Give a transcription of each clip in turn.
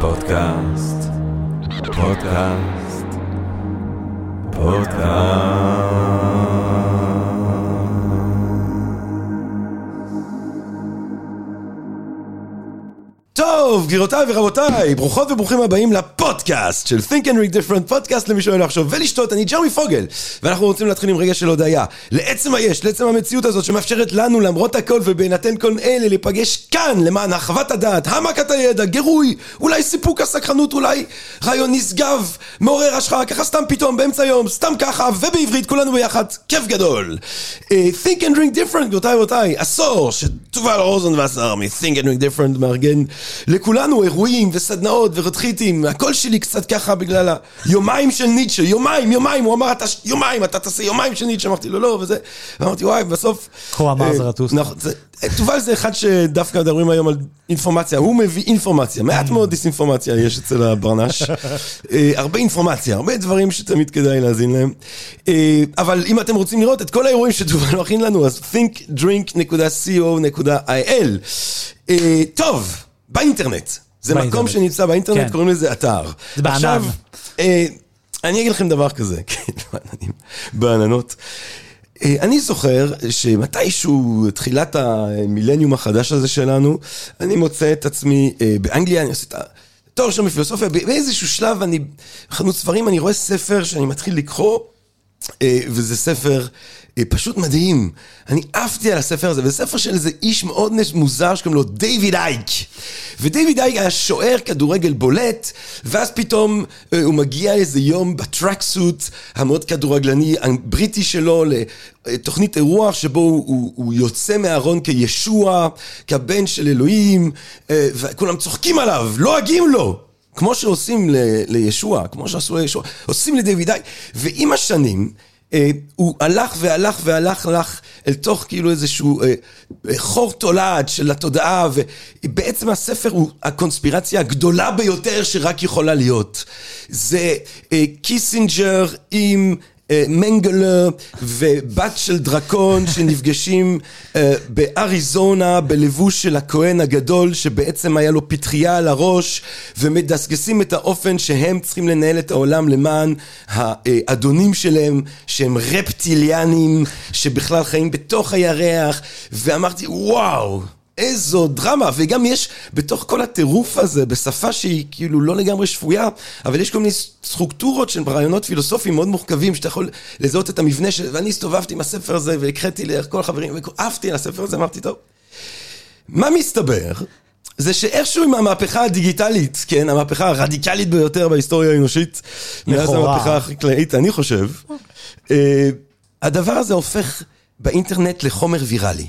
פודקאסט, פודקאסט, פודקאסט. טוב, גבירותיי ורבותיי, ברוכות וברוכים הבאים לפודקאסט של Think and Read Different, פודקאסט למי שאוהב לחשוב ולשתות, אני ג'רמי פוגל, ואנחנו רוצים להתחיל עם רגע של הודיה, לעצם היש, לעצם המציאות הזאת שמאפשרת לנו למרות הכל ובהינתן כל אלה להיפגש כאן למען הרחבת הדעת, העמקת הידע, גירוי, אולי סיפוק הסקרנות, אולי רעיון נשגב, מעורר השחרה, ככה סתם פתאום באמצע היום, סתם ככה, ובעברית כולנו ביחד, כיף גדול. Uh, Think and Drink Different, גבירותיי ורבותיי, עשור שתובל רוזנבסר מ-Think and Drink Different מארגן לכולנו אירועים וסדנאות ורתחיתים, הקול שלי קצת ככה בגלל היומיים של ניטשה, יומיים, יומיים, הוא אמר, אתה יומיים, אתה תעשה יומיים של ניטשה, אמרתי לו לא, וזה, ואמרתי וואי, בסוף... כה אמר זרטוסטרה. נכון, תובל זה אחד שדווקא מדברים היום על אינפורמציה, הוא מביא אינפורמציה, מעט מאוד דיסאינפורמציה יש אצל הברנש, אה, הרבה אינפורמציה, הרבה דברים שתמיד כדאי להאזין להם, אה, אבל אם אתם רוצים לראות את כל האירועים שתובל מכין לנו, אז thinkdrink.co.il. אה, טוב, באינטרנט, זה מקום באינטרנט. שנמצא באינטרנט, כן. קוראים לזה אתר. זה בענן. עכשיו, אה, אני אגיד לכם דבר כזה, כן, בעננים, בעננות. אה, אני זוכר שמתישהו, תחילת המילניום החדש הזה שלנו, אני מוצא את עצמי אה, באנגליה, אני עושה את התואר שם בפילוסופיה, באיזשהו שלב אני, בחנות ספרים, אני רואה ספר שאני מתחיל לקרוא, אה, וזה ספר פשוט מדהים. אני עפתי על הספר הזה, וזה ספר של איזה איש מאוד מוזר שקוראים לו דיוויד אייק. ודייוויד אייק היה שוער כדורגל בולט, ואז פתאום אה, הוא מגיע איזה יום בטרקסוט המאוד כדורגלני הבריטי שלו לתוכנית אירוח שבו הוא, הוא, הוא יוצא מהארון כישוע, כבן של אלוהים, אה, וכולם צוחקים עליו, לועגים לו. כמו שעושים ל- לישוע, כמו שעשו לישוע, עושים לדיוויד אייק. ועם השנים, אה, הוא הלך והלך והלך הלך אל תוך כאילו איזשהו אה, אה, חור תולעת של התודעה, ובעצם הספר הוא הקונספירציה הגדולה ביותר שרק יכולה להיות. זה אה, קיסינג'ר עם... אה, מנגלה ובת של דרקון שנפגשים אה, באריזונה בלבוש של הכהן הגדול שבעצם היה לו פטריה על הראש ומדסקסים את האופן שהם צריכים לנהל את העולם למען האדונים שלהם שהם רפטיליאנים שבכלל חיים בתוך הירח. ואמרתי וואו איזו דרמה, וגם יש בתוך כל הטירוף הזה, בשפה שהיא כאילו לא לגמרי שפויה, אבל יש כל מיני סטרוקטורות של רעיונות פילוסופיים מאוד מורכבים, שאתה יכול לזהות את המבנה של... ואני הסתובבתי עם הספר הזה, והקראתי לכל החברים, ועפתי על הספר הזה, אמרתי, טוב. מה מסתבר? זה שאיכשהו עם המהפכה הדיגיטלית, כן, המהפכה הרדיקלית ביותר בהיסטוריה האנושית, מאז. המהפכה החקלאית, אני חושב, אה, הדבר הזה הופך באינטרנט לחומר ויראלי.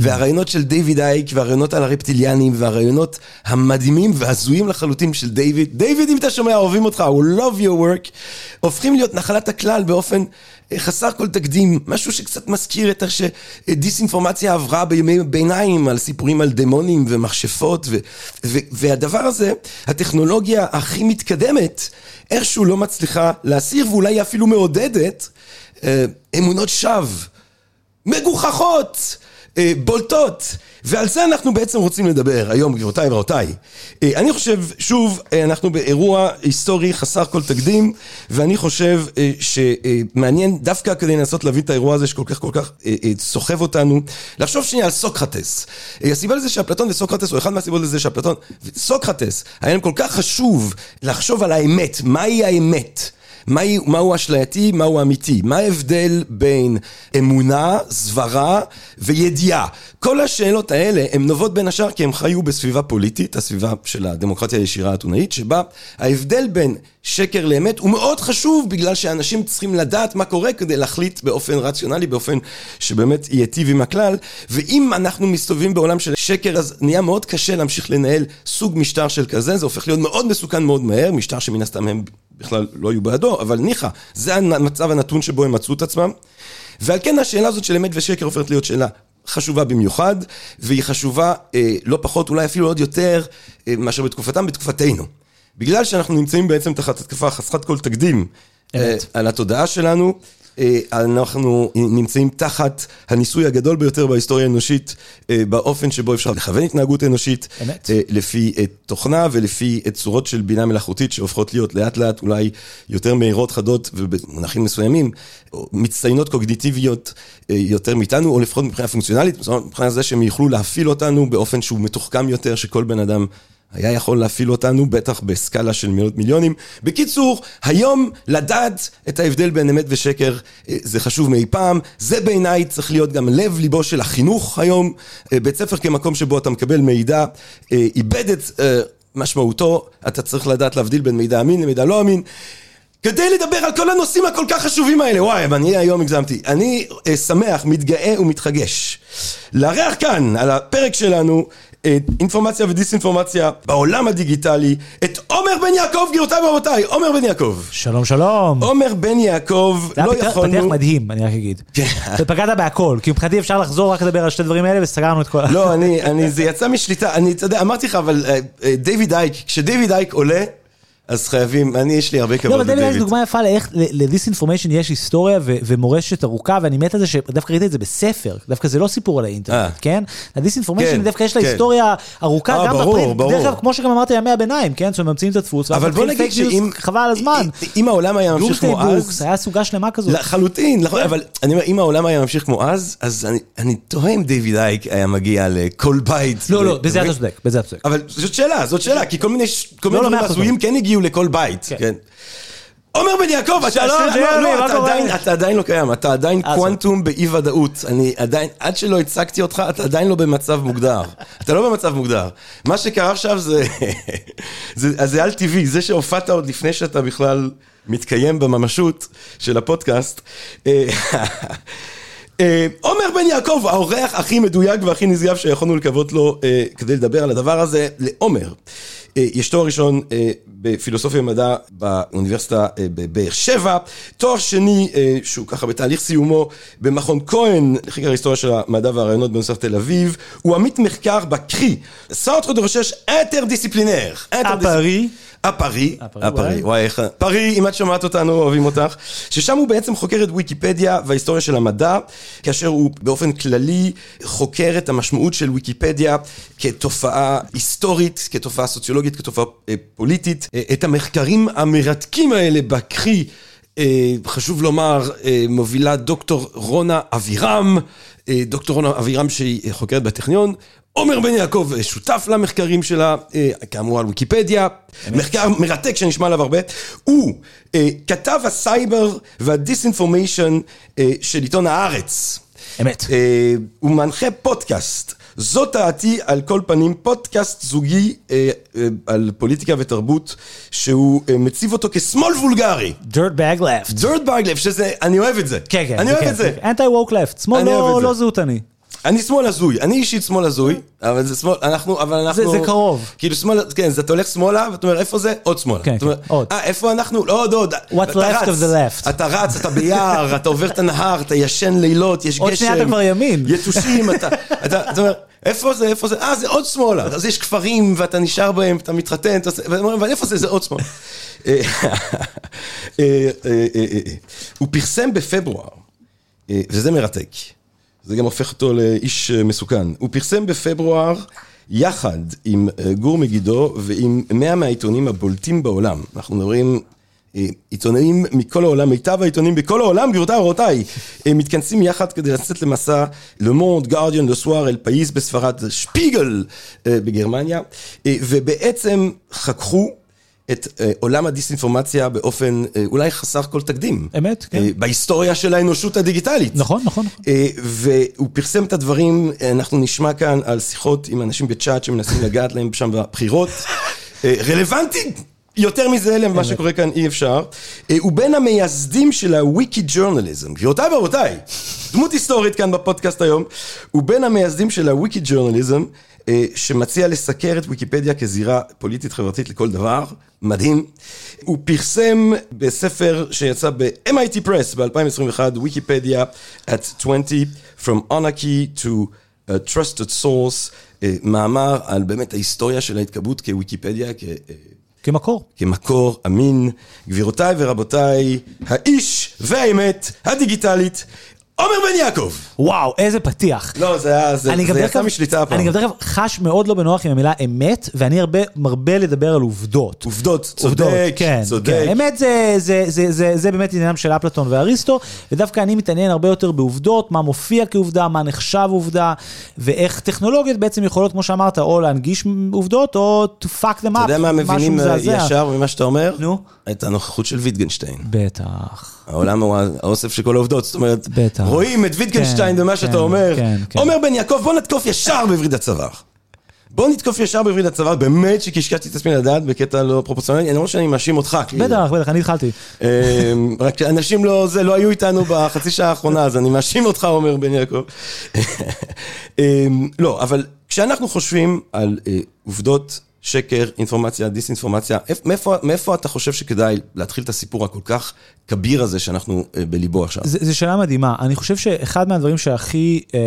והרעיונות של דיוויד אייק, והרעיונות על הרפטיליאנים, והרעיונות המדהימים והזויים לחלוטין של דיוויד, דיוויד, אם אתה שומע, אוהבים אותך, we love your work, הופכים להיות נחלת הכלל באופן אה, חסר כל תקדים, משהו שקצת מזכיר את איך שדיסאינפורמציה עברה בימי ביניים על סיפורים על דמונים ומכשפות, ו- ו- והדבר הזה, הטכנולוגיה הכי מתקדמת, איכשהו לא מצליחה להסיר, ואולי אפילו מעודדת, אה, אמונות שווא. מגוחכות, אה, בולטות, ועל זה אנחנו בעצם רוצים לדבר היום, גבירותיי ורבותיי. אה, אני חושב, שוב, אה, אנחנו באירוע היסטורי חסר כל תקדים, ואני חושב שמעניין דווקא כדי לנסות להבין את האירוע הזה שכל כך כל כך סוחב אותנו, לחשוב שנייה על סוקרטס. הסיבה לזה שאפלטון וסוקרטס, או אחד מהסיבות לזה שאפלטון וסוקרטס, היה להם כל כך חשוב לחשוב על האמת, מהי האמת. מהו אשלייתי, מהו אמיתי, מה ההבדל בין אמונה, סברה וידיעה. כל השאלות האלה הן נובעות בין השאר כי הם חיו בסביבה פוליטית, הסביבה של הדמוקרטיה הישירה האתונאית, שבה ההבדל בין שקר לאמת הוא מאוד חשוב בגלל שאנשים צריכים לדעת מה קורה כדי להחליט באופן רציונלי, באופן שבאמת ייטיב עם הכלל, ואם אנחנו מסתובבים בעולם של שקר אז נהיה מאוד קשה להמשיך לנהל סוג משטר של כזה, זה הופך להיות מאוד מסוכן מאוד מהר, משטר שמן הסתם הם בכלל לא היו בעדו, אבל ניחא, זה המצב הנתון שבו הם מצאו את עצמם. ועל כן השאלה הזאת של אמת ושקר הופכת להיות שאלה חשובה במיוחד, והיא חשובה אה, לא פחות, אולי אפילו עוד יותר, אה, מאשר בתקופתם, בתקופתנו. בגלל שאנחנו נמצאים בעצם תחת התקפה חסרת כל תקדים אה. על התודעה שלנו, אה, אנחנו נמצאים תחת הניסוי הגדול ביותר בהיסטוריה האנושית, אה, באופן שבו אפשר לכוון התנהגות אנושית, אמת. לפי תוכנה ולפי צורות של בינה מלאכותית שהופכות להיות לאט לאט אולי יותר מהירות, חדות ובמונחים מסוימים, מצטיינות קוגניטיביות יותר מאיתנו, או לפחות מבחינה פונקציונלית, מבחינת זה שהם יוכלו להפעיל אותנו באופן שהוא מתוחכם יותר, שכל בן אדם... היה יכול להפעיל אותנו, בטח בסקאלה של מאות מיליונים. בקיצור, היום לדעת את ההבדל בין אמת ושקר אה, זה חשוב מאי פעם. זה בעיניי צריך להיות גם לב ליבו של החינוך היום. אה, בית ספר כמקום שבו אתה מקבל מידע, אה, איבד את משמעותו, אתה צריך לדעת להבדיל בין מידע אמין למידע לא אמין. כדי לדבר על כל הנושאים הכל כך חשובים האלה, וואי, אני היום הגזמתי. אני שמח, מתגאה ומתחגש. לארח כאן, על הפרק שלנו, אינפורמציה ודיסאינפורמציה בעולם הדיגיטלי, את עומר בן יעקב, גבירותיי ורבותיי, עומר בן יעקב. שלום שלום. עומר בן יעקב, זה לא היה פתיח- פתיח יכולנו... מדהים, אני רק אגיד. כן. ופגעת בהכל, כי מבחינתי אפשר לחזור רק לדבר על שתי דברים האלה וסגרנו את כל... לא, אני, אני, זה יצא משליטה, אני, אתה יודע, אמרתי לך, אבל אה, אה, דיוויד אייק, כשדיוויד אייק עולה, אז חייבים, אני, יש לי הרבה לא, כבוד אבל דבי לדיוויד. זו דוגמה יפה לאיך לדיסאינפורמיישן יש היסטוריה ומורשת ארוכה, ואני מת על זה שדווקא ראיתי את זה בספר, דווקא זה לא סיפור על אה. האינטרנט, כן? לדיסאינפורמיישן כן, דווקא יש לה כן. היסטוריה ארוכה, אה, גם בפרינט. דרך אגב, כמו שגם אמרתי ימי הביניים, כן? שממציאים את הדפוס, אבל בוא נגיד שאם... חבל על הזמן. אם העולם היה ממשיך כמו אז... היה סוגה שלמה כזאת. לחלוטין, נכון, אבל אני אומר, אם העולם היה ממשיך כמו אז, אז אני, תוהה אם דיוויד אייק היה מגיע לכל בית. לא, לא, בזה אתה צודק, בזה אתה צודק. אבל זאת שאלה, זאת שאלה, כי כל מיני, לא, לא, דברים. הזויים כן הגיעו לכל בית, כן. כן. עומר בן יעקב, אתה, לא, לא, מה אתה? עדיין, אתה עדיין לא קיים, אתה עדיין אה, קוונטום באי ודאות, אני עדיין, עד שלא הצגתי אותך, אתה עדיין לא במצב מוגדר, אתה לא במצב מוגדר, מה שקרה עכשיו זה, זה, על טבעי, זה שהופעת עוד לפני שאתה בכלל מתקיים בממשות של הפודקאסט, אה, אה, עומר בן יעקב, האורח הכי מדויק והכי נשגב שיכולנו לקוות לו כדי לדבר על הדבר הזה, לעומר. אה, יש תואר ראשון אה, בפילוסופיה ומדע באוניברסיטה אה, בבאר שבע, תואר שני שהוא ככה בתהליך סיומו במכון כהן לחקר ההיסטוריה של המדע והרעיונות באוניברסיטת תל אביב, הוא עמית מחקר בקרי, de recherche אינטרדיסציפלינר. הפארי. הפארי, הפארי, הפארי, וואי. וואי איך, פארי, אם את שומעת אותנו, אוהבים אותך, ששם הוא בעצם חוקר את ויקיפדיה וההיסטוריה של המדע, כאשר הוא באופן כללי חוקר את המשמעות של ויקיפדיה כתופעה היסטורית, כתופעה סוציולוגית, כתופעה אה, פוליטית. אה, את המחקרים המרתקים האלה בקרי, אה, חשוב לומר, אה, מובילה דוקטור רונה אבירם, אה, דוקטור רונה אבירם שהיא חוקרת בטכניון. עומר בן יעקב אה, שותף למחקרים שלה, אה, כאמור על ויקיפדיה, מחקר מרתק שנשמע עליו הרבה. הוא אה, כתב הסייבר וה disinformation של עיתון הארץ. אמת. הוא מנחה פודקאסט. זאת דעתי על כל פנים, פודקאסט זוגי אה, אה, על פוליטיקה ותרבות, שהוא אה, מציב אותו כשמאל וולגרי. dirtbag left. dirtbag left, שזה, אני אוהב את זה. כן, כן. אני אוהב את זה. אנטי ווק left. שמאל לא. לא זהותני. אני שמאל הזוי, אני אישית שמאל הזוי, אבל זה שמאל, אנחנו, אבל אנחנו... זה קרוב. כאילו שמאל, כן, אז אתה הולך שמאלה, ואתה אומר, איפה זה? עוד שמאלה. כן, אתה אומר, כן, עוד. אה, איפה אנחנו? לא, עוד, עוד. What's left רץ, of the left. אתה רץ, אתה ביער, אתה עובר את הנהר, אתה ישן לילות, יש גשם. עוד שנייה אתה כבר ימין. יתושים, אתה, אתה, אתה אומר, איפה זה, איפה זה? אה, זה עוד שמאלה. אז יש כפרים, ואתה נשאר בהם, אתה מתחתן, אתה ואתה אומר, אבל איפה זה? זה עוד שמאלה. אה, אה, אה. הוא פרסם בפברואר, וזה מרתק. זה גם הופך אותו לאיש אה, מסוכן. הוא פרסם בפברואר יחד עם אה, גור מגידו ועם 100 מהעיתונים הבולטים בעולם. אנחנו מדברים אה, עיתונאים מכל העולם, מיטב העיתונים בכל העולם, גבירותיי ורבותיי, אה, מתכנסים יחד כדי לצאת למסע Guardian, Le Soir, אל פאיס בספרד, שפיגל בגרמניה, ובעצם חככו את אה, עולם הדיסאינפורמציה באופן אה, אולי חסר כל תקדים. אמת, כן. אה, בהיסטוריה של האנושות הדיגיטלית. נכון, נכון, נכון. אה, והוא פרסם את הדברים, אנחנו נשמע כאן על שיחות עם אנשים בצ'אט שמנסים לגעת להם שם בבחירות. אה, רלוונטי יותר מזה למה שקורה כאן אי אפשר. הוא בין המייסדים של הוויקי ג'ורנליזם. גבירותיי ורבותיי, דמות היסטורית כאן בפודקאסט היום, הוא בין המייסדים של הוויקי ג'ורנליזם. אה, שמציע לסקר את ויקיפדיה כזירה פוליטית חברתית לכל דבר, מדהים. הוא פרסם בספר שיצא ב-MIT Press ב-2021, ויקיפדיה at 20, From Anarchy to a Trusted Source, אה, מאמר על באמת ההיסטוריה של ההתקבעות כוויקיפדיה, כ... אה, כמקור. כמקור אמין. גבירותיי ורבותיי, האיש והאמת הדיגיטלית, עומר בן יעקב. וואו, איזה פתיח. לא, זה היה, זה, אני גם זה דרך יצא אגב- משליטה הפעם. אני גם דרך אגב חש מאוד לא בנוח עם המילה אמת, ואני הרבה מרבה לדבר על עובדות. עובדות, עובדות, צודק, כן, צודק. כן. אמת זה, זה, זה, זה, זה באמת עניינם של אפלטון ואריסטו, ודווקא אני מתעניין הרבה יותר בעובדות, מה מופיע כעובדה, מה נחשב עובדה, ואיך טכנולוגיות בעצם יכולות, כמו שאמרת, או להנגיש עובדות, או to fuck them up, אתה יודע מה משהו מבינים אה, מזעזע. ישר ממה שאתה אומר? נו. את הנוכחות של ויטגנשטיין. בטח. העולם הוא האוסף של כל העובדות, זאת אומרת, בטח. רואים את ויטגנשטיין כן, במה כן, שאתה אומר. כן, כן. אומר בן יעקב, בוא נתקוף ישר בווריד הצוואר. בוא נתקוף ישר בווריד הצוואר, באמת שקשקשתי את עצמי לדעת בקטע לא פרופורציונלי, למרות שאני מאשים אותך. כאילו. בטח, בטח, אני התחלתי. אמ, רק שאנשים לא, זה, לא היו איתנו בחצי שעה האחרונה, אז אני מאשים אותך, אומר בן יעקב. אמ, לא, אבל כשאנחנו חושבים על אה, עובדות, שקר, אינפורמציה, דיסאינפורמציה, איפ- מאיפה, מאיפה אתה חושב שכדאי להתחיל את הסיפור הכל כך כביר הזה שאנחנו אה, בליבו עכשיו? זו שאלה מדהימה. אני חושב שאחד מהדברים שהכי אה,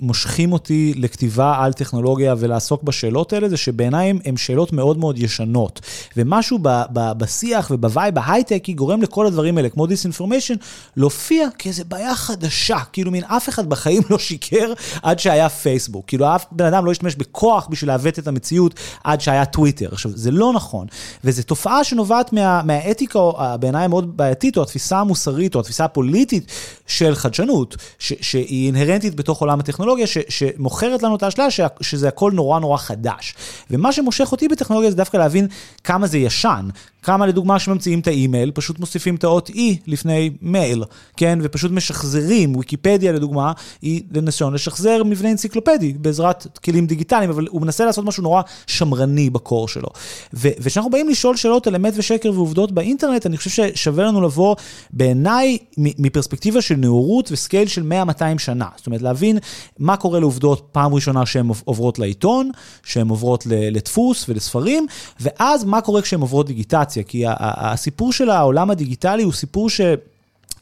מושכים אותי לכתיבה על טכנולוגיה ולעסוק בשאלות האלה, זה שבעיניי הן שאלות מאוד מאוד ישנות. ומשהו ב, ב, בשיח וב vibe ההייטקי גורם לכל הדברים האלה, כמו disinformation, להופיע כאיזה בעיה חדשה. כאילו מין אף אחד בחיים לא שיקר עד שהיה פייסבוק. כאילו אף בן אדם לא השתמש בכוח בשביל לעוות את המציאות עד שהיה טוויטר. עכשיו, זה לא נכון. וזו תופעה שנובעת מה, מהאתיקה, בעיניי מאוד בעייתית, או התפיסה המוסרית, או התפיסה הפוליטית של חדשנות, ש, שהיא אינהרנטית בתוך עולם הטכנולוגיה, ש, שמוכרת לנו את האשליה שה- שזה הכל נורא נורא חדש. ומה שמושך אותי בטכנולוגיה זה דווקא להבין כמה זה ישן. כמה לדוגמה שממציאים את האימייל, פשוט מוסיפים את האות E לפני מייל, כן? ופשוט משחזרים, ויקיפדיה לדוגמה, היא לניסיון לשחזר מבנה אנציקלופדי בעזרת כלים דיגיטליים, אבל הוא מנסה לעשות משהו נורא שמרני בקור שלו. וכשאנחנו באים לשאול שאלות על אמת ושקר ועובדות באינטרנט, אני חושב ששווה לנו לבוא בעיניי מפרספקטיבה של נאורות וסקייל של 100-200 שנה. זאת אומרת, להבין מה קורה לעובדות פעם ראשונה שהן עוברות לעיתון, שהן עוברות לדפוס ולספרים, ואז מה קורה כשהן עוברות דיגיטציה. כי ה- ה- הסיפור של העולם הדיגיטלי הוא סיפור ש...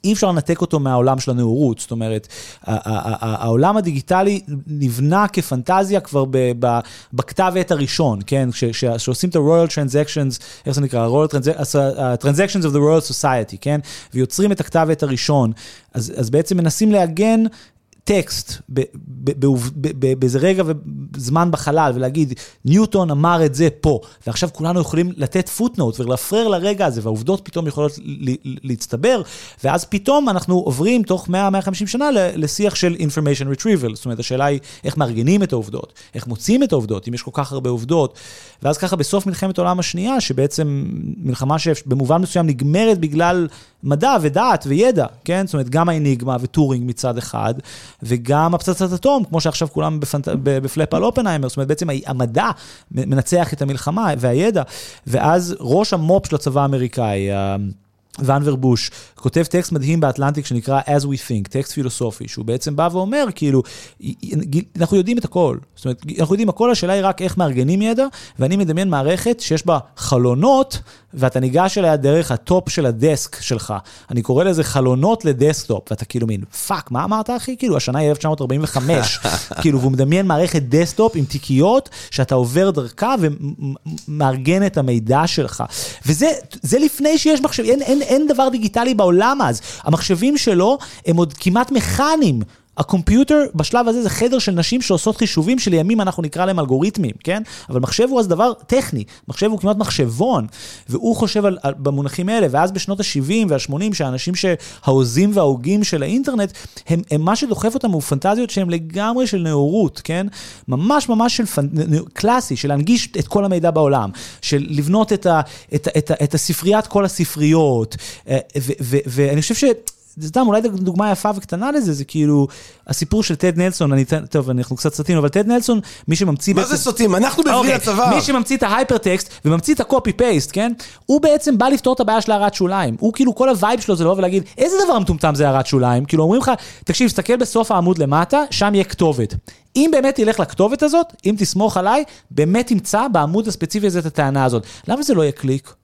אי אפשר לנתק אותו מהעולם של הנאורות, זאת אומרת, העולם הדיגיטלי נבנה כפנטזיה כבר בכתב עת הראשון, כן? כש- כש- כשעושים את ה-Royal Transactions, איך זה נקרא? Royal Transa- uh, Transactions of the Royal Society, כן? ויוצרים את הכתב עת הראשון, אז, אז בעצם מנסים לעגן טקסט באיזה רגע וזמן בחלל ולהגיד, ניוטון אמר את זה פה, ועכשיו כולנו יכולים לתת פוטנוט ולרפרר לרגע הזה, והעובדות פתאום יכולות להצטבר, ואז פתאום אנחנו עוברים תוך 100-150 שנה לשיח של information retrieval, זאת אומרת, השאלה היא איך מארגנים את העובדות, איך מוצאים את העובדות, אם יש כל כך הרבה עובדות, ואז ככה בסוף מלחמת העולם השנייה, שבעצם מלחמה שבמובן מסוים נגמרת בגלל מדע ודעת וידע, כן? זאת אומרת, גם האניגמה וטורינג מצד אחד, וגם הפצצת אטום, כמו שעכשיו כולם בפנט... בפלאפ על אופנהיימר, זאת אומרת, בעצם המדע מנצח את המלחמה והידע, ואז ראש המו"פ של הצבא האמריקאי, ואנבר בוש, כותב טקסט מדהים באטלנטיק שנקרא As We Think, טקסט פילוסופי, שהוא בעצם בא ואומר, כאילו, אנחנו יודעים את הכל. זאת אומרת, אנחנו יודעים הכל, השאלה היא רק איך מארגנים ידע, ואני מדמיין מערכת שיש בה חלונות, ואתה ניגש אליה דרך ה top של ה desk שלך. אני קורא לזה חלונות לדסקטופ, ואתה כאילו מין, fuck, מה אמרת אחי? כאילו, השנה היא 1945. כאילו, והוא מדמיין מערכת דסקטופ עם תיקיות, שאתה עובר דרכה ומארגן את המידע שלך. וזה זה לפני שיש מחשב, אין, אין, אין דבר דיגיטלי בעולם אז. המחשבים שלו הם עוד כמעט מכניים. הקומפיוטר בשלב הזה זה חדר של נשים שעושות חישובים שלימים אנחנו נקרא להם אלגוריתמים, כן? אבל מחשב הוא אז דבר טכני, מחשב הוא כמעט מחשבון, והוא חושב על, על, במונחים האלה, ואז בשנות ה-70 וה-80, שהאנשים שההוזים וההוגים של האינטרנט, הם, הם מה שדוחף אותם הוא פנטזיות שהן לגמרי של נאורות, כן? ממש ממש של פנ... קלאסי, של להנגיש את כל המידע בעולם, של לבנות את, ה, את, ה, את, ה, את הספריית כל הספריות, אה, ואני חושב ש... זה סתם, אולי דוגמה יפה וקטנה לזה, זה כאילו הסיפור של טד נלסון, אני, טוב, אנחנו קצת סוטים, אבל טד נלסון, מי שממציא מה זה סוטים? אנחנו בברי אוקיי, הצבא. מי שממציא את ה hypertext וממציא את ה copy paste, כן? הוא בעצם בא לפתור את הבעיה של הערת שוליים. הוא כאילו, כל ה vibe שלו זה לבוא ולהגיד, איזה דבר מטומטם זה הערת שוליים? כאילו, אומרים לך, תקשיב, תסתכל בסוף העמוד למטה, שם יהיה כתובת. אם באמת תלך לכתובת הזאת, אם תסמוך עליי, באמת תמצא בעמוד הספציפי הזה את הטענה הזאת. למה זה לא יהיה קליק?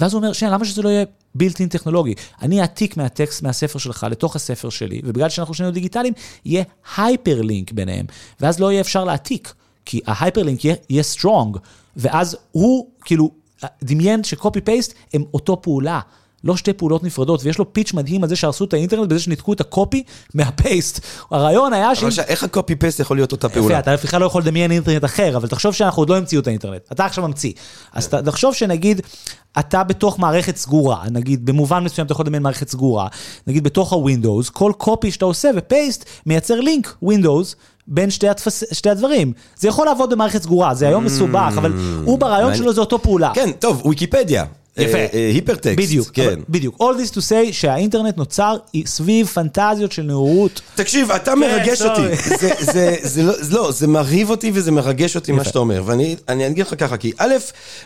ואז הוא אומר, שנייה, למה שזה לא יהיה built-in טכנולוגי? אני אעתיק מהטקסט, מהספר שלך, לתוך הספר שלי, ובגלל שאנחנו שנינו דיגיטליים, יהיה hyperlink ביניהם, ואז לא יהיה אפשר להעתיק, כי ה hyperlink יהיה, יהיה strong, ואז הוא, כאילו, דמיין ש copy paste הם אותו פעולה. לא שתי פעולות נפרדות, ויש לו פיץ' מדהים על זה שהרסו את האינטרנט בזה שניתקו את הקופי מהפייסט. הרעיון היה ש... אבל ש- איך הקופי פייסט יכול להיות אותה פעולה? יפה, אתה בכלל לא יכול לדמיין אינטרנט אחר, אבל תחשוב שאנחנו עוד לא המציאו את האינטרנט. אתה עכשיו ממציא. אז ת- תחשוב שנגיד, אתה בתוך מערכת סגורה, נגיד במובן מסוים אתה יכול לדמיין מערכת סגורה, נגיד בתוך ה-Windows, כל קופי שאתה עושה ופייסט מייצר לינק Windows. בין שתי, התפס... שתי הדברים. זה יכול לעבוד במערכת סגורה, זה היום מסובך, אבל הוא ברעיון מעניין. שלו זה אותו פעולה. כן, טוב, ויקיפדיה. יפה. אה, אה, hypertext. בדיוק, כן. אבל- בדיוק. All this to say שהאינטרנט נוצר סביב פנטזיות של נאורות. תקשיב, אתה מרגש sorry. אותי. זה, זה, זה לא, זה לא, זה מרהיב אותי וזה מרגש אותי מה יפה. שאתה אומר. ואני אני אגיד לך ככה, כי א',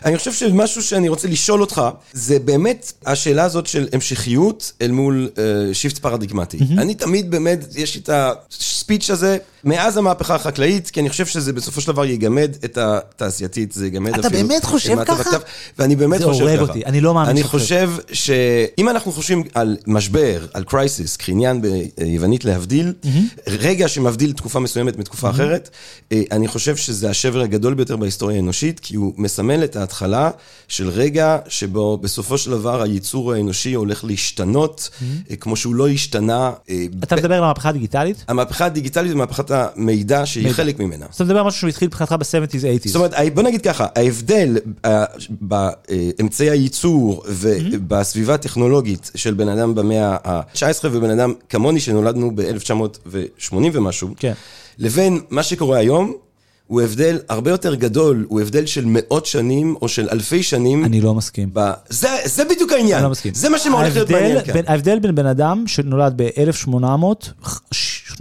אני חושב שמשהו שאני רוצה לשאול אותך, זה באמת השאלה הזאת של המשכיות אל מול אה, shift פרדיגמטי. אני תמיד באמת, יש לי את ה speech הזה, מאז המהפכה החקלאית, כי אני חושב שזה בסופו של דבר יגמד את התעשייתית, זה יגמד אתה אפילו. באמת חושב ככה? הכתב, ואני באמת זה חושב ככה. הורג אותי, אני לא מאמין אני חושב. שאם אנחנו חושבים על משבר, על קרייסיס, כעניין ביוונית להבדיל, רגע שמבדיל תקופה מסוימת מתקופה אחרת, אה, אני חושב שזה השבר הגדול ביותר בהיסטוריה האנושית, כי הוא מסמל את ההתחלה של רגע שבו בסופו של דבר הייצור האנושי הולך להשתנות, אה, כמו שהוא לא השתנה. אה, אתה ב- מדבר על המהפכה הדיגיטלית? המהפכה הדיגיטלית ומהפכת המידע שהיא מידע. חלק ממנה. אז אתה מדבר על משהו שהוא התחיל מבחינתך ב-70's, 80's. זאת אומרת, בוא נגיד ככה, ההבדל אה, באמצעי הייצור ובסביבה הטכנולוגית של בן אדם במאה ה-19 ובן אדם כמוני שנולדנו ב-1980 ומשהו, כן. לבין מה שקורה היום, הוא הבדל הרבה יותר גדול, הוא הבדל של מאות שנים או של אלפי שנים. אני לא מסכים. ב... זה, זה בדיוק העניין. אני לא מסכים. זה מה שהולך להיות מעניין כאן. ההבדל בין בן אדם שנולד ב-1800,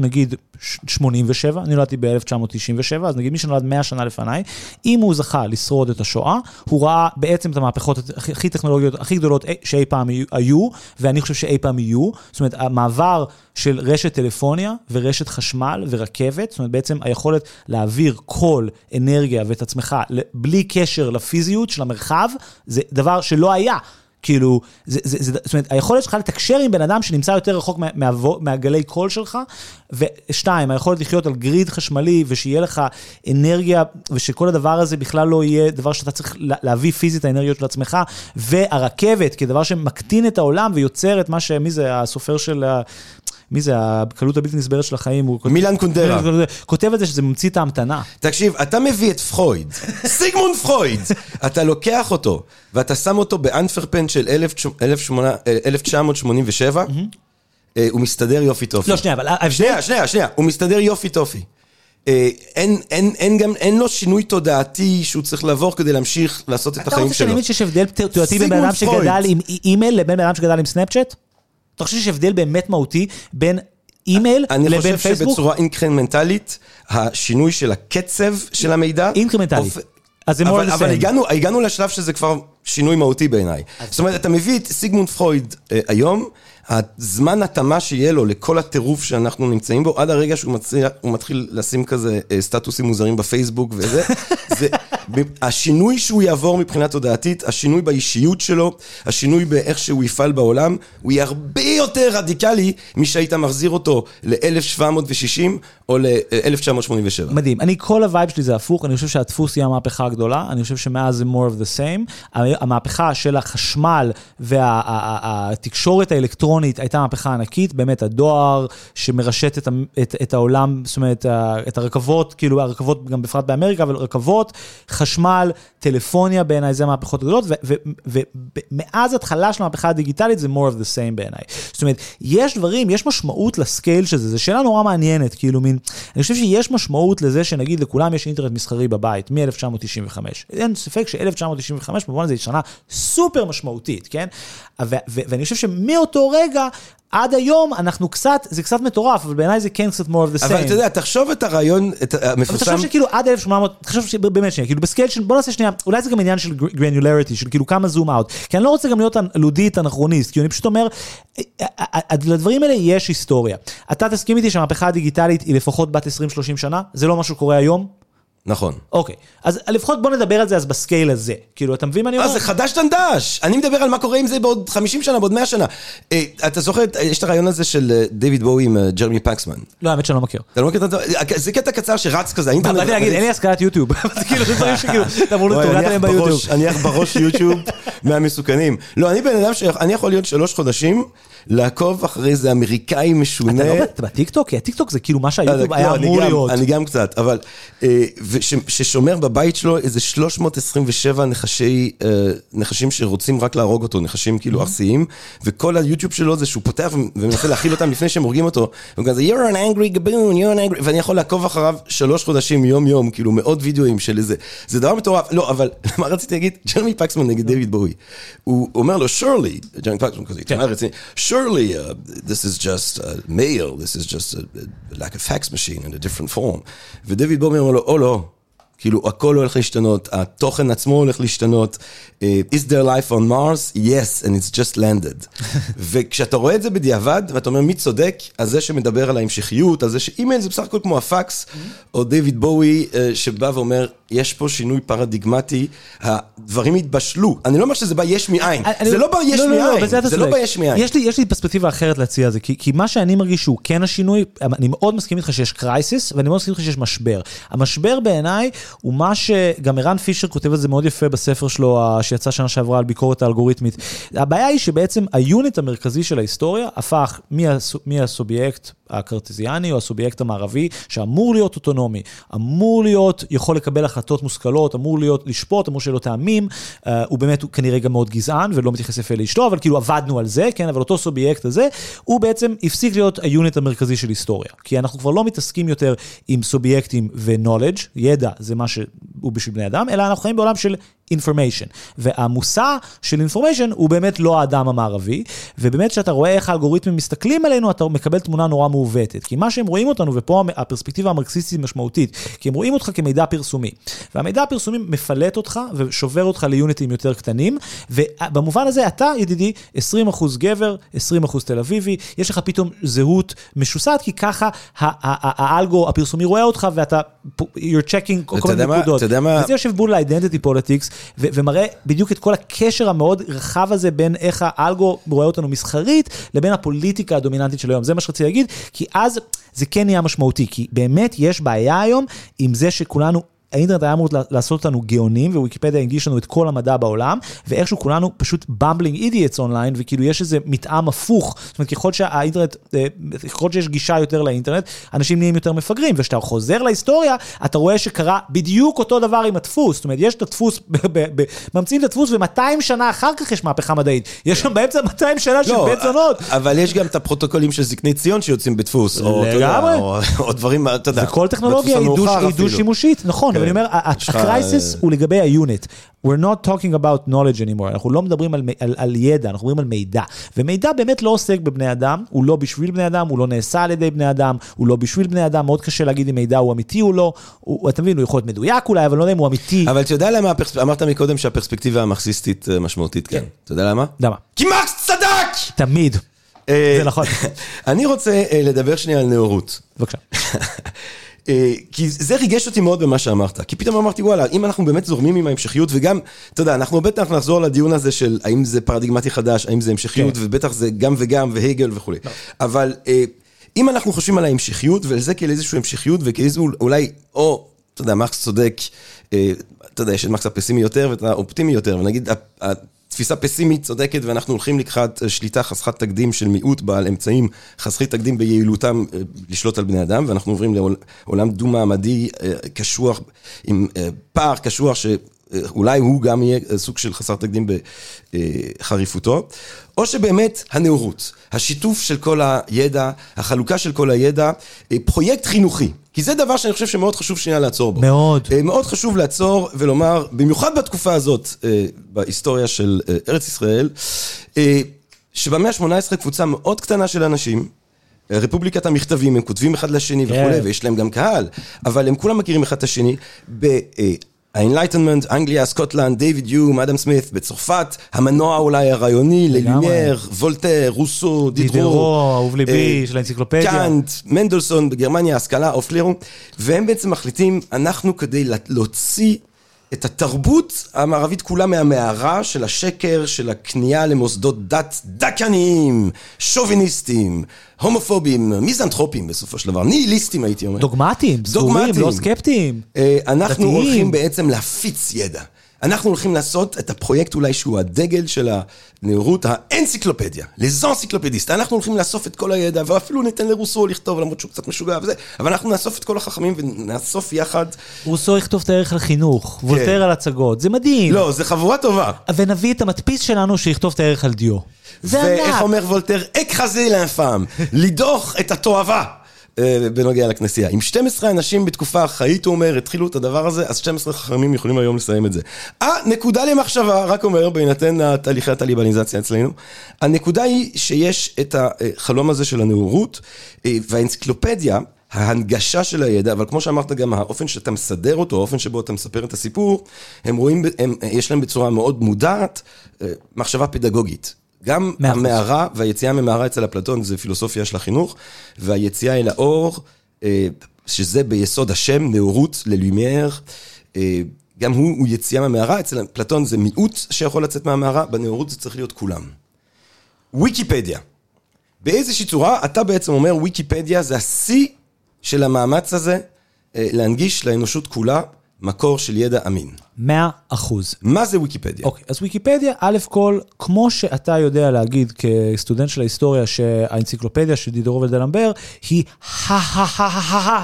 נגיד ש- 87, אני נולדתי ב-1997, אז נגיד מי שנולד 100 שנה לפניי, אם הוא זכה לשרוד את השואה, הוא ראה בעצם את המהפכות הכי טכנולוגיות, הכי גדולות אי- שאי פעם היו- ואני חושב שאי פעם יהיו. זאת אומרת, המעבר של רשת טלפוניה ורשת חשמל ורכבת, זאת אומרת, בעצם היכולת להעביר כל אנרגיה ואת עצמך בלי קשר לפיזיות של המרחב, זה דבר שלא היה. כאילו, זה, זה, זה, זאת אומרת, היכולת שלך לתקשר עם בן אדם שנמצא יותר רחוק מה, מה, מהגלי קול שלך, ושתיים, היכולת לחיות על grid חשמלי ושיהיה לך אנרגיה, ושכל הדבר הזה בכלל לא יהיה דבר שאתה צריך לה- להביא פיזית האנרגיות של עצמך, והרכבת כדבר שמקטין את העולם ויוצר את מה ש... מי זה הסופר של... מי זה, הקלות הבלתי נסבלת של החיים, הוא כותב- מילן קונדרה. כותב את זה שזה ממציא את ההמתנה. תקשיב, אתה מביא את פרויד, סיגמונד פרויד, אתה לוקח אותו, ואתה שם אותו באנטוורפן של 1987, אה, הוא מסתדר יופי טופי. לא, שנייה, אבל. שנייה, שנייה, שנייה, הוא מסתדר יופי טופי. אה, אין, אין, אין גם, אין לו שינוי תודעתי שהוא צריך לעבור כדי להמשיך לעשות את אתה החיים רוצה שאני שלו. אגיד שיש הבדל תודעתי בין בן אדם. שגדל עם אימייל לבין בן אדם שגדל עם סנאפצ'אט? אתה חושב שיש הבדל באמת מהותי בין אימייל אני לבין חושב פייסבוק? שבצורה אינקרמנטלית, השינוי של הקצב של המידע... אינקרמנטלי. הופ- אז זה of the אבל. הגענו, הגענו לשלב שזה כבר שינוי מהותי בעיניי. זאת אומרת, אתה מביא את סיגמונד פרויד אה, היום, הזמן התאמה שיהיה לו לכל הטירוף שאנחנו נמצאים בו, עד הרגע שהוא מצליח, מתחיל לשים כזה אה, סטטוסים מוזרים בפייסבוק וזה, זה, השינוי שהוא יעבור מבחינה תודעתית, השינוי באישיות שלו, השינוי באיך שהוא יפעל בעולם, הוא יהיה הרבה יותר רדיקלי משהיית מחזיר אותו ל-1760 או ל-1987. מדהים. אני, כל ה vibe שלי זה הפוך, אני חושב שהדפוס היא המהפכה הגדולה, אני חושב שמאז זה more of the same. המהפכה של החשמל והתקשורת האלקטרונית הייתה מהפכה ענקית, באמת הדואר שמרשת את, את, את העולם, זאת אומרת, את הרכבות, כאילו הרכבות גם בפרט באמריקה, אבל רכבות, חשמל, טלפוניה בעיניי זה המהפכות הגדולות, ומאז התחלה של המהפכה הדיגיטלית זה more of the same בעיניי. זאת אומרת, יש דברים, יש משמעות ל scale של זה, זו שאלה נורא מעניינת, כאילו מין, אני חושב שיש משמעות לזה שנגיד לכולם יש אינטרנט מסחרי בבית מ-1995. אין ספק ש-1995 במובן הזה היא שנה סופר משמעותית, כן? ואני חושב שמאותו רגע עד היום אנחנו קצת, זה קצת מטורף, אבל בעיניי זה כן קצת more of the same. אבל אתה יודע, תחשוב את הרעיון, את אבל המפורסם... תחשוב שכאילו עד 1800, תחשוב שבאמת שנייה, כאילו ב scale של, בוא נעשה שנייה, אולי זה גם עניין של granularity, של כאילו כמה zoom out, כי אני לא רוצה גם להיות לודיט אנכרוניסט, כי אני פשוט אומר, אה, אה, אה, לדברים האלה יש היסטוריה. אתה תסכים איתי שהמהפכה הדיגיטלית היא לפחות בת 20-30 שנה? זה לא משהו שקורה היום? נכון. אוקיי, אז לפחות בוא נדבר על זה אז בסקייל הזה. כאילו, אתה מבין מה אני אומר? אז זה חדש דנדש. אני מדבר על מה קורה עם זה בעוד 50 שנה, בעוד 100 שנה. אה, אתה זוכר, אה, יש את הרעיון הזה של אה, דיוויד בואי עם אה, ג'רמי פקסמן. לא, האמת שאני לא מכיר. אתה לא מכיר את זה? זה קטע קצר שרץ כזה, האינטרנט... באתי להגיד, אין לי השכלת יוטיוב. זה כאילו, זה דברים שכאילו, אתה אמור לתורת אני עליהם ביוטיוב. בראש- אני אח בראש יוטיוב מהמסוכנים. לא, אני בן אדם שאני יכול להיות שלוש חודשים, לעקוב אחרי איזה אמריקאי משונה. אתה לא בטיקטוק? כי הטיקטוק זה כאילו מה שהיוטיוב לא, היה אמור להיות. אני גם קצת, אבל... ששומר בבית שלו איזה 327 נחשי, אה, נחשים שרוצים רק להרוג אותו, נחשים כאילו ארסיים, וכל היוטיוב שלו זה שהוא פותח ומנסה להכיל אותם לפני שהם הורגים אותו, והוא כזה, you're an angry gaboon, you're an angry, ואני יכול לעקוב אחריו שלוש חודשים יום יום, כאילו מאות וידאוים של איזה, זה דבר מטורף, לא, אבל מה רציתי להגיד? ג'רמי פקסמן נגד דיוויד בואי, הוא אומר לו, surely, ג'רמי פקסמן כזה, עיתונאי רציני, surely uh, this is just a mail, this is just a, like a fax machine in a different form. ודויד בומי אומר לו, או לא, כאילו הכל הולך להשתנות, התוכן עצמו הולך להשתנות. Uh, is there life on Mars? Yes, and it's just landed. וכשאתה רואה את זה בדיעבד, ואתה אומר מי צודק, אז זה שמדבר על ההמשכיות, על זה שאימייל זה בסך הכל כמו הפקס, או דיוויד בואי uh, שבא ואומר, יש פה שינוי פרדיגמטי, הדברים התבשלו. אני לא אומר שזה בא יש מאין, זה לא בא יש לא, לא, לא, מאין, זה לא. בא יש מאין. יש לי, יש לי פרספקטיבה אחרת להציע על זה, כי, כי מה שאני מרגיש שהוא כן השינוי, אני מאוד מסכים איתך שיש crisis, ואני מאוד מסכים איתך שיש משבר. המשבר בעיניי הוא מה שגם ערן פישר כותב על זה מאוד יפה בספר שלו, שיצא שנה שעברה על ביקורת האלגוריתמית. הבעיה היא שבעצם ה unit המרכזי של ההיסטוריה הפך מהס- מהסובייקט הקרטזיאני או הסובייקט המערבי, שאמור להיות אוטונומי, אמור להיות, יכול לקבל החלטות מושכלות, אמור להיות לשפוט, אמור לו טעמים, אה, הוא באמת, הוא כנראה גם מאוד גזען ולא מתייחס יפה לאשתו, אבל כאילו עבדנו על זה, כן, אבל אותו סובייקט הזה, הוא בעצם הפסיק להיות ה unit המרכזי של היסטוריה. כי אנחנו כבר לא מתעסקים יותר עם סובייקטים ו-knowledge, ידע זה מה שהוא בשביל בני אדם, אלא אנחנו חיים בעולם של information. והמושא של information הוא באמת לא האדם המערבי, ובאמת כשאתה רואה איך האלגוריתמים מסתכלים עלינו, אתה מקבל תמונה נורא מעוותת. כי מה שהם רואים אותנו, ופה הפרספקטיבה המרקסיסטית משמעותית, כי הם רואים אותך כמידע פרסומי. והמידע הפרסומי מפלח אותך ושובר אותך ליוניטים יותר קטנים, ובמובן הזה אתה, ידידי, 20% גבר, 20% תל אביבי, יש לך פתאום זהות משוסעת, כי ככה האלגו הפרסומי רואה אותך ואתה, you're checking כל מיני נקודות. אתה יודע מה- וזה יושב בול ל identity politics, ו- ומראה בדיוק את כל הקשר המאוד רחב הזה בין איך האלגו רואה אותנו מסחרית, לבין הפוליטיקה הדומיננטית של היום. זה מה שרציתי להגיד, כי אז זה כן נהיה משמעותי, כי באמת יש בעיה היום עם זה שכולנו... האינטרנט היה אמור לעשות אותנו גאונים, וויקיפדיה הנגיש לנו את כל המדע בעולם, ואיכשהו כולנו פשוט bumbling idiots online, וכאילו יש איזה מתאם הפוך. זאת אומרת, ככל שהאינטרנט, אה, ככל שיש גישה יותר לאינטרנט, אנשים נהיים יותר מפגרים, וכשאתה חוזר להיסטוריה, אתה רואה שקרה בדיוק אותו דבר עם הדפוס. זאת אומרת, יש את הדפוס, ממציאים את הדפוס, ו-200 שנה אחר כך יש מהפכה מדעית. יש שם באמצע 200 שנה של לא, בית זונות. אבל יש גם את הפרוטוקולים של זקני ציון שיוצאים בדפוס, או, דברים, אתה יודע, וכל טכנולוגיה היא. דו-שימושית, נכון, אני אומר, ה crisis אה, הוא לגבי ה unit. We're not talking about knowledge anymore, אנחנו לא מדברים על, על, על ידע, אנחנו מדברים על מידע. ומידע באמת לא עוסק בבני אדם, הוא לא בשביל בני אדם, הוא לא נעשה על ידי בני אדם, הוא לא בשביל בני אדם, מאוד קשה להגיד אם מידע הוא אמיתי או לא. הוא, אתה מבין, הוא יכול להיות מדויק אולי, אבל לא יודע אם הוא אמיתי. אבל אתה יודע למה, הפרס... אמרת מקודם שהפרספקטיבה המרקסיסטית אה, משמעותית, כן. אתה יודע למה? למה? כי מרקס צדק! תמיד. אה, זה נכון. אני רוצה לדבר שנייה על נאורות. בבקשה. אה, כי זה ריגש אותי מאוד במה שאמרת, כי פתאום אמרתי וואלה, אם אנחנו באמת זורמים עם ההמשכיות, וגם, אתה יודע, אנחנו בטח נחזור לדיון הזה של האם זה פרדיגמטי חדש, האם זה המשכיות, כן. ובטח זה גם וגם, והגל וכולי. אבל אה, אם אנחנו חושבים על ההמשכיות, ועל זה כאל איזושהי המשכיות, וכאיזו אולי, או, אתה יודע, מקס צודק, אה, אתה יודע, יש את מקס הפסימי יותר ואת האופטימי יותר, ונגיד, ה- התפיסה פסימית צודקת, ואנחנו הולכים לקראת אה, שליטה חסכת תקדים של מיעוט בעל אמצעים חסכי תקדים ביעילותם אה, לשלוט על בני אדם, ואנחנו עוברים לעולם דו-מעמדי אה, קשוח, עם פער קשוח ש... אולי הוא גם יהיה סוג של חסר תקדים בחריפותו, או שבאמת הנאורות, השיתוף של כל הידע, החלוקה של כל הידע, פרויקט חינוכי. כי זה דבר שאני חושב שמאוד חשוב שנייה לעצור בו. מאוד. אה, מאוד חשוב לעצור ולומר, במיוחד בתקופה הזאת, אה, בהיסטוריה של אה, ארץ ישראל, אה, שבמאה ה-18 קבוצה מאוד קטנה של אנשים, רפובליקת המכתבים, הם כותבים אחד לשני כן. וכולי, ויש להם גם קהל, אבל הם כולם מכירים אחד את השני, ה-Enlightenment, אנגליה, סקוטלנד, דיוויד יוּם, אדם סמית, בצרפת, המנוע אולי הרעיוני, ללימייר, וולטר, רוסו, דידרו. דידרו, אהוב ליבי, אה, של האנציקלופדיה. קאנט, מנדלסון בגרמניה, השכלה, אופלרו, והם בעצם מחליטים, אנחנו כדי להוציא את התרבות המערבית כולה מהמערה של השקר, של הכניעה למוסדות דת דכאניים, שוביניסטים, הומופובים, מיזנטרופים בסופו של דבר, ניהיליסטים הייתי אומר. דוגמטיים, סגורים. לא סקפטיים. אה, אנחנו דתיים. הולכים בעצם להפיץ ידע. אנחנו הולכים לעשות את הפרויקט אולי שהוא הדגל של הנאורות, האנציקלופדיה, לזאנציקלופדיסט. אנחנו הולכים לאסוף את כל הידע, ואפילו ניתן לרוסו לכתוב, למרות שהוא קצת משוגע וזה, אבל אנחנו נאסוף את כל החכמים ונאסוף יחד. רוסו יכתוב את הערך על חינוך, וולטר על הצגות, זה מדהים. כן. לא, זו חבורה טובה. ונביא את המדפיס שלנו שיכתוב את הערך על דיו. זה ואיך ענק. אומר וולטר, אקחזי לאינפאם, לדוח את התועבה. אה, בנוגע לכנסייה. אם 12 אנשים בתקופה ארכאית, הוא אומר, התחילו את הדבר הזה, אז 12 חכמים יכולים היום לסיים את זה. אה, נקודה למחשבה, רק אומר, בהינתן התהליכי הטליבניזציה אצלנו. הנקודה היא שיש את החלום הזה של הנאורות, אה, והאנציקלופדיה, ההנגשה של הידע, אבל כמו שאמרת גם האופן שאתה מסדר אותו, האופן שבו אתה מספר את הסיפור, הם רואים, הם, יש להם בצורה מאוד מודעת אה, מחשבה פדגוגית. גם. המערה והיציאה ממערה אצל אפלטון זה פילוסופיה של החינוך, והיציאה אל האור, אה, שזה ביסוד השם, נאורות ללומייר, אה, גם הוא, הוא יציאה מהמערה, אצל אפלטון זה מיעוט שיכול לצאת מהמערה, בנאורות זה צריך להיות כולם. ויקיפדיה. באיזושהי צורה, אתה בעצם אומר, ויקיפדיה זה השיא של המאמץ הזה אה, להנגיש לאנושות כולה מקור של ידע אמין. מאה אחוז. מה זה ויקיפדיה? אוקיי, אז ויקיפדיה, א' כל, כמו שאתה יודע להגיד כסטודנט של ההיסטוריה, שהאנציקלופדיה של דידרו ולדלמבר, היא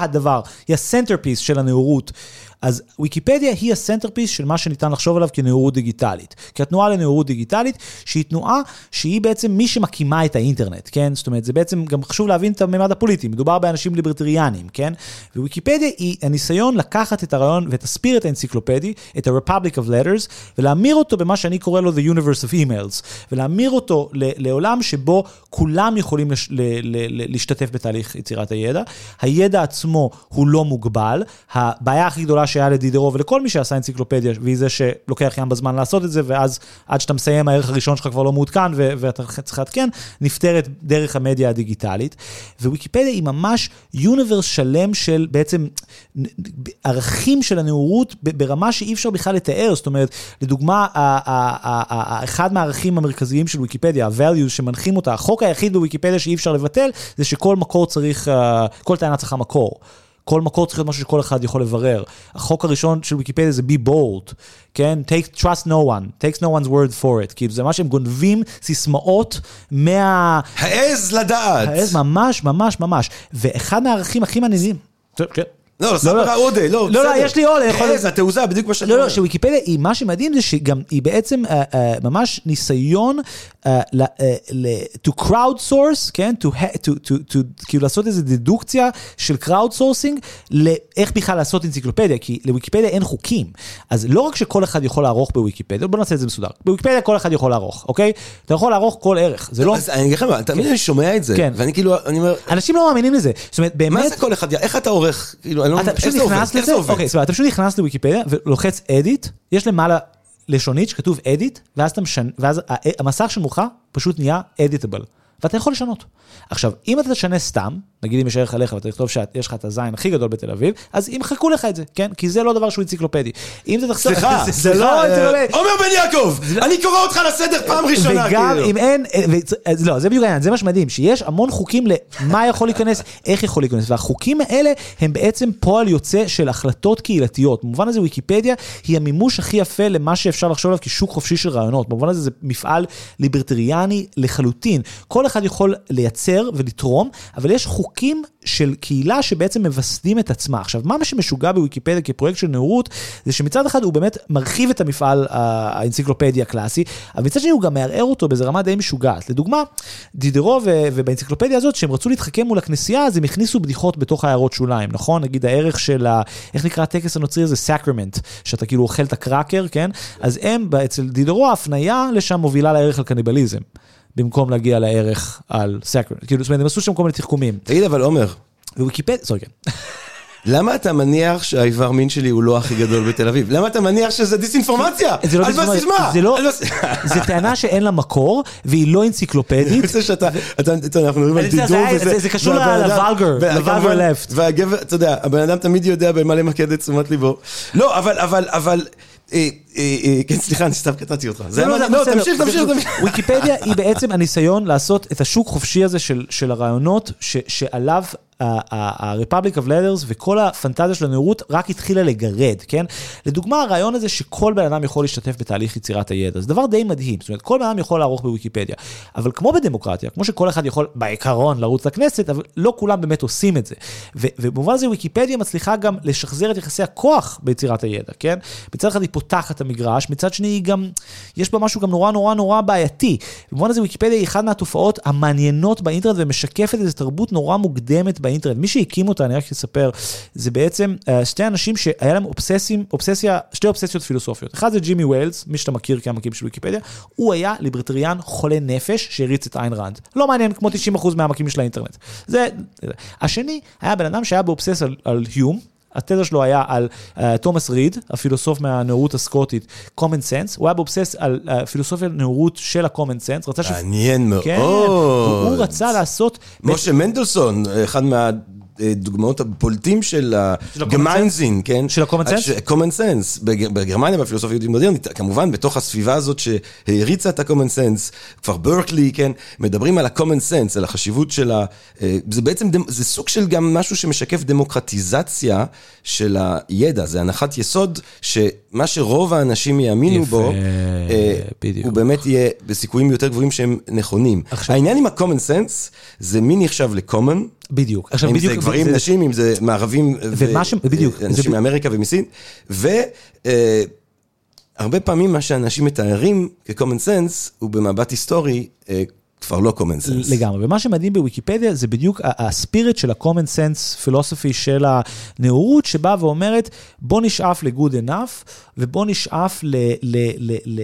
הדבר, היא ה centerpiece של הנאורות. אז ויקיפדיה היא ה centerpiece של מה שניתן לחשוב עליו כנאורות דיגיטלית. כי התנועה לנאורות דיגיטלית, שהיא תנועה שהיא בעצם מי שמקימה את האינטרנט, כן? זאת אומרת, זה בעצם גם חשוב להבין את הממד הפוליטי, מדובר באנשים ליברטריאנים, כן? וויקיפדיה היא הניסיון לקחת את הרעיון ואת הספירט האנציקלופדי, את ה-Republic of Letters, ולהמיר אותו במה שאני קורא לו The Universe of Emails, ולהמיר אותו לעולם שבו כולם יכולים לש- ל- ל- ל- להשתתף בתהליך יצירת הידע. הידע עצמו הוא לא מוגבל, הבעיה הכי גדולה שהיה לדידרו ולכל מי שעשה אנציקלופדיה, והיא זה שלוקח ים בזמן לעשות את זה, ואז עד שאתה מסיים הערך הראשון שלך כבר לא מעודכן ו- ואתה צריך לעדכן, נפתרת דרך המדיה הדיגיטלית. וויקיפדיה היא ממש יוניברס שלם של בעצם ערכים של הנאורות ברמה שאי אפשר בכלל לתאר, זאת אומרת, לדוגמה, אחד מהערכים המרכזיים של ויקיפדיה, ה-values שמנחים אותה, החוק היחיד בוויקיפדיה שאי אפשר לבטל, זה שכל מקור צריך, אה, כל טענה צריכה מקור. כל מקור צריך להיות משהו שכל אחד יכול לברר. החוק הראשון של ויקיפדיה זה be bold, כן? take, trust no one, takes no one's word for it. כאילו זה מה שהם גונבים סיסמאות מה... העז לדעת! העז ממש, ממש, ממש. ואחד מהערכים הכי מעניינים... טוב, כן. לא, סבבה, עודה, לא, לא, בסדר. יש לי עוד, אני יכול- העז, התעוזה, בדיוק מה שאתה לא, אומר. לא, שוויקיפדיה, היא, מה שמדהים זה שגם היא בעצם uh, uh, ממש ניסיון to crowd source, כן? To, ha- to, to, to, כאילו לעשות איזו דדוקציה של crowd sourcing לאיך בכלל לעשות אנציקלופדיה, כי לוויקיפדיה אין חוקים. אז לא רק שכל אחד יכול לערוך בוויקיפדיה, בוא נעשה את זה מסודר. בוויקיפדיה כל אחד יכול לערוך, אוקיי? אתה יכול לערוך כל ערך, זה לא... אז אני אגיד לך מה, תמיד אני שומע את זה, כן. ואני כאילו, אני אומר, אנשים לא מאמינים לזה. זאת אומרת, באמת... מה זה כל אחד, איך אתה עורך, כאילו, אני לא אתה פשוט? נכנס לזה? אוקיי, סבבה, אתה פשוט נכנס לוויקיפדיה ולוחץ אדיט, יש למעלה לשונית שכתוב אדיט, ואז אתה משנה, ואז המסך שמולך פשוט נהיה אדיטבל, ואתה יכול לשנות. עכשיו, אם אתה תשנה סתם, נגיד אם יש ערך עליך ואתה תכתוב שיש לך את הזין הכי גדול בתל אביב, אז ימחקו לך את זה, כן? כי זה לא דבר שהוא אנציקלופדי. אם אתה תחסוך... סליחה, זה לא אה. עומר בן יעקב, אני קורא אותך לסדר פעם ראשונה, וגם כאילו. אם אין, ו- אז לא, זה בדיוק העניין, זה מה שמדהים, שיש המון חוקים למה יכול להיכנס, איך יכול להיכנס, והחוקים האלה הם בעצם פועל יוצא של החלטות קהילתיות. במובן הזה ויקיפדיה היא המימוש הכי יפה למה שאפשר לחשוב עליו כשוק חופשי של רעיונות. במובן הזה זה מפעל ליברטריאני לחלוטין. כל אחד יכול לייצר ולתרום, אבל יש חוקים של קהילה שבעצם מווסדים את עצמה. עכשיו, מה שמשוגע בוויקיפדיה כפרויקט של נאורות, זה שמצד אחד הוא באמת מרחיב את המפעל ה- האנציקלופדי הקלאסי, אבל מצד שני הוא גם מערער אותו באיזה רמה די משוגעת. לדוגמה, דידרו ו- ובאנציקלופדיה הזאת, שהם רצו להתחכם מול הכנסייה, אז הם הכניסו בדיחות בתוך העיירות שוליים, נכון? נגיד הערך של ה... איך נקרא הטקס הנוצרי הזה? סקרמנט, שאתה כאילו אוכל את הקראקר, כן? אז הם, אצל דידרו, ההפניה לשם מובילה לערך על קניבליזם. במקום להגיע לערך על סקרמנט, כאילו, זאת אומרת, הם עשו שם כל מיני תחכומים. תגיד, אבל עומר, וויקיפדיה, סורי, כן. למה אתה מניח שהאיבר מין שלי הוא לא הכי גדול בתל אביב? למה אתה מניח שזה דיסאינפורמציה? זה לא על בסיס דיסאינפורמציה, מה? זה לא- זו טענה שאין לה מקור, והיא לא אני אנציקלופדית. רוצה שאתה, אתה, אנחנו מדברים על אני דידור זה- וזה. זה- זה קשור והבן ל- אדם- ל-vulgar, וכמובן- ל-vulgar left. והגבר, אתה יודע, הבן אדם תמיד יודע במה למקד את תשומת ליבו. לא, אבל, אבל, אבל, אה, כן, סליחה, אני סתם קטעתי אותך. זה. לא, בסדר. תמשיך, תמשיך, תמשיך. ויקיפדיה היא בעצם הניסיון לעשות את השוק חופשי הזה של, הרעיונות, שעליו ה-Republic of Letters וכל הפנטזיה של הנאורות רק התחילה לגרד, כן? לדוגמה, הרעיון הזה שכל בן אדם יכול להשתתף בתהליך יצירת הידע, זה דבר די מדהים, זאת אומרת, כל בן אדם יכול לערוך בוויקיפדיה, אבל כמו בדמוקרטיה, כמו שכל אחד יכול בעיקרון לרוץ לכנסת, אבל לא כולם באמת עושים את זה. ובמובן הזה ויקיפדיה מצליחה גם לשחזר את יחסי הכוח ביצירת הידע, כן? מצד אחד היא פותחת את המגרש, מצד שני היא גם, יש בה משהו גם נורא נורא נורא בעייתי. במובן הזה ויקיפדיה היא אחת מהתופעות המעניינות באינטרנט ומשקפת איזו תרבות נורא מוקדמת באינטרנט. מי שהקים אותה, אני רק אספר, זה בעצם אה, שתי אנשים שהיה להם אובססים, אובססיה, שתי אובססיות פילוסופיות. אחד זה ג'ימי ווילס, מי שאתה מכיר כמקים של ויקיפדיה, הוא היה ליברטריאן חולה נפש שהריץ את איין ראנד. לא מעניין, כמו 90% מהמקים של האינטרנט. זה, זה. השני היה בן אדם שהיה באובסס על, על היום, התזה שלו היה על uh, תומאס ריד, הפילוסוף מהנאורות הסקוטית, common sense, הוא היה באובסס על uh, פילוסופיה נאורות של ה-common sense, רצה ש... מעניין מאוד. כן, הוא רצה לעשות... משה מנדלסון, אחד מהדוגמאות הבולטים של הגמיינזין, כן? של ה-common sense? ש- common sense, בג- בגרמניה, בפילוסופיה יהודית מודרנית, כמובן, בתוך הסביבה הזאת שהריצה את ה-common sense, כבר ברקלי, כן? מדברים על ה-common sense, על החשיבות של ה... אה, זה בעצם, זה סוג של גם משהו שמשקף דמוקרטיזציה של הידע, זה הנחת יסוד שמה שרוב האנשים יאמינו יפה, בו, אה, בדיוק. הוא באמת יהיה בסיכויים יותר גבוהים שהם נכונים. עכשיו- העניין עם ה-common sense, זה מי נחשב ל-common, בדיוק. עכשיו אם בדיוק... זה גברים, זה- נשים, אם זה מערבים, ומה ש- בדיוק, זה אנשים ב- מאמריקה ומסין, והרבה פעמים מה שאנשים מתארים כ-common sense, הוא במבט היסטורי אה, כבר לא common sense. לגמרי, ומה שמדהים בוויקיפדיה זה בדיוק הספיריט של ה-common sense philosophy של הנאורות, שבאה ואומרת, בוא נשאף ל-good enough, ובוא נשאף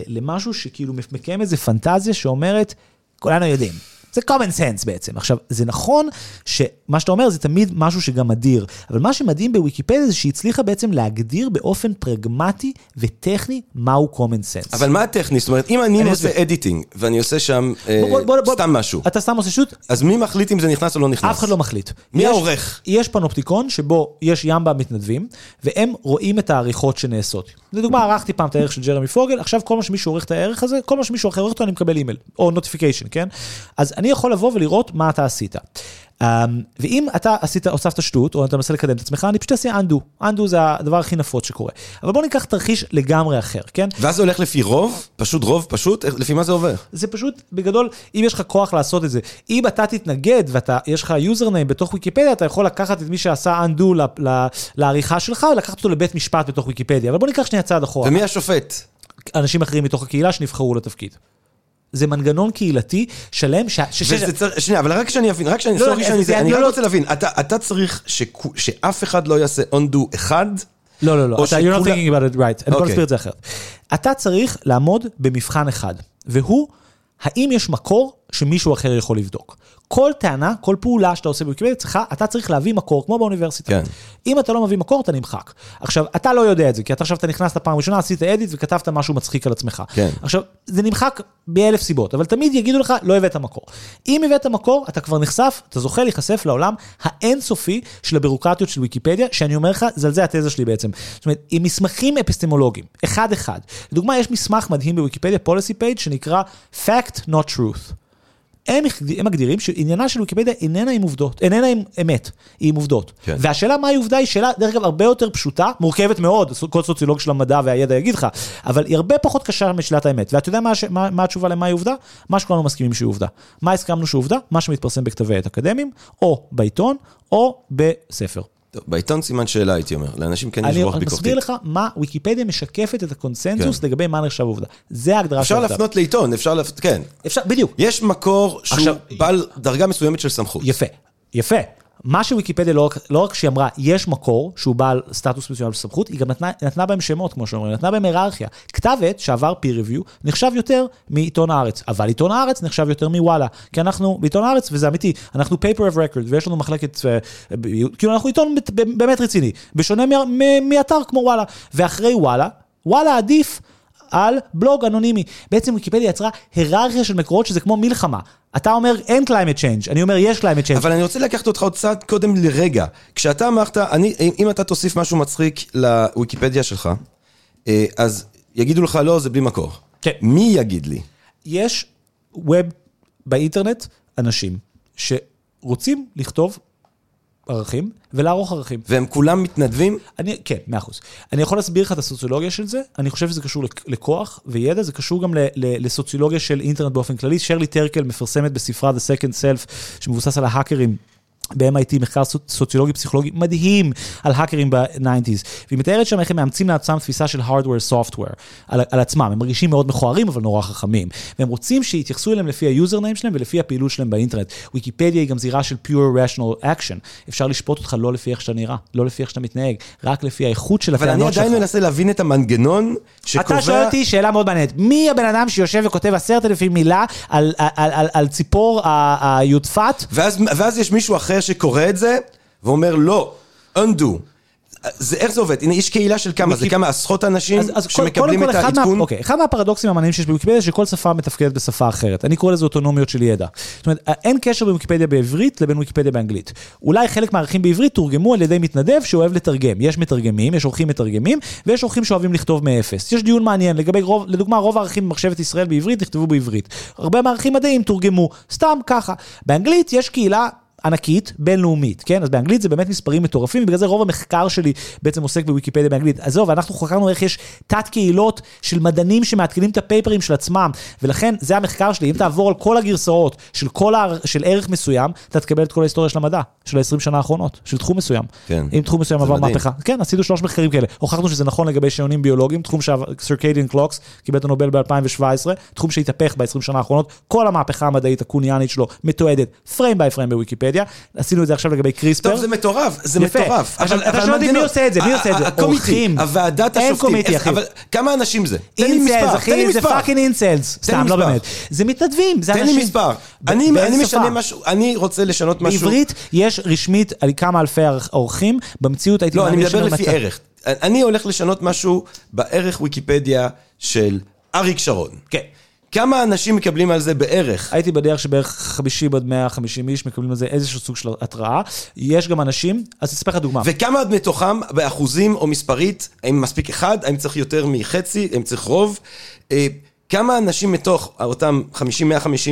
למשהו שכאילו מקיים איזה פנטזיה שאומרת, כולנו יודעים. זה common sense בעצם. עכשיו, זה נכון שמה שאתה אומר זה תמיד משהו שגם מדיר, אבל מה שמדהים בוויקיפדיה זה שהיא הצליחה בעצם להגדיר באופן פרגמטי וטכני מהו common sense. אבל מה הטכני? זאת אומרת, אם אני אני עושה. editing, ואני עושה שם אה, בוא- בוא- בוא- סתם משהו, אתה סתם עושה שוט, אז מי מחליט אם זה נכנס או לא נכנס? אף אחד לא מחליט. מי יש- העורך? יש פנופטיקון שבו יש ימבה מתנדבים, והם רואים את העריכות שנעשות. לדוגמה, ערכתי פעם את הערך של ג'רמי פוגל, עכשיו כל מה שמישהו עורך את הערך הזה, כל מה שמישהו אחר עורך אותו, אני מקבל אימייל, או notification, כן? אז אני יכול לבוא ולראות מה אתה עשית. Um, ואם אתה עשית, הוספת שטות, או אתה מנסה לקדם את עצמך, אני פשוט אעשה undo. undo זה הדבר הכי נפוץ שקורה. אבל בוא ניקח תרחיש לגמרי אחר, כן? ואז זה הולך לפי רוב? פשוט רוב פשוט? לפי מה זה עובר? זה פשוט, בגדול, אם יש לך כוח לעשות את זה, אם אתה תתנגד ויש לך יוזרניים בתוך ויקיפדיה, אתה יכול לקחת את מי שעשה undo ל- לעריכה שלך, ולקחת אותו לבית משפט בתוך ויקיפדיה. אבל בוא ניקח שנייה צעד אחורה. ומי השופט? אנשים אחרים מתוך הקהילה שנבחרו לתפקיד. זה מנגנון קהילתי שלם, ש... ש... וזה צריך, שנייה, אבל רק שאני אבין, רק שאני, לא, סורי לא, שאני זה- אני לא, רק. רוצה להבין, אתה אתה צריך שכו- שאף אחד לא יעשה undo אחד, לא, לא, לא, אתה, you're not thinking about it right, אני יכול אוקיי. להסביר את זה אחרת. אתה צריך לעמוד במבחן אחד, והוא, האם יש מקור שמישהו אחר יכול לבדוק. כל טענה, כל פעולה שאתה עושה בוויקיפדיה, צריכה, אתה צריך להביא מקור, כמו באוניברסיטה. כן. אם אתה לא מביא מקור, אתה נמחק. עכשיו, אתה לא יודע את זה, כי אתה עכשיו אתה נכנסת פעם ראשונה, עשית אדיט וכתבת משהו מצחיק על עצמך. כן. עכשיו, זה נמחק באלף סיבות, אבל תמיד יגידו לך, לא הבאת מקור. אם הבאת מקור, אתה כבר נחשף, אתה זוכה להיחשף לעולם האינסופי של הבירוקרטיות של ויקיפדיה, שאני אומר לך, זה על זה התזה שלי בעצם. זאת אומרת, עם מסמכים אפיסטמולוגיים, אחד-אחד. לדוגמה, יש מסמך מדהים בוויקיפדיה, policy page, שנקרא Fact Not Truth. הם, הם מגדירים שעניינה של ויקיפדיה איננה עם עובדות, איננה עם אמת, היא עם עובדות. כן. והשאלה מהי עובדה היא שאלה, דרך אגב, הרבה יותר פשוטה, מורכבת מאוד, כל סוציולוג של המדע והידע יגיד לך, אבל היא הרבה פחות קשה משאלת האמת. ואתה יודע מה, מה, מה התשובה למהי עובדה? מה שכולנו מסכימים שהיא עובדה. מה הסכמנו שהוא עובדה? מה שמתפרסם בכתבי עת אקדמיים, או בעיתון, או בספר. טוב, בעיתון סימן שאלה הייתי אומר, לאנשים כן יש אני רוח מסביר ביקורתית. לך מה ויקיפדיה משקפת את הקונסנזוס כן. לגבי מה נחשב עובדה. זה ההגדרה של אפשר עובדה. להפנות לעיתון, אפשר להפ... כן. אפשר, בדיוק. יש מקור שהוא עכשיו- בעל דרגה מסוימת של סמכות. יפה, יפה. מה שוויקיפדיה לא, רק- לא רק שהיא אמרה, יש מקור שהוא בעל סטטוס מסוים של סמכות, היא גם נתנה, נתנה בהם שמות, כמו שאומרים, נתנה בהם היררכיה. כתב עת שעבר peer review נחשב יותר מעיתון הארץ, אבל עיתון הארץ נחשב יותר מוואלה. כי אנחנו, בעיתון הארץ, וזה אמיתי, אנחנו paper of record, ויש לנו מחלקת, אה, כאילו אנחנו עיתון באמת רציני, בשונה מאתר כמו וואלה. ואחרי וואלה, וואלה עדיף. על בלוג אנונימי. בעצם ויקיפדיה יצרה היררכיה של מקורות שזה כמו מלחמה. אתה אומר אין climate change, אני אומר יש climate change. אבל אני רוצה לקחת אותך עוד צעד קודם לרגע. כשאתה אמרת, אני, אם אתה תוסיף משהו מצחיק לוויקיפדיה שלך, אה, אז יגידו לך, לא, זה בלי מקור. כן. מי יגיד לי? יש ווב באינטרנט אנשים שרוצים לכתוב ערכים ולערוך ערכים. והם כולם מתנדבים? אני, כן, מאה אחוז. אני יכול להסביר לך את הסוציולוגיה של זה, אני חושב שזה קשור לכ- לכוח וידע, זה קשור גם ל, ל, לסוציולוגיה של אינטרנט באופן כללי. שרלי טרקל מפרסמת בספרה The Second Self, שמבוסס על ההאקרים. ב-MIT, מחקר סו- סוציולוגי פסיכולוגי מדהים על האקרים ב-90's, והיא מתארת שם איך הם מאמצים לעצמם תפיסה של hardware software על, על עצמם, הם מרגישים מאוד מכוערים אבל נורא חכמים, והם רוצים שיתייחסו אליהם לפי היוזרניים שלהם ולפי הפעילות שלהם באינטרנט. ויקיפדיה היא גם זירה של pure rational action, אפשר לשפוט אותך לא לפי איך שאתה נראה, לא לפי איך שאתה מתנהג, רק לפי האיכות של אבל אני הטענות שלך. עדיין מנסה להבין את המנגנון שקובע... אתה שואל אותי שאלה מאוד מעניינת, מי הבן אדם שיושב וכותב עשרת אלפים מילה על, על, על, על, על ציפור היודפת? ואז, ואז יש מישהו אחר שקורא את זה, ואומר, לא, undo. זה, איך זה עובד? הנה, יש קהילה של כמה? זה כמה עשרות אנשים אז, אז שמקבלים את כל, אחד, מה, העדכון? אוקיי, אחד מהפרדוקסים המעניינים שיש בוויקיפדיה, שכל שפה מתפקדת בשפה אחרת. אני קורא לזה אוטונומיות של ידע. זאת אומרת, אין קשר בין ויקיפדיה בעברית לבין ויקיפדיה באנגלית. אולי חלק מהערכים בעברית תורגמו על ידי מתנדב שאוהב לתרגם. יש מתרגמים, יש עורכים מתרגמים, ויש עורכים שאוהבים לכתוב מאפס. יש דיון מעניין לגבי רוב, לדוגמה, רוב הערכים במחשבת ישראל בעברית נכתבו בעברית. הרבה מהערכים מדעיים תורגמו, סתם ככה. באנגלית יש קהילה... ענקית, בינלאומית, כן? אז באנגלית זה באמת מספרים מטורפים, ובגלל זה רוב המחקר שלי בעצם עוסק בוויקיפדיה באנגלית. עזוב, אנחנו חקרנו איך יש תת קהילות של מדענים שמעדכנים את הפייפרים של עצמם, ולכן זה המחקר שלי, אם תעבור על כל הגרסאות של כל ה... של ערך מסוים, אתה תקבל את כל ההיסטוריה של המדע, של ה-20 שנה האחרונות, של תחום מסוים. כן. אם תחום מסוים עבר. מהפכה. כן, עשינו שלוש מחקרים כאלה. הוכחנו שזה נכון לגבי שעונים ביולוגיים, תחום ש-circadian clocks, קיבל את הנובל ב-2017, תחום שהתהפך ב-20 שנה האחרונות, כל המהפכה המדעית הקוניאנית שלו מתועדת פריים ביי פריים בוויקיפדיה. עשינו את זה עכשיו לגבי קריספר. טוב, זה מטורף, זה יפה. מטורף. עכשיו, אבל- אתה אבל שואל אותי מי עושה את זה, מי עושה את זה? עורכים. הוועדת אין השופטים. קומיטי, איך- אחי. אבל כמה אנשים זה? תן לי מספר, תן זה. פאקינג אינסלס. תן סתם, לא. באמת. זה מתנדבים, זה תן אנשים. לי מספר. אני? משנה משהו, אני רוצה לשנות משהו. בעברית יש רשמית על כמה אלפי עורכים, במציאות הייתי לא, אני מדבר לפי ערך. אני הולך לשנות משהו בערך ויקיפדיה של אריק שרון. כן. כמה אנשים מקבלים על זה בערך? הייתי בדרך שבערך 50 עד 150 איש מקבלים על זה איזשהו סוג של התראה. יש גם אנשים, אז אספר לך דוגמה. וכמה מתוכם באחוזים או מספרית, האם מספיק אחד, האם צריך יותר מחצי, האם צריך רוב? כמה אנשים מתוך אותם 50-150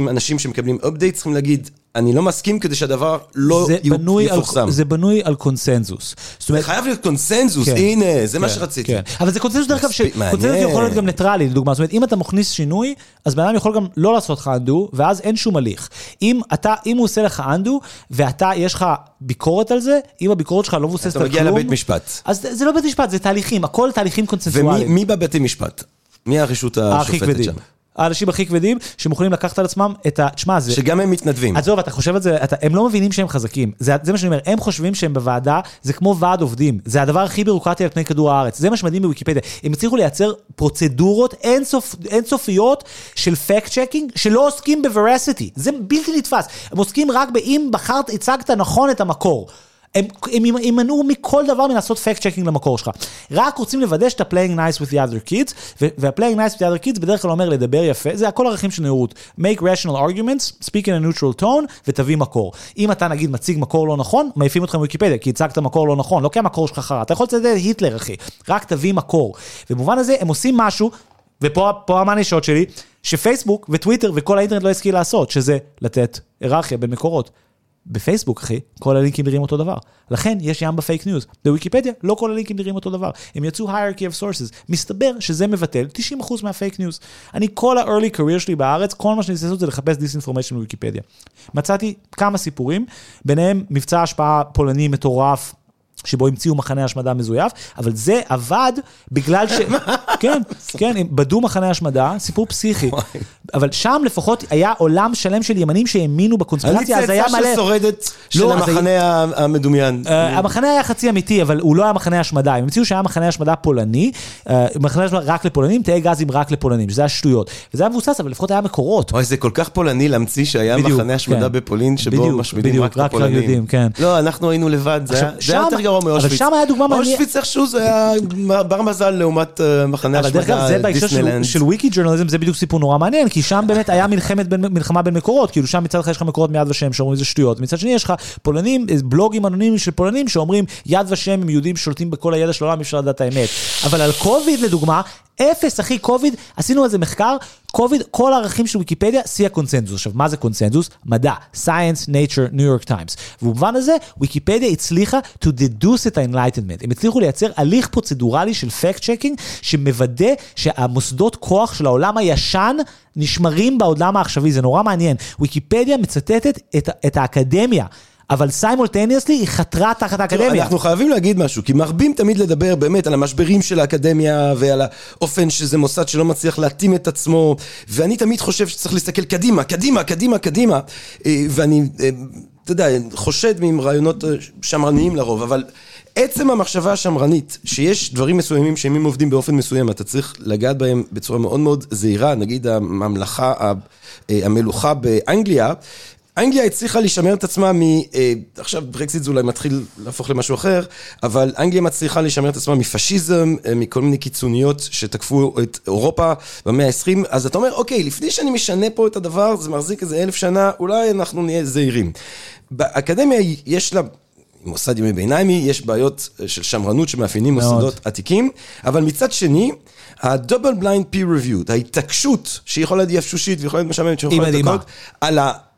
אנשים שמקבלים update צריכים להגיד, אני לא מסכים כדי שהדבר לא זה יפורסם. זה בנוי על קונסנזוס. זאת זה אומרת, חייב להיות קונסנזוס, כן. הנה, זה מה כן, שרציתי. כן. אבל זה קונצנזוס דרך אגב, מעניין. יכול להיות גם ניטרלי, לדוגמה, זאת אומרת, אם אתה מכניס שינוי, אז בן אדם יכול גם לא לעשות לך undo, ואז אין שום הליך. אם אתה, אם הוא עושה לך undo, ואתה, יש לך ביקורת על זה, אם הביקורת שלך לא מבוססת אתה על מגיע כלום, לבית משפט. אז זה זה לא בית משפט, זה תהליכים, הכל תהליכים ומי קונצנזואליים. מי בבתי משפט? מי הרשות השופטת. שם? האנשים הכי כבדים, שמוכנים לקחת על עצמם את ה... תשמע, זה... שגם הם מתנדבים. עזוב, אתה חושב על זה, אתה, הם לא מבינים שהם חזקים. זה, זה מה שאני אומר, הם חושבים שהם בוועדה, זה כמו ועד עובדים. זה הדבר הכי בירוקרטי על פני כדור הארץ. זה מה שמדהים בוויקיפדיה. הם הצליחו לייצר פרוצדורות אינסופ, אינסופיות של fact checking, שלא עוסקים ב-veracity. זה בלתי נתפס. הם עוסקים רק באם בחרת, הצגת נכון את המקור. הם יימנעו מכל דבר מלעשות fact checking למקור שלך. רק רוצים לוודא שאתה playing nice with the other kids, וה-playing nice with the other kids בדרך כלל אומר לדבר יפה, זה הכל ערכים של נאורות. make rational arguments, speak in a neutral tone, ותביא מקור. אם אתה נגיד מציג מקור לא נכון, מעיפים אותך מוויקיפדיה, כי הצגת מקור לא נכון, לא כי המקור שלך חרא, אתה יכול את היטלר אחי, רק תביא מקור. ובמובן הזה הם עושים משהו, ופה פה המאנישות שלי, שפייסבוק וטוויטר וכל האינטרנט לא השכיל לעשות, שזה לתת היררכיה בין מקורות. בפייסבוק, אחי, כל הלינקים נראים אותו דבר. לכן יש ים ב fake news. בוויקיפדיה לא כל הלינקים נראים אותו דבר. הם יצאו hierarchy of sources. מסתבר שזה מבטל 90% מה fake news. אני כל ה-early career שלי בארץ, כל מה שאני רוצה לעשות זה לחפש disinformation בוויקיפדיה. מצאתי כמה סיפורים, ביניהם מבצע השפעה פולני מטורף. שבו המציאו מחנה השמדה מזויף, אבל זה עבד בגלל ש... כן, כן, הם בדו מחנה השמדה, סיפור פסיכי. אבל שם לפחות היה עולם שלם של ימנים שהאמינו אני בקונספירציה, אז היה צאצא מלא... של שורדת של לא, אז המחנה המדומיין. אה, המחנה היה חצי אמיתי, אבל הוא לא היה מחנה השמדה. הם המציאו שהיה מחנה השמדה פולני, אה, מחנה השמדה רק לפולנים, תאי גזים רק לפולנים, שזה היה שטויות. וזה היה מבוסס, אבל לפחות היה מקורות. אוי, זה כל כך פולני להמציא שהיה מחנה השמדה כן. בפולין, שבו משמידים רק את הפולנים. גרוע אבל מאושוויץ. שם היה דוגמה מעניינת. אושוויץ איכשהו זה היה בר מזל לעומת אה, מחנה אבל דרך אגב, השמדה זה בהקשר של- וויקי ג'ורנליזם, זה בדיוק סיפור נורא מעניין, כי שם באמת היה מלחמה בין מקורות, כאילו שם מצד אחד יש לך מקורות מיד ושם שאומרים זה שטויות, מצד שני יש לך פולנים, אה, בלוגים אנונימיים של פולנים שאומרים יד ושם הם יהודים שולטים בכל הידע של העולם, אי אפשר לדעת האמת. אבל על קוביד לדוגמה, אפס אחי קוביד, עשינו על זה מחקר, קוביד, כל הערכים של ויקיפדיה, שיא הקונצנזוס. עכשיו, מה זה קונצנזוס? מדע, science, nature, ניו יורק טיימס. ובמובן הזה, ויקיפדיה הצליחה to deduce את ה-enlightenment. הם הצליחו לייצר הליך פרוצדורלי של fact checking, שמוודא שהמוסדות כוח של העולם הישן נשמרים בעולם העכשווי, זה נורא מעניין. ויקיפדיה מצטטת את, את האקדמיה. אבל simultaneously היא חתרה תחת האקדמיה. אנחנו חייבים להגיד משהו, כי מרבים תמיד לדבר באמת על המשברים של האקדמיה ועל האופן שזה מוסד שלא מצליח להתאים את עצמו, ואני תמיד חושב שצריך להסתכל קדימה, קדימה, קדימה, קדימה, אה, ואני, אה, אתה יודע, חושד עם רעיונות אה, שמרניים לרוב, אבל עצם המחשבה השמרנית, שיש דברים מסוימים שאם הם עובדים באופן מסוים, אתה צריך לגעת בהם בצורה מאוד מאוד זהירה, נגיד הממלכה, המלוכה באנגליה, אנגליה הצליחה לשמר את עצמה מ... אה, עכשיו ברקזיט זה אולי מתחיל להפוך למשהו אחר, אבל אנגליה מצליחה לשמר את עצמה מפשיזם, אה, מכל מיני קיצוניות שתקפו את אירופה במאה ה-20, אז אתה אומר, אוקיי, לפני שאני משנה פה את הדבר, זה מחזיק איזה אלף שנה, אולי אנחנו נהיה זהירים. באקדמיה יש לה... מוסד ימי ביניימי, יש בעיות אה, של שמרנות שמאפיינים מאוד. מוסדות עתיקים, אבל מצד שני, ה-double blind peer review, ההתעקשות, שיכולה להיות יפשושית ויכולה להיות משעממת, שיכולה להיות מדהימה. הכל,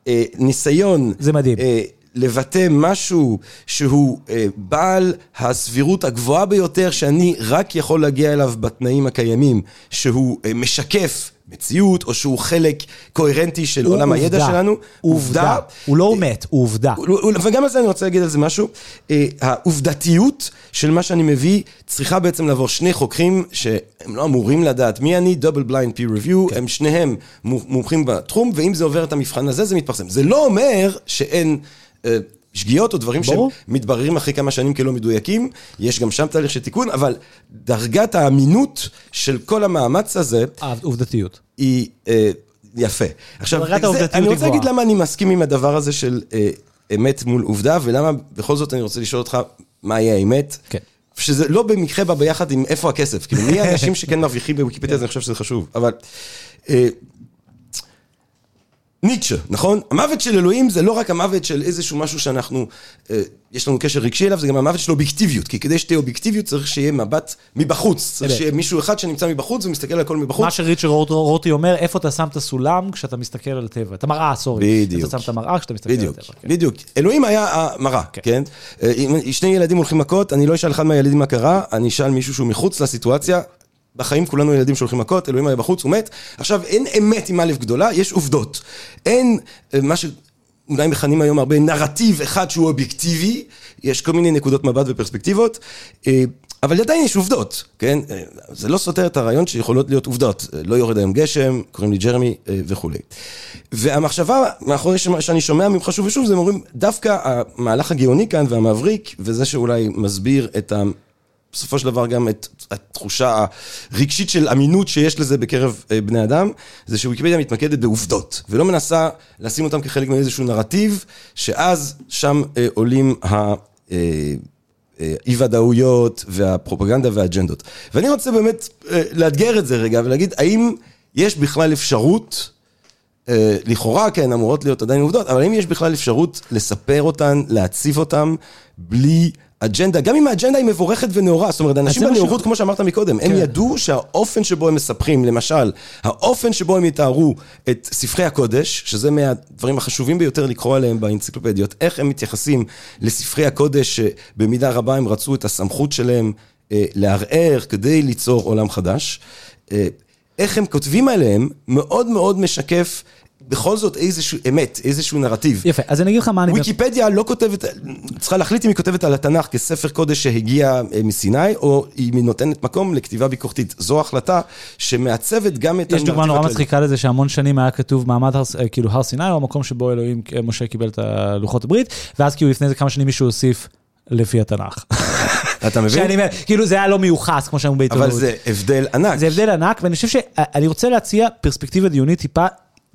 על הניסיון, זה מדהים. אה, לבטא משהו שהוא אה, בעל הסבירות הגבוהה ביותר, שאני רק יכול להגיע אליו בתנאים הקיימים, שהוא אה, משקף מציאות, או שהוא חלק קוהרנטי של עולם הידע עובדה. שלנו. הוא עובדה. הוא לא מת, הוא עובדה. הוא- וגם על זה אני רוצה להגיד על זה משהו. אה, העובדתיות של מה שאני מביא צריכה בעצם לעבור שני חוקרים שהם לא אמורים לדעת מי אני, דאבל בליינד פיר ריוויו, הם שניהם מו- מומחים בתחום, ואם זה עובר את המבחן הזה, זה מתפרסם. זה לא אומר שאין... שגיאות או דברים ברור. שמתבררים אחרי כמה שנים כלא מדויקים, יש גם שם תהליך של תיקון, אבל דרגת האמינות של כל המאמץ הזה, העובדתיות. היא אה, יפה. עכשיו, דרגת זה, העובדתיות אני רוצה להגיד. למה אני מסכים עם הדבר הזה של אה, אמת מול עובדה, ולמה בכל זאת אני רוצה לשאול אותך, מהי האמת? כן. שזה לא במקרה בא ביחד עם איפה הכסף, כאילו מי האנשים שכן מרוויחים בוויקיפדיה, אז אני חושב שזה חשוב, אבל... אה, ניטשה, נכון? המוות של אלוהים זה לא רק המוות של איזשהו משהו שאנחנו, אה, יש לנו קשר רגשי אליו, זה גם המוות של אובייקטיביות, כי כדי שתהיה אובייקטיביות צריך שיהיה מבט מבחוץ, צריך. שיהיה מישהו אחד שנמצא מבחוץ ומסתכל על הכל מבחוץ. מה שריצ'רד רוטי אומר, איפה אתה שם את הסולם כשאתה מסתכל על הטבע? את המראה, סורי. בדיוק. אתה שם את המראה כשאתה מסתכל על בדיוק, הטבע. כן. בדיוק. אלוהים היה המראה, כן. כן? אה, שני ילדים הולכים מכות, אני לא אשאל אחד מהילדים מה קרה, אני אשאל מישהו שהוא מחוץ לסיטואציה. בחיים כולנו ילדים שהולכים מכות, אלוהים היה בחוץ, הוא מת. עכשיו, אין אמת עם א' גדולה, יש עובדות. אין אה, מה שאולי מכנים היום הרבה נרטיב אחד שהוא אובייקטיבי, יש כל מיני נקודות מבט ופרספקטיבות, אה, אבל עדיין יש עובדות, כן? אה, זה לא סותר את הרעיון שיכולות להיות עובדות. לא יורד היום גשם, קוראים לי ג'רמי וכולי. והמחשבה מאחורי שאני שומע ממך שוב ושוב, זה אומרים, דווקא המהלך הגאוני כאן והמבריק, וזה שאולי מסביר את ה... בסופו של דבר גם את התחושה הרגשית של אמינות שיש לזה בקרב אה, בני אדם, זה שוויקיפדיה מתמקדת בעובדות, ולא מנסה לשים אותם כחלק מאיזשהו נרטיב, שאז שם אה, עולים ה... אה, אה, אי-ודאויות והפרופגנדה והאג'נדות. ואני רוצה באמת לאתגר את זה רגע ולהגיד, האם יש בכלל אפשרות, לכאורה כן, אמורות להיות עדיין עובדות, אבל האם יש בכלל אפשרות לספר אותן, להציף אותן, בלי אג'נדה, גם אם האג'נדה היא מבורכת ונאורה, זאת אומרת, אנשים בנאורות, כמו שאמרת מקודם, הם כן. ידעו שהאופן שבו הם מספרים, למשל, האופן שבו הם יתארו את ספרי הקודש, שזה מהדברים החשובים ביותר לקרוא עליהם באנציקלופדיות, איך הם מתייחסים לספרי הקודש, שבמידה רבה הם רצו את הסמכות שלהם אה, לערער כדי ליצור עולם חדש. אה, איך הם כותבים עליהם, מאוד מאוד משקף בכל זאת איזשהו אמת, איזשהו נרטיב. יפה, אז אני אגיד לך מה אני... ויקיפדיה לא כותבת, צריכה להחליט אם היא כותבת על התנ"ך כספר קודש שהגיע אה, מסיני, או אם היא נותנת מקום לכתיבה ביקורתית. זו החלטה שמעצבת גם את יש דוגמה נורא מצחיקה לזה שהמון שנים היה כתוב מעמד אה, כאילו הר סיני, או המקום שבו אלוהים, אה, משה קיבל את הלוחות הברית, ואז כאילו לפני זה כמה שנים מישהו הוסיף לפי התנ"ך. אתה מבין? שאני אומר, כאילו זה היה לא מיוחס, כמו שאמרו בעיתונות. אבל זה הבדל ענק. זה הבדל ענק, ואני חושב שאני רוצה להציע פרספקטיבה דיונית טיפה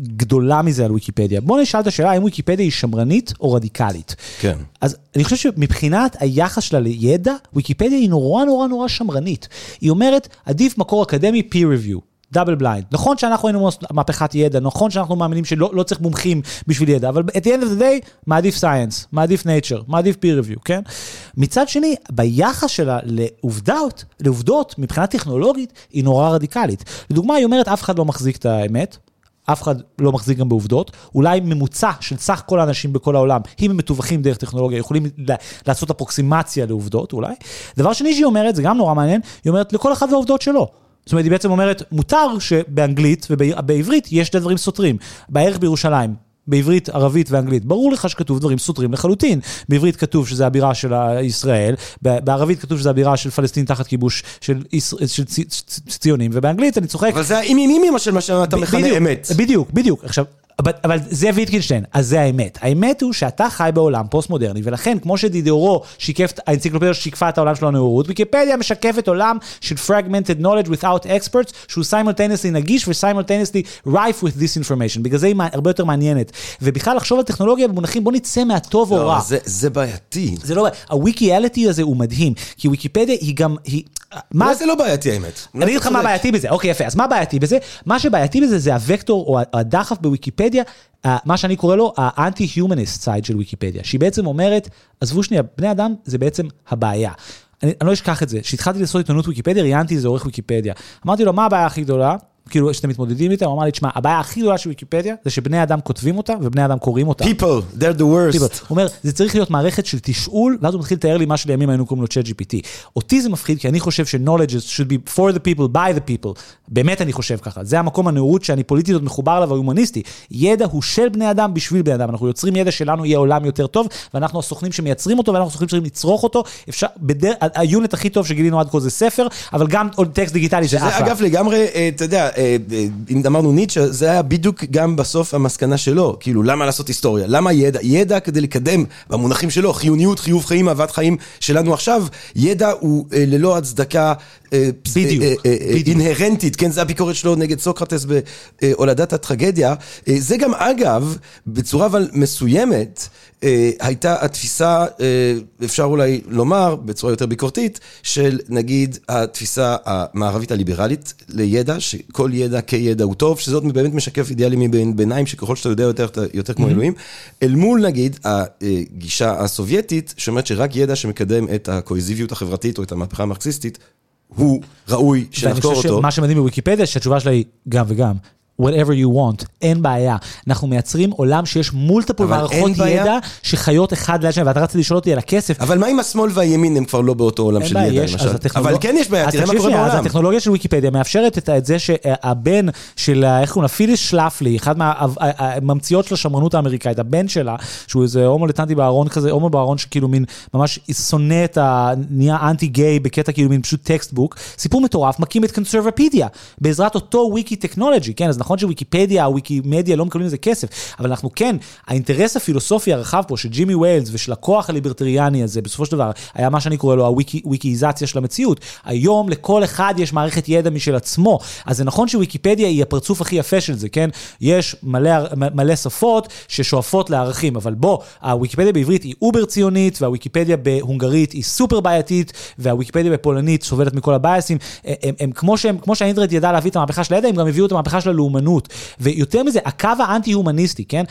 גדולה מזה על ויקיפדיה. בוא נשאל את השאלה האם ויקיפדיה היא שמרנית או רדיקלית. כן. אז אני חושב שמבחינת היחס שלה לידע, ויקיפדיה היא נורא נורא נורא שמרנית. היא אומרת, עדיף מקור אקדמי peer review. double blind. נכון שאנחנו היינו מהפכת ידע, נכון שאנחנו מאמינים שלא לא צריך מומחים בשביל ידע, אבל at the end of the day, מעדיף science, מעדיף nature, מעדיף peer review, כן? מצד שני, ביחס שלה לעובדות, לעובדות, מבחינה טכנולוגית, היא נורא רדיקלית. לדוגמה, היא אומרת, אף אחד לא מחזיק את האמת, אף אחד לא מחזיק גם בעובדות, אולי ממוצע של סך כל האנשים בכל העולם, אם הם מתווכים דרך טכנולוגיה, יכולים לעשות אפרוקסימציה לעובדות אולי. דבר שני שהיא אומרת, זה גם נורא מעניין, היא אומרת לכל אחד והעובדות שלו. זאת אומרת, היא בעצם אומרת, מותר שבאנגלית ובעברית יש שני דברים סותרים. בערך בירושלים, בעברית, ערבית ואנגלית. ברור לך שכתוב דברים סותרים לחלוטין. בעברית כתוב שזה הבירה של ישראל, בערבית כתוב שזה הבירה של פלסטין תחת כיבוש של, של ציונים, ובאנגלית אני צוחק. אבל זה האימים של מה שאתה מכנה אמת. בדיוק, בדיוק. עכשיו, אבל, אבל זה ויטקינשטיין, אז זה האמת. האמת הוא שאתה חי בעולם פוסט-מודרני, ולכן, כמו שדידאורו שיקף, האנציקלופדיה שיקפה את העולם של הנאורות, ויקיפדיה משקפת עולם של fragmented knowledge without experts, שהוא simultaneously נגיש ו-simultaneously rife with disinformation. בגלל זה היא הרבה יותר מעניינת. ובכלל, לחשוב על טכנולוגיה במונחים, בוא נצא מהטוב או לא, רע. זה, זה בעייתי. זה לא בעייתי. הוויקיאליטי הזה הוא מדהים, כי ויקיפדיה היא גם, היא... מה זה לא בעייתי האמת? אני אגיד לך מה בעייתי בזה, אוקיי יפה, אז מה בעייתי בזה? מה שבעייתי בזה זה הוקטור או הדחף בוויקיפדיה, מה שאני קורא לו האנטי-הומניסט סייד של ויקיפדיה, שהיא בעצם אומרת, עזבו שנייה, בני אדם זה בעצם הבעיה. אני, אני לא אשכח את זה, כשהתחלתי לעשות עיתונות ויקיפדיה, ראיינתי איזה עורך ויקיפדיה. אמרתי לו, מה הבעיה הכי גדולה? כאילו, שאתם מתמודדים איתה, הוא אמר לי, תשמע, הבעיה הכי גדולה של ויקיפדיה, זה שבני אדם כותבים אותה, ובני אדם קוראים אותה. People, they're the worst. People. הוא אומר, זה צריך להיות מערכת של תשאול, ואז הוא מתחיל לתאר לי מה שלימים היינו קוראים לו צ'אט GPT. אותי זה מפחיד, כי אני חושב ש-knowledge should be for the people, by the people. באמת אני חושב ככה. זה המקום הנאורות שאני פוליטית עוד מחובר אליו, ההומניסטי. ידע הוא של בני אדם בשביל בני אדם. אנחנו יוצרים ידע שלנו יהיה עולם יותר טוב, ואנחנו הסוכנים שמייצרים אותו, ואנחנו הסוכנים שצריכים לצרוך אותו. אפשר, בדר... היונט הכי טוב שגילינו עד כה זה ספר, אבל גם טקסט דיגיטלי זה אחלה. אגב, לגמרי, אתה יודע, אם אמרנו ניטשה, זה היה בדיוק גם בסוף המסקנה שלו. כאילו, למה לעשות היסטוריה? למה ידע? ידע כדי לקדם, במונחים שלו, חיוניות, חיוב חיים, אהבת חיים שלנו עכשיו, ידע הוא אה, ללא הצדקה אה, אה, אה. אינהרנטית, כן, זה הביקורת שלו נגד סוקרטס בהולדת הטרגדיה. זה גם, אגב, בצורה אבל מסוימת, הייתה התפיסה, אפשר אולי לומר, בצורה יותר ביקורתית, של נגיד התפיסה המערבית הליברלית לידע, שכל ידע כידע הוא טוב, שזאת באמת משקף אידיאלים מבין ביניים, שככל שאתה יודע יותר, אתה יותר כמו אלוהים, אל מול נגיד הגישה הסובייטית, שאומרת שרק ידע שמקדם את הקוהזיביות החברתית או את המהפכה המרקסיסטית, הוא ראוי שנחקור אותו. ואני חושב שמה שמדהים בוויקיפדיה, שהתשובה שלה היא גם וגם. Whatever you want, אין בעיה. אנחנו מייצרים עולם שיש מולטיפול מערכות ידע שחיות אחד ליד שני, ואתה רצית לשאול אותי על הכסף. אבל מה אם השמאל והימין הם כבר לא באותו עולם של ידע, למשל? אבל כן יש בעיה, תראה מה קורה בעולם. אז הטכנולוגיה של ויקיפדיה מאפשרת את זה שהבן של, איך קוראים לה, פיליס שלפלי, אחד מהממציאות של השמרנות האמריקאית, הבן שלה, שהוא איזה הומו לטנטי בארון כזה, הומו בארון שכאילו מין ממש שונא את ה... נהיה אנטי גיי בקטע כאילו מין פשוט textbook, סיפור מטורף, מקים את קונסרבפידיה, בעזרת אותו wiki technology, כן, אז נכון שוויקיפדיה, וויקימדיה לא מקבלים לזה כסף, אבל אנחנו כן, האינטרס הפילוסופי הרחב פה של ג'ימי ויילס ושל הכוח הליברטריאני הזה, בסופו של דבר, היה מה שאני קורא לו הוויקיזציה של המציאות. היום לכל אחד יש מערכת ידע משל עצמו, אז זה נכון שוויקיפדיה היא הפרצוף הכי יפה של זה, כן? יש מלא, מלא שפות ששואפות לערכים, אבל בוא, הוויקיפדיה בעברית היא over ציונית, והוויקיפדיה בהונגרית היא סופר בעייתית, והוויקיפדיה בפולנית סובלת מכל ה biasים. הם, הם, הם, כמו, שהם, כמו שהאינטרנט ידע להביא את המהפכה של הידע, הם גם הביאו את המהפכה של הלאומנות. הלאומנות. ויותר מזה, הקו האנטי-הומניסטי, כן?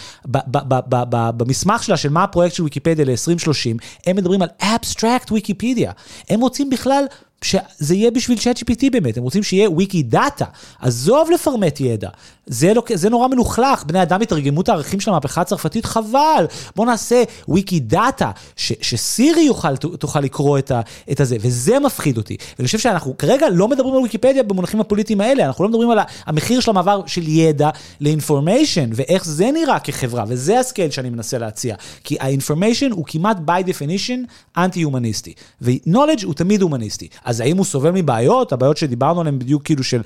במסמך שלה של מה הפרויקט של ויקיפדיה ל-2030, הם מדברים על Abstract Wikipedia. הם רוצים בכלל... שזה יהיה בשביל ChatGPT באמת, הם רוצים שיהיה Wikidata. עזוב לפרמט ידע, זה, לא, זה נורא מלוכלך, בני אדם יתרגמו את הערכים של המהפכה הצרפתית, חבל. בוא נעשה Wikidata, ש, שסירי יוכל, תוכל לקרוא את, ה, את הזה, וזה מפחיד אותי. ואני חושב שאנחנו כרגע לא מדברים על ויקיפדיה במונחים הפוליטיים האלה, אנחנו לא מדברים על המחיר של המעבר של ידע ל information, ואיך זה נראה כחברה, וזה ה scale שאני מנסה להציע. כי ה information הוא כמעט by definition אנטי-הומניסטי, ו-knowledge הוא תמיד הומניסטי. אז האם הוא סובל מבעיות? הבעיות שדיברנו עליהן בדיוק כאילו של,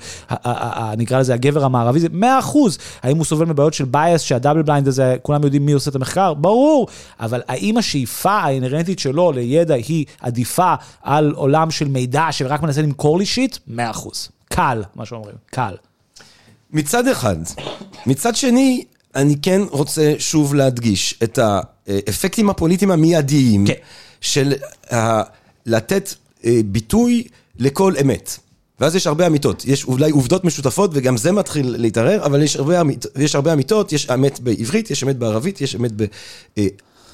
נקרא לזה הגבר המערבי, זה 100 אחוז. האם הוא סובל מבעיות של bias, שה double blind הזה, כולם יודעים מי עושה את המחקר? ברור. אבל האם השאיפה ה inherentית שלו לידע היא עדיפה על עולם של מידע שרק מנסה למכור לי shit? 100 אחוז. קל, מה שאומרים, קל. מצד אחד. מצד שני, אני כן רוצה שוב להדגיש את האפקטים הפוליטיים המיידיים כן. של uh, לתת uh, ביטוי לכל אמת. ואז יש הרבה אמיתות, יש אולי עובדות משותפות וגם זה מתחיל להתערער, אבל יש הרבה, אמית, יש הרבה אמיתות, יש אמת בעברית, יש אמת בערבית, יש אמת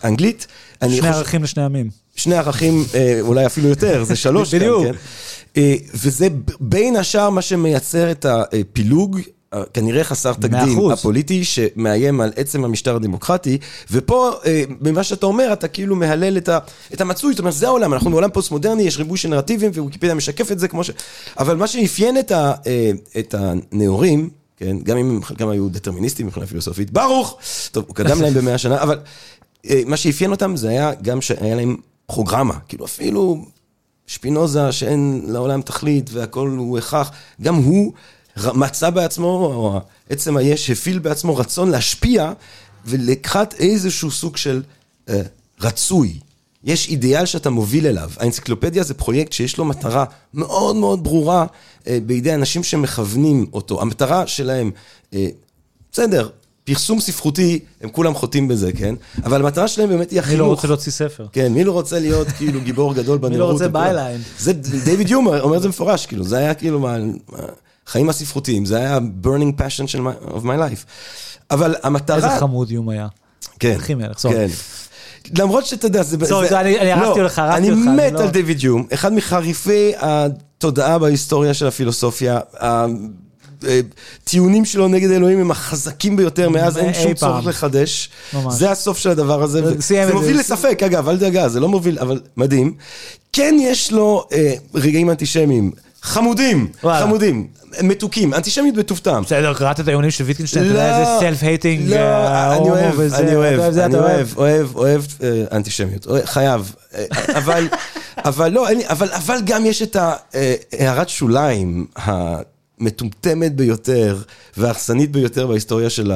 באנגלית. שני חושב, ערכים לשני עמים. שני ערכים, אה, אולי אפילו יותר, זה שלוש בדיוק. כן? אה, וזה בין השאר מה שמייצר את הפילוג כנראה חסר תקדים הפוליטי, שמאיים על עצם המשטר הדמוקרטי, ופה, אה, במה שאתה אומר, אתה כאילו מהלל את, ה, את המצוי, זאת אומרת, זה העולם, אנחנו בעולם פוסט-מודרני, יש ריבוי של נרטיבים, וויקיפדיה משקף את זה כמו ש... אבל מה שאפיין את, ה, אה, את הנאורים, כן, גם אם חלקם היו דטרמיניסטים מבחינה פילוסופית, ברוך! טוב, הוא קדם להם במאה שנה, אבל אה, מה שאפיין אותם זה היה גם שהיה להם פרוגרמה, כאילו אפילו שפינוזה שאין לעולם תכלית והכל הוא הכרח, גם הוא... מצא בעצמו, או עצם היש הפעיל בעצמו רצון להשפיע ולקחת איזשהו סוג של אה, רצוי. יש אידיאל שאתה מוביל אליו. האנציקלופדיה זה פרויקט שיש לו מטרה מאוד מאוד ברורה אה, בידי אנשים שמכוונים אותו. המטרה שלהם, אה, בסדר, פרסום ספרותי, הם כולם חוטאים בזה, כן? אבל המטרה שלהם באמת היא החינוך. מי לא רוצה להוציא ספר? כן, מי לא רוצה להיות כאילו גיבור גדול בנראות? מי לא רוצה byline? זה, דיוויד יום אומר את זה מפורש, כאילו, זה היה כאילו מה... החיים הספרותיים, זה היה burning passion של my, of my life. אבל המטרה... איזה חמוד יום היה. כן. הכי מלך, סוף. כן. למרות שאתה יודע, זה... sorry, זה... אני, אני הרסתי לא, לך, הרסתי אותך. אני מת לא... על דיוויד יום, אחד מחריפי התודעה בהיסטוריה של הפילוסופיה. הטיעונים שלו נגד אלוהים הם החזקים ביותר, מאז אין שום צורך לחדש. ממש. זה הסוף של הדבר הזה. זה מוביל לספק, אגב, אל דאגה, זה לא מוביל, אבל מדהים. כן יש לו אה, רגעים אנטישמיים. חמודים, חמודים, מתוקים, אנטישמיות בטוב טעם. בסדר, קראת את היונים של ויטקינשטיין, אתה יודע איזה סלף הייטינג, לא, אני אוהב, אני אוהב, אני אוהב, אוהב, אוהב אנטישמיות, חייב. אבל, אבל לא, אבל גם יש את ההערת שוליים המטומטמת ביותר והאכסנית ביותר בהיסטוריה של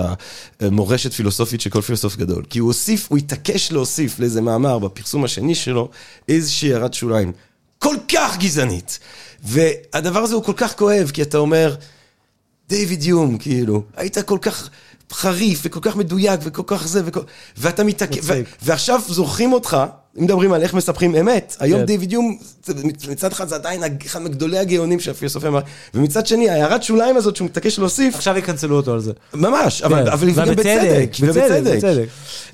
המורשת פילוסופית של כל פילוסוף גדול. כי הוא הוסיף, הוא התעקש להוסיף לאיזה מאמר בפרסום השני שלו איזושהי הערת שוליים כל כך גזענית. והדבר הזה הוא כל כך כואב, כי אתה אומר, דיוויד יום, כאילו, היית כל כך חריף וכל כך מדויק וכל כך זה, וכל... ואתה מתעכב, ו... ועכשיו זוכרים אותך, אם מדברים על איך מספחים אמת, היום כן. דיוויד יום, מצד אחד זה עדיין אחד מגדולי הגאונים של הפילוסופיה, ומצד שני, ההערת שוליים הזאת שהוא מתעקש להוסיף... עכשיו יקנצלו אותו על זה. ממש, אבל, כן. אבל ובצדק, ובצדק. ובצדק.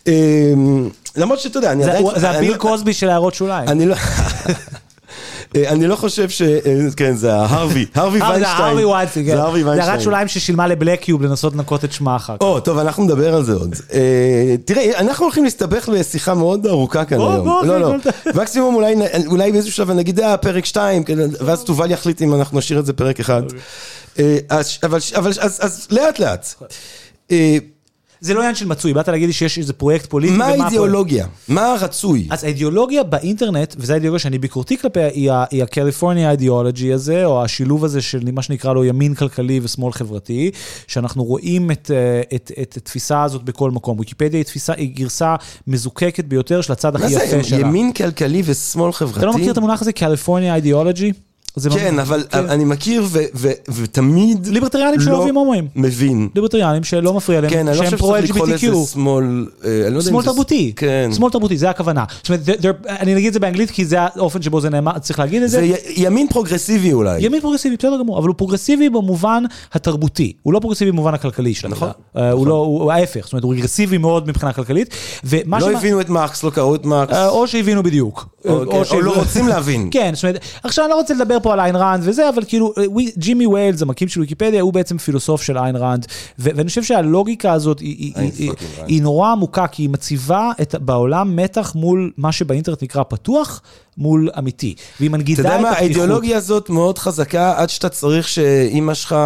אמ, למרות שאתה יודע, אני עדיין... זה הביל קוסבי של הערות שוליים. אני לא... אה, אני לא חושב ש... אה, כן, זה ההרווי, הרווי ויינשטיין. זה הרווי ויינשטיין, כן. זה הרווי ויינשטיין. זה הרת שוליים ששילמה לבלק קיוב לנסות לנקות את שמה אחר כך. או, טוב, אנחנו נדבר על זה עוד. אה, תראה, אנחנו הולכים להסתבך בשיחה מאוד ארוכה כאן היום. בוא, בוא, לא, לא. מקסימום אולי באיזשהו שלב נגיד, אה, פרק 2, כן, ואז תובל יחליט אם אנחנו נשאיר את זה פרק 1. אבל אז לאט לאט. זה לא עניין של מצוי, באת להגיד לי שיש איזה פרויקט פוליטי. מה האידיאולוגיה? מה הרצוי? אז האידיאולוגיה באינטרנט, וזו האידיאולוגיה שאני ביקורתי כלפיה, היא הקליפורניה אידיאולוגי הזה, או השילוב הזה של מה שנקרא לו ימין כלכלי ושמאל חברתי, שאנחנו רואים את, אה, את, את, את התפיסה הזאת בכל מקום. ויקיפדיה היא תפיסה, היא גרסה מזוקקת ביותר של הצד הכי יפה שלה. מה זה, ימין כלכלי ושמאל חברתי? אתה לא מכיר את המונח הזה, קליפורניה אידיאולוגי? כן, אבל כן. אני מכיר ותמיד ליברטריאנים שלא אוהבים הומואים. מבין. ליברטריאנים שלא מפריע להם, כן, אני לא חושב שצריך לקרוא לזה שמאל... אה, שמאל תרבותי. כן. שמאל תרבותי, זה הכוונה. זאת אומרת, אני אגיד את זה באנגלית כי זה האופן שבו זה נאמר, צריך להגיד את זה. זה ימין פרוגרסיבי אולי. ימין פרוגרסיבי, בסדר גמור, אבל הוא פרוגרסיבי במובן התרבותי. הוא לא פרוגרסיבי במובן הכלכלי שלנו. נכון. אה, הוא לא, הוא ההפך, זאת אומרת, הוא רגרסיבי מאוד מבחינה כלכלית. לא הבינו את מרקס, לא קראו את מרקס. או שהבינו בדיוק. או, או, או, או לא רוצים להבין. כן, זאת אומרת, עכשיו אני לא רוצה לדבר פה על איין ראנד וזה, אבל כאילו, ג'ימי ויילס, המקים של ויקיפדיה, הוא בעצם פילוסוף של איין ראנד, ואני חושב שהלוגיקה הזאת היא, היא, היא, היא נורא עמוקה, כי היא מציבה את, בעולם מתח מול מה שבאינטרנט נקרא פתוח, מול אמיתי. והיא מנגידה את הפתיחות. אתה יודע מה, האידיאולוגיה הזאת מאוד חזקה, עד שאתה צריך שאימא שלך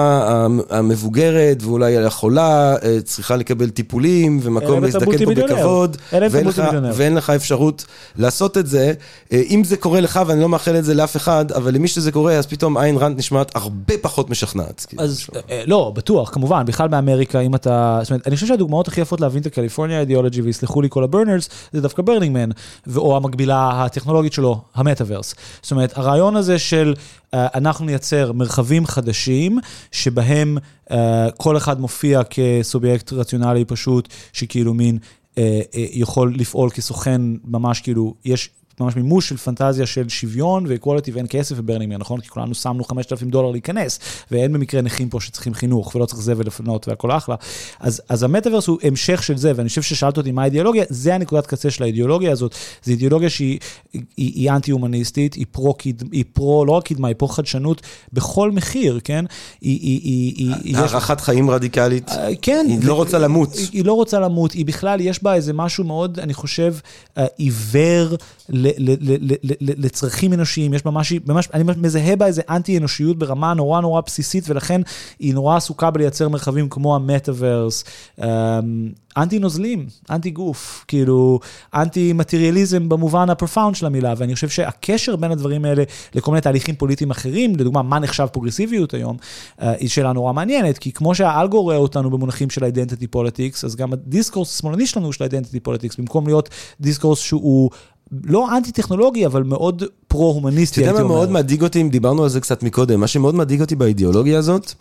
המבוגרת, ואולי החולה, אה, צריכה לקבל טיפולים, ומקום להזדקן פה בכבוד, ואין לך, ואין לך אפשרות לעשות את זה. אה, אם זה קורה לך, ואני לא מאחל את זה לאף אחד, אבל למי שזה קורה, אז פתאום איין רנד נשמעת הרבה פחות משכנעת. אז אה, לא, בטוח, כמובן, בכלל באמריקה, אם אתה... זאת אומרת, אני חושב שהדוגמאות הכי יפות להבין את ה California ideology, ויסלחו לי כל ה burners, זה דווקא Burning Man, או המקבילה הטכנולוגית שלו, המטאוורס. זאת אומרת, הרעיון הזה של uh, אנחנו נייצר מרחבים חדשים, שבהם uh, כל אחד מופיע כסובייקט רציונלי פשוט, שכאילו מין uh, יכול לפעול כסוכן, ממש כאילו, יש ממש מימוש של פנטזיה של שוויון ו equality ואין כסף ו Burning Man, נכון? כי כולנו שמנו 5,000 דולר להיכנס, ואין במקרה נכים פה שצריכים חינוך ולא צריך זבל לפנות והכל אחלה. אז, אז המטאוורס הוא המשך של זה, ואני חושב ששאלת אותי מה האידיאולוגיה, זה הנקודת קצה של האידיאולוגיה הזאת. זו אידיאולוגיה שהיא היא, היא אנטי-הומניסטית, היא פרו, היא פרו, לא רק קדמה, היא פרו חדשנות בכל מחיר, כן? היא... היא, היא הארכת יש... חיים רדיקלית. אה, כן. היא לא רוצה למות. היא, היא לא רוצה למות, היא בכלל, יש בה איזה משהו מאוד, אני חושב, אה, עיוור. לצרכים אנושיים, יש ממש, ממש, אני מזהה בה איזה אנטי אנושיות ברמה נורא נורא בסיסית, ולכן היא נורא עסוקה בלייצר מרחבים כמו המטאוורס, אמ, אנטי נוזלים, אנטי גוף, כאילו אנטי מטריאליזם במובן ה profound של המילה, ואני חושב שהקשר בין הדברים האלה לכל מיני תהליכים פוליטיים אחרים, לדוגמה, מה נחשב פרוגרסיביות היום, אה, היא שאלה נורא מעניינת, כי כמו שה algo רואה אותנו במונחים של identity politics, אז גם ה discourse השמאלני שלנו של identity politics, במקום להיות דיסקורס שהוא... לא אנטי-טכנולוגי, אבל מאוד פרו-הומניסטי, הייתי אומר. אתה יודע מה מאוד מדאיג אותי, אם דיברנו על זה קצת מקודם, מה שמאוד מדאיג אותי באידיאולוגיה הזאת,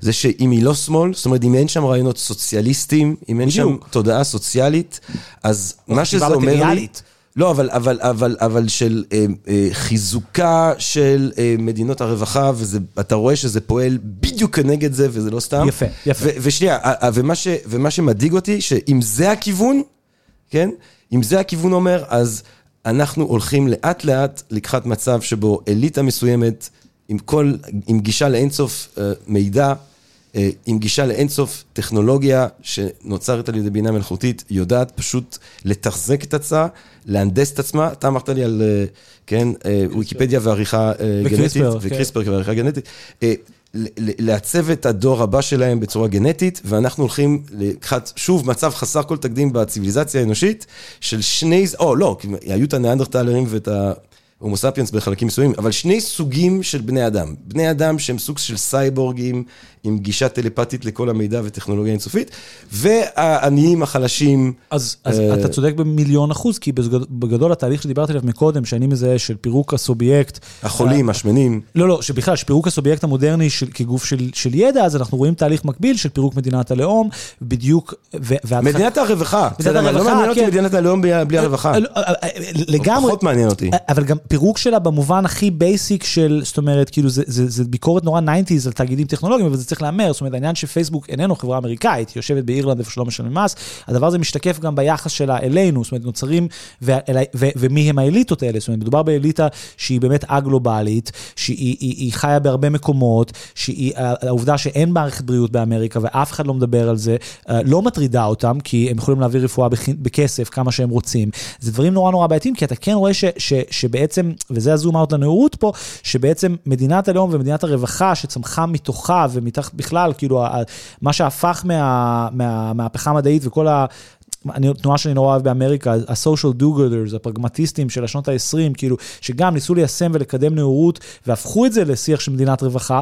זה שאם היא לא שמאל, זאת אומרת, אם אין שם רעיונות סוציאליסטיים, אם אין שם תודעה סוציאלית, אז מה שזה אומר לי... לא, אבל, אבל, אבל, אבל של אה, אה, חיזוקה של אה, מדינות הרווחה, ואתה רואה שזה פועל בדיוק כנגד זה, וזה לא סתם. יפה, יפה. ושנייה, ומה, ש, ומה שמדאיג אותי, שאם זה הכיוון, כן? אם זה הכיוון אומר, אז אנחנו הולכים לאט לאט לקחת מצב שבו אליטה מסוימת, עם כל, עם גישה לאינסוף uh, מידע, uh, עם גישה לאינסוף טכנולוגיה שנוצרת על ידי בינה מלאכותית, יודעת פשוט לתחזק את עצמה, להנדס את עצמה. אתה אמרת לי על, uh, כן, uh, ויקיפדיה ועריכה uh, גנטית, וקריספר כן. ועריכה גנטית. לעצב את הדור הבא שלהם בצורה גנטית, ואנחנו הולכים לקחת, שוב, מצב חסר כל תקדים בציוויליזציה האנושית, של שני, או לא, היו את הניאנדרטלרים ואת ההומו ספיאנס בחלקים מסוימים, אבל שני סוגים של בני אדם. בני אדם שהם סוג של סייבורגים, עם גישה טלפתית לכל המידע וטכנולוגיה אינסופית, והעניים החלשים. אז, אז uh, אתה צודק במיליון אחוז, כי בגדול התהליך שדיברתי עליו מקודם, שאני מזהה של פירוק הסובייקט. החולים, uh, השמנים. לא, לא, שבכלל, שפירוק הסובייקט המודרני של, כגוף של, של ידע, אז אנחנו רואים תהליך מקביל של פירוק מדינת הלאום, בדיוק. ו, מדינת הרווחה. מדינת הרווחה, לא מעניין אותי כן. מדינת הלאום בלי הרווחה. לגמרי. פחות מעניין אותי. אבל גם פירוק שלה במובן הכי basic של, זאת אומרת, כאילו, זה, זה, זה ביקורת נורא 90's על תאגידים טכנולוגיים, אבל זה צריך להיאמר, זאת אומרת, העניין שפייסבוק איננו חברה אמריקאית, היא יושבת באירלנד איפה שלא משלמים מס, הדבר הזה משתקף גם ביחס שלה אלינו, זאת אומרת, נוצרים, ומי הם האליטות האלה, זאת אומרת, מדובר באליטה שהיא באמת א-גלובלית, שהיא היא, היא חיה בהרבה מקומות, שהיא, העובדה שאין מערכת בריאות באמריקה ואף אחד לא מדבר על זה, אה, לא מטרידה אותם, כי הם יכולים להעביר רפואה בכסף כמה שהם רוצים. זה דברים נורא נורא בעייתיים, כי אתה כן רואה ש, ש, שבעצם, וזה הזום אאוט לנאורות פה, שבעצם מדינת הלאום ומדינת הרווחה שצמחה מתוכה ומתחת בכלל, כאילו, מה שהפך מה, מה, מהפכה המדעית וכל ה... אני, תנועה שאני נורא אוהב באמריקה, ה-social do-gooders, הפרגמטיסטים של השנות ה-20, כאילו, שגם ניסו ליישם ולקדם נאורות, והפכו את זה לשיח של מדינת רווחה,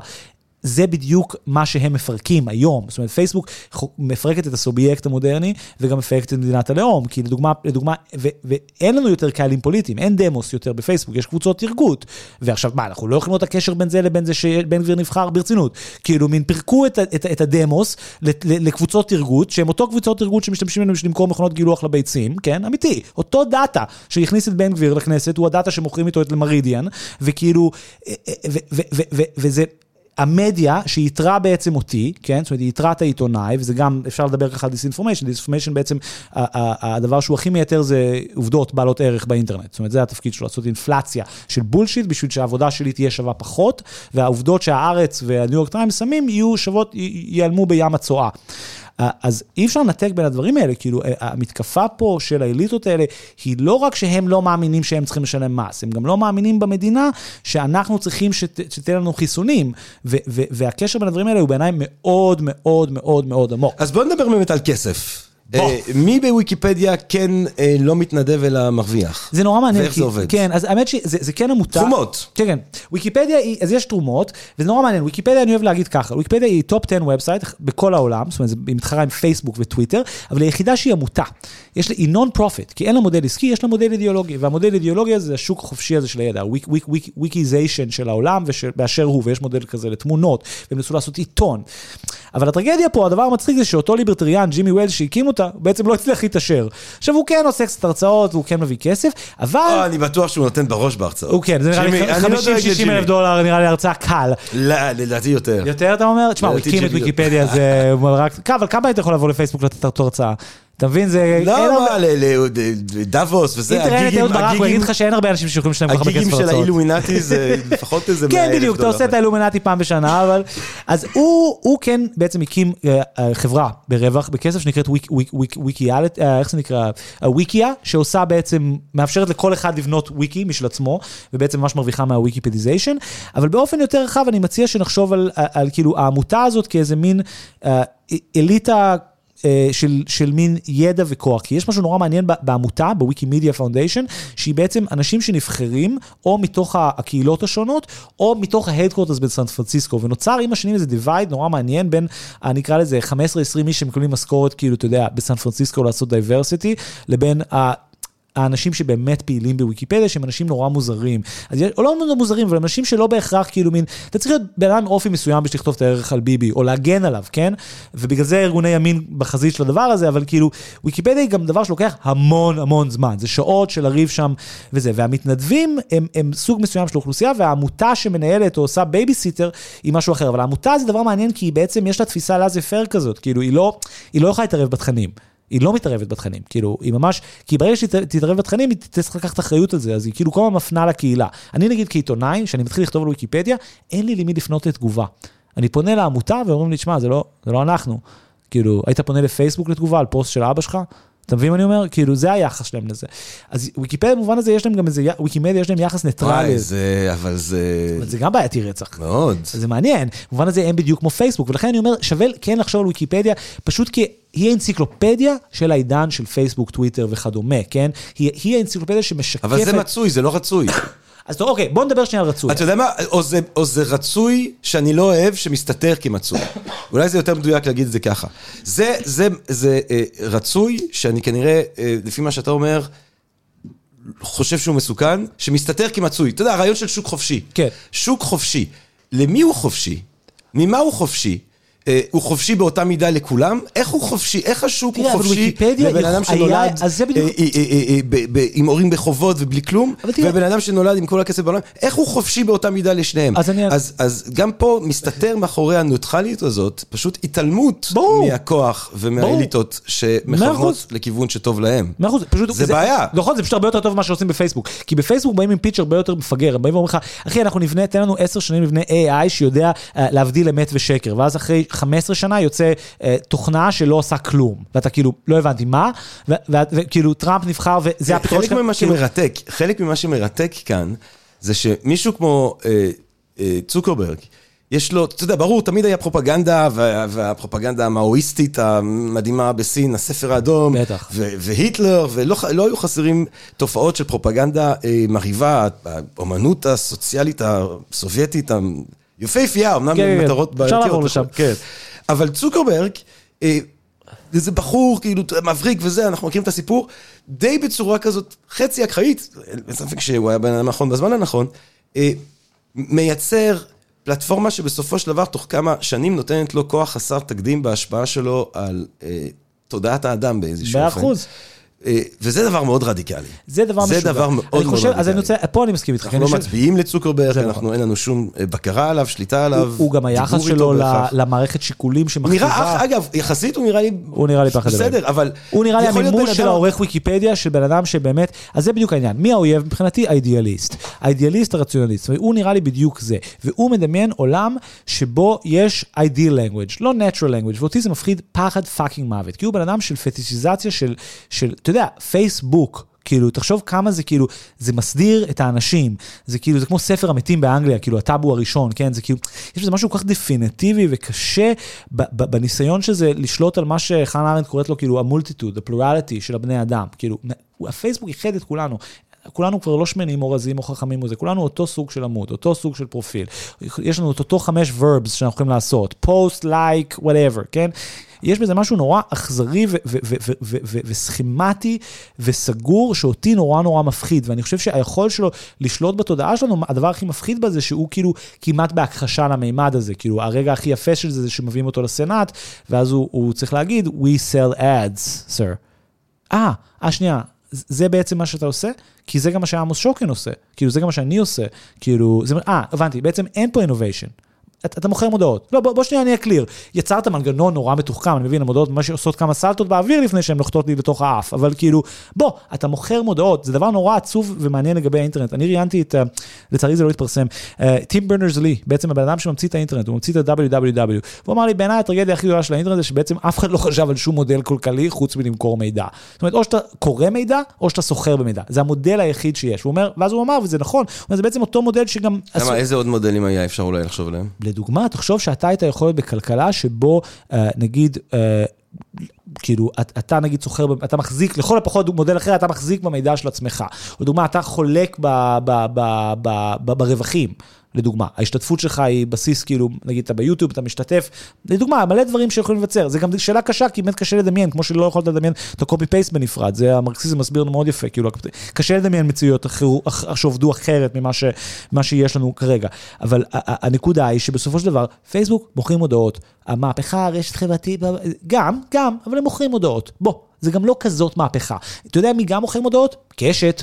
זה בדיוק מה שהם מפרקים היום. זאת אומרת, פייסבוק מפרקת את הסובייקט המודרני וגם מפרקת את מדינת הלאום. כי לדוגמה, לדוגמה ו, ואין לנו יותר קהלים פוליטיים, אין דמוס יותר בפייסבוק, יש קבוצות תרגות. ועכשיו, מה, אנחנו לא יכולים לראות את הקשר בין זה לבין זה שבן גביר נבחר ברצינות. כאילו, מין פירקו את, את, את הדמוס לקבוצות תרגות, שהן אותו קבוצות תרגות שמשתמשים בנו בשביל למכור מכונות גילוח לביצים, כן, אמיתי. אותו דאטה שהכניס את בן גביר לכנסת, הוא הדאטה שמוכרים איתו את למרידיאן, וכאילו, וזה... המדיה שייתרה בעצם אותי, כן? זאת אומרת, היא ייתרה את העיתונאי, וזה גם, אפשר לדבר ככה על disinformation, disinformation בעצם, הדבר שהוא הכי מייתר זה עובדות בעלות ערך באינטרנט. זאת אומרת, זה התפקיד שלו, לעשות אינפלציה של bullshit, בשביל שהעבודה שלי תהיה שווה פחות, והעובדות שהארץ והניו יורק טיימס שמים יהיו שוות, ייעלמו בים הצואה. אז אי אפשר לנתק בין הדברים האלה, כאילו המתקפה פה של האליטות האלה, היא לא רק שהם לא מאמינים שהם צריכים לשלם מס, הם גם לא מאמינים במדינה שאנחנו צריכים שת, שתהיה לנו חיסונים, ו, ו, והקשר בין הדברים האלה הוא בעיניי מאוד מאוד מאוד מאוד עמוק. אז בוא נדבר באמת על כסף. אה, מי בוויקיפדיה כן אה, לא מתנדב אלא מרוויח? זה נורא מעניין. ואיך זה עובד? כן, אז האמת שזה זה כן עמותה. תרומות. כן, כן. ויקיפדיה היא, אז יש תרומות, וזה נורא מעניין. ויקיפדיה, אני אוהב להגיד ככה, ויקיפדיה היא top 10 website בכל העולם, זאת אומרת, היא מתחרה עם פייסבוק וטוויטר, אבל היא יחידה שהיא עמותה. יש לה, היא non-profit, כי אין לה מודל עסקי, יש לה מודל אידיאולוגי, והמודל אידיאולוגי הזה זה השוק החופשי הזה של הידע, הוויקיזיישן של העולם באשר הוא, ויש מודל כזה לתמונות, והם ניסו לעשות עיתון. אבל הטרגדיה פה, הדבר המצחיק זה שאותו libertarian, ג'ימי ויילס, שהקים אותה, הוא בעצם לא הצליח להתעשר. עכשיו, הוא כן עושה קצת הרצאות, הוא כן מביא כסף, אבל... אה, אני בטוח שהוא נותן בראש בהרצאות. הוא כן, זה נראה לי אני לא דואג 50-60 לג'ימי. אלף דולר, נראה לי הרצאה קל. לא, לדעתי יותר. יותר אתה אומר? תשמע, הוא הקים את ויקיפדיה, זה רק... אבל כמה היית יכול לבוא לפייסבוק לתת הרצאה? אתה מבין? זה... לא, מה, ל- ל- לדאבוס וזה, אם תראה את הגיגים, אהוד ברק, הוא הגיגים- יגיד לך שאין הרבה אנשים שיכולים לשלם כל כך הרבה הגיגים כסף של הרצאות. האילומינטי זה לפחות איזה 100 אלף כן. בדיוק, אתה עושה את האילומינטי פעם בשנה, אבל... אז הוא, כן בעצם הקים אה, אה, חברה ברווח, בכסף, שנקראת וויק- וויק- וויק- וויקיאלט, אה, איך זה נקרא? הוויקיה, שעושה בעצם, מאפשרת לכל אחד לבנות וויקי משל עצמו, ובעצם ממש מרוויחה מהוויקיפדיזיישן, אבל באופן יותר רחב אני מציע שנחשוב על, כאילו העמותה הזאת כאיזה מין אליטה. אה, של, של מין ידע וכוח, כי יש משהו נורא מעניין בעמותה, בוויקימדיה foundation, שהיא בעצם אנשים שנבחרים או מתוך הקהילות השונות, או מתוך ה headquarters בסן פרנסיסקו, ונוצר עם השנים איזה divide נורא מעניין בין, אה, נקרא לזה 15-20 איש שמקבלים משכורת, כאילו, אתה יודע, בסן פרנסיסקו לעשות diversity, לבין ה... האנשים שבאמת פעילים בוויקיפדיה, שהם אנשים נורא מוזרים. אז יש, או לא נורא מוזרים, אבל אנשים שלא בהכרח כאילו מין, אתה צריך להיות בן אדם אופי מסוים בשביל לכתוב את הערך על ביבי, או להגן עליו, כן? ובגלל זה ארגוני ימין בחזית של הדבר הזה, אבל כאילו, וויקיפדיה היא גם דבר שלוקח המון המון זמן. זה שעות של לריב שם וזה. והמתנדבים הם, הם סוג מסוים של אוכלוסייה, והעמותה שמנהלת או עושה בייביסיטר היא משהו אחר. אבל העמותה זה דבר מעניין, כי בעצם יש לה תפיסה laissez-faire כזאת, כאילו, היא לא, היא לא יכולה להתערב בתכנים. היא לא מתערבת בתכנים, כאילו, היא ממש, כי ברגע שהיא תתערב בתכנים, היא תצטרך לקחת אחריות על זה, אז היא כאילו כל הזמן מפנה לקהילה. אני נגיד כעיתונאי, שאני מתחיל לכתוב על ויקיפדיה, אין לי למי לפנות לתגובה. אני פונה לעמותה ואומרים לי, תשמע, זה לא, זה לא אנחנו. כאילו, היית פונה לפייסבוק לתגובה על פוסט של אבא שלך? אתה מבין מה אני אומר? כאילו, זה היחס שלהם לזה. אז ויקיפדיה במובן הזה, יש להם גם איזה, ויקימדיה יש להם יחס ניטרלי. וואי, זה, אבל זה... אבל זה גם בעייתי רצח. מאוד. זה מעניין, במובן הזה הם בדיוק כמו פייסבוק, ולכן אני אומר, שווה כן לחשוב על ויקיפדיה, פשוט כי היא האנציקלופדיה של העידן של פייסבוק, טוויטר וכדומה, כן? היא, היא האנציקלופדיה שמשקפת... אבל זה מצוי, זה לא רצוי. אז טוב, אוקיי, בוא נדבר שנייה על רצוי. אתה יודע מה, או זה, או זה רצוי שאני לא אוהב שמסתתר כמצוי. אולי זה יותר מדויק להגיד את זה ככה. זה, זה, זה אה, רצוי שאני כנראה, אה, לפי מה שאתה אומר, חושב שהוא מסוכן, שמסתתר כמצוי. אתה יודע, הרעיון של שוק חופשי. כן. שוק חופשי. למי הוא חופשי? ממה הוא חופשי? אה, הוא חופשי באותה מידה לכולם? איך הוא חופשי? איך השוק הוא חופשי לבן אדם שנולד אה, אה, עם הורים בחובות ובלי כלום, ובן אדם שנולד עם כל הכסף בעולם, איך הוא חופשי באותה מידה לשניהם? אז גם פה מסתתר מאחורי הנוטרליות הזאת, פשוט התעלמות. מהכוח ומהאליטות שמכוונות. לכיוון שטוב להם. זה בעיה. נכון, זה פשוט הרבה יותר טוב ממה שעושים בפייסבוק. כי בפייסבוק באים עם פיץ' הרבה יותר מפגר, הם באים ואומרים לך, אחי, אנחנו נבנה, תן לנו עשר שנים נבנה AI שיודע להבדיל אמת ושקר, ואז אחרי 15 שנה יוצא אה, תוכנה שלא עושה כלום. ואתה כאילו, לא הבנתי מה, וכאילו טראמפ נבחר וזה הפתרון חלק ממה כאילו- שמרתק, חלק ממה שמרתק כאן, זה שמישהו כמו אה, אה, צוקרברג, יש לו, אתה יודע, ברור, תמיד היה פרופגנדה, וה, והפרופגנדה המאואיסטית המדהימה בסין, הספר האדום, בטח. ו- והיטלר, ולא לא היו חסרים תופעות של פרופגנדה אה, מרהיבה, האומנות הסוציאלית הסובייטית, היפהפייה, אמנם כן, כן, במטרות אפשר בעייתיות, לעבור לשם. כן. אבל צוקרברג, אה, איזה בחור, כאילו, מבריק וזה, אנחנו מכירים את הסיפור, די בצורה כזאת, חצי אקראית, אין ספק שהוא היה בן אדם נכון בזמן הנכון, אה, מייצר פלטפורמה שבסופו של דבר, תוך כמה שנים נותנת לו כוח חסר תקדים בהשפעה שלו על אה, תודעת האדם באיזשהו אופן. אחוז. אה, וזה דבר מאוד רדיקלי. זה דבר זה משוגע. דבר מאוד אני מאוד חושב, אז אני רדיקלי. רוצה, פה אני מסכים איתך. אנחנו לא מצביעים לצוקרברג, זה אנחנו אין לנו שום אה, בקרה עליו, שליטה עליו. הוא- הוא גם היחס שלו ל-. למערכת שיקולים הוא שמכתיבה. אגב, יחסית הוא נראה לי... הוא נראה לי פחד אלוהים. בסדר, אבל... הוא נראה לי המימוש של העורך ויקיפדיה של בן אדם שבאמת, אז זה בדיוק העניין. מי האויב? מבחינתי האידיאליסט. האידיאליסט הרציונליסט, והוא נראה לי בדיוק זה. והוא מדמיין עולם שבו יש ideal language, לא natural language, ואותי זה מפחיד פחד fucking מוות. כי הוא בן אדם של פטישיזציה של, של, אתה יודע, פייסבוק. כאילו, תחשוב כמה זה כאילו, זה מסדיר את האנשים, זה כאילו, זה כמו ספר המתים באנגליה, כאילו, הטאבו הראשון, כן? זה כאילו, יש בזה משהו כל כך דפינטיבי וקשה בניסיון שזה לשלוט על מה שחנה ארנדט קוראת לו, כאילו, המולטיטוד, הפלורליטי של הבני אדם. כאילו, הפייסבוק איחד את כולנו. כולנו כבר לא שמנים או רזים או חכמים או זה, כולנו אותו סוג של עמוד, אותו סוג של פרופיל. יש לנו את אותו חמש verbs שאנחנו יכולים לעשות, post, like, whatever, כן? יש בזה משהו נורא אכזרי וסכמטי וסגור, שאותי נורא נורא מפחיד, ואני חושב שהיכולת שלו לשלוט בתודעה שלנו, הדבר הכי מפחיד בזה, שהוא כאילו כמעט בהכחשה למימד הזה, כאילו הרגע הכי יפה של זה, זה שמביאים אותו לסנאט, ואז הוא, הוא צריך להגיד, we sell ads, sir. אה, אה, שנייה, זה בעצם מה שאתה עושה? כי זה גם מה שעמוס שוקן עושה, כאילו זה גם מה שאני עושה, כאילו, אה, הבנתי, בעצם אין פה innovation. אתה, אתה מוכר מודעות. לא, בוא, בוא שנייה אני אקליר. יצרת מנגנון נורא מתוחכם, אני מבין, המודעות ממש עושות כמה סלטות באוויר לפני שהן נוחתות לי לתוך האף, אבל כאילו, בוא, אתה מוכר מודעות, זה דבר נורא עצוב ומעניין לגבי האינטרנט. אני ראיינתי את, אה, לצערי זה לא התפרסם, טים ברנרס לי, בעצם הבן אדם שממציא את האינטרנט, הוא ממציא את ה-www, והוא אמר לי, בעיניי הטרגדיה הכי גדולה של האינטרנט זה שבעצם אף אחד לא חשב על שום מודל כלכלי חוץ מלמכור מידע. זאת אומרת, או שאתה קורא מידע, או שאתה סוחר במידע. זה המודל היחיד שיש. הוא אומר, ואז הוא אמר, וזה נכון, הוא אומר, זה בעצם אותו מודל שגם... עשו- למה, איזה עוד מודלים היה אפשר אולי לחשוב עליהם? לדוגמה, תחשוב שאתה היית יכול להיות בכלכלה שבו אה, נגיד, אה, כאילו, את- אתה נגיד סוחר, אתה מחזיק, לכל הפחות מודל אחר, אתה מחזיק במידע של עצמך. לדוגמה, אתה חולק ב, ב, ב, ב, ב, ברווחים. לדוגמה, ההשתתפות שלך היא בסיס, כאילו, נגיד אתה ביוטיוב, אתה משתתף, לדוגמה, מלא דברים שיכולים לבצר. זה גם שאלה קשה, כי באמת קשה לדמיין, כמו שלא יכולת לדמיין את פייסט בנפרד, זה המרקסיזם מסביר לנו מאוד יפה, כאילו, קשה לדמיין מציאויות שעובדו אחרת ממה ש, שיש לנו כרגע. אבל הנקודה היא שבסופו של דבר, פייסבוק מוכרים הודעות, המהפכה, הרשת חברתית, גם, גם, אבל הם מוכרים הודעות. בוא, זה גם לא כזאת מהפכה. אתה יודע מי גם מוכרים הודעות? קשת.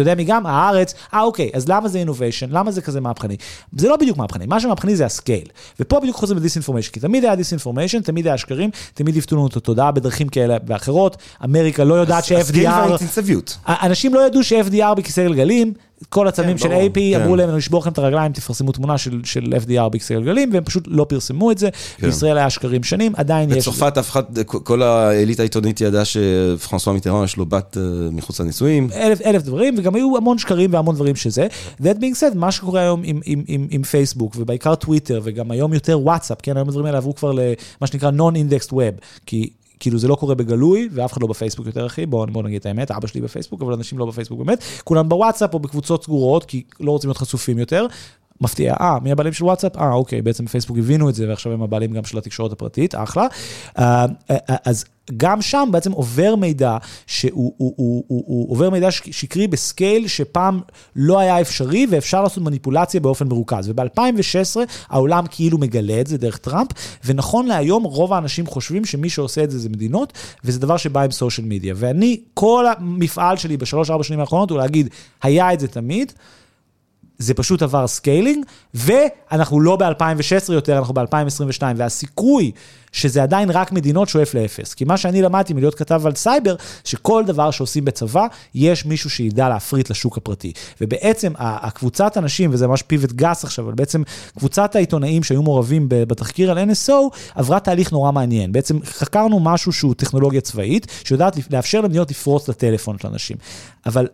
אתה יודע מי גם? הארץ. אה, אוקיי, אז למה זה innovation? למה זה כזה מהפכני? זה לא בדיוק מהפכני, מה שמהפכני זה ה scale. ופה בדיוק חוזרים ל disinformation, כי תמיד היה disinformation, תמיד היה שקרים, תמיד לנו את התודעה בדרכים כאלה ואחרות. אמריקה לא יודעת ש-FDR... והאינטנסיביות. אנשים לא ידעו ש-FDR בכיסא גלגלים, כל הצלמים כן, של ברור, AP כן. אמרו להם לשבור לכם את הרגליים, תפרסמו תמונה של, של FDR בכיסא גלגלים, והם פשוט לא פרסמו את זה. כן. בישראל היה שקרים שנים, עדיין יש... בצרפת אף אחד, כל האליטה העיתונית ידעה שפרנסואה מיטרן יש לו בת אה, מחוץ לנישואים. אלף, אלף דברים, וגם היו המון שקרים והמון דברים שזה. That being said, מה שקורה היום עם, עם, עם, עם פייסבוק, ובעיקר טוויטר, וגם היום יותר וואטסאפ, כן, היום הדברים האלה עברו כבר למה שנקרא Non-Indexed Web, כי... כאילו זה לא קורה בגלוי, ואף אחד לא בפייסבוק יותר, אחי, בואו בוא נגיד את האמת, אבא שלי בפייסבוק, אבל אנשים לא בפייסבוק באמת, כולם בוואטסאפ או בקבוצות סגורות, כי לא רוצים להיות חשופים יותר. מפתיע, אה, מי הבעלים של וואטסאפ? אה, אוקיי, בעצם פייסבוק הבינו את זה, ועכשיו הם הבעלים גם של התקשורת הפרטית, אחלה. אה, אה, אז גם שם בעצם עובר מידע, שהוא הוא, הוא, הוא, הוא עובר מידע שק- שקרי בסקייל שפעם לא היה אפשרי, ואפשר לעשות מניפולציה באופן מרוכז. וב-2016 העולם כאילו מגלה את זה דרך טראמפ, ונכון להיום רוב האנשים חושבים שמי שעושה את זה זה מדינות, וזה דבר שבא עם סושיאל מדיה. ואני, כל המפעל שלי בשלוש-ארבע שנים האחרונות הוא להגיד, היה את זה תמיד, זה פשוט עבר scaling, ואנחנו לא ב-2016 יותר, אנחנו ב-2022, והסיכוי שזה עדיין רק מדינות שואף לאפס. כי מה שאני למדתי מלהיות כתב על סייבר, שכל דבר שעושים בצבא, יש מישהו שידע להפריט לשוק הפרטי. ובעצם הקבוצת אנשים, וזה ממש pivot גס עכשיו, אבל בעצם קבוצת העיתונאים שהיו מעורבים בתחקיר על NSO, עברה תהליך נורא מעניין. בעצם חקרנו משהו שהוא טכנולוגיה צבאית, שיודעת לאפשר למדינות לפרוץ לטלפון של אנשים. אבל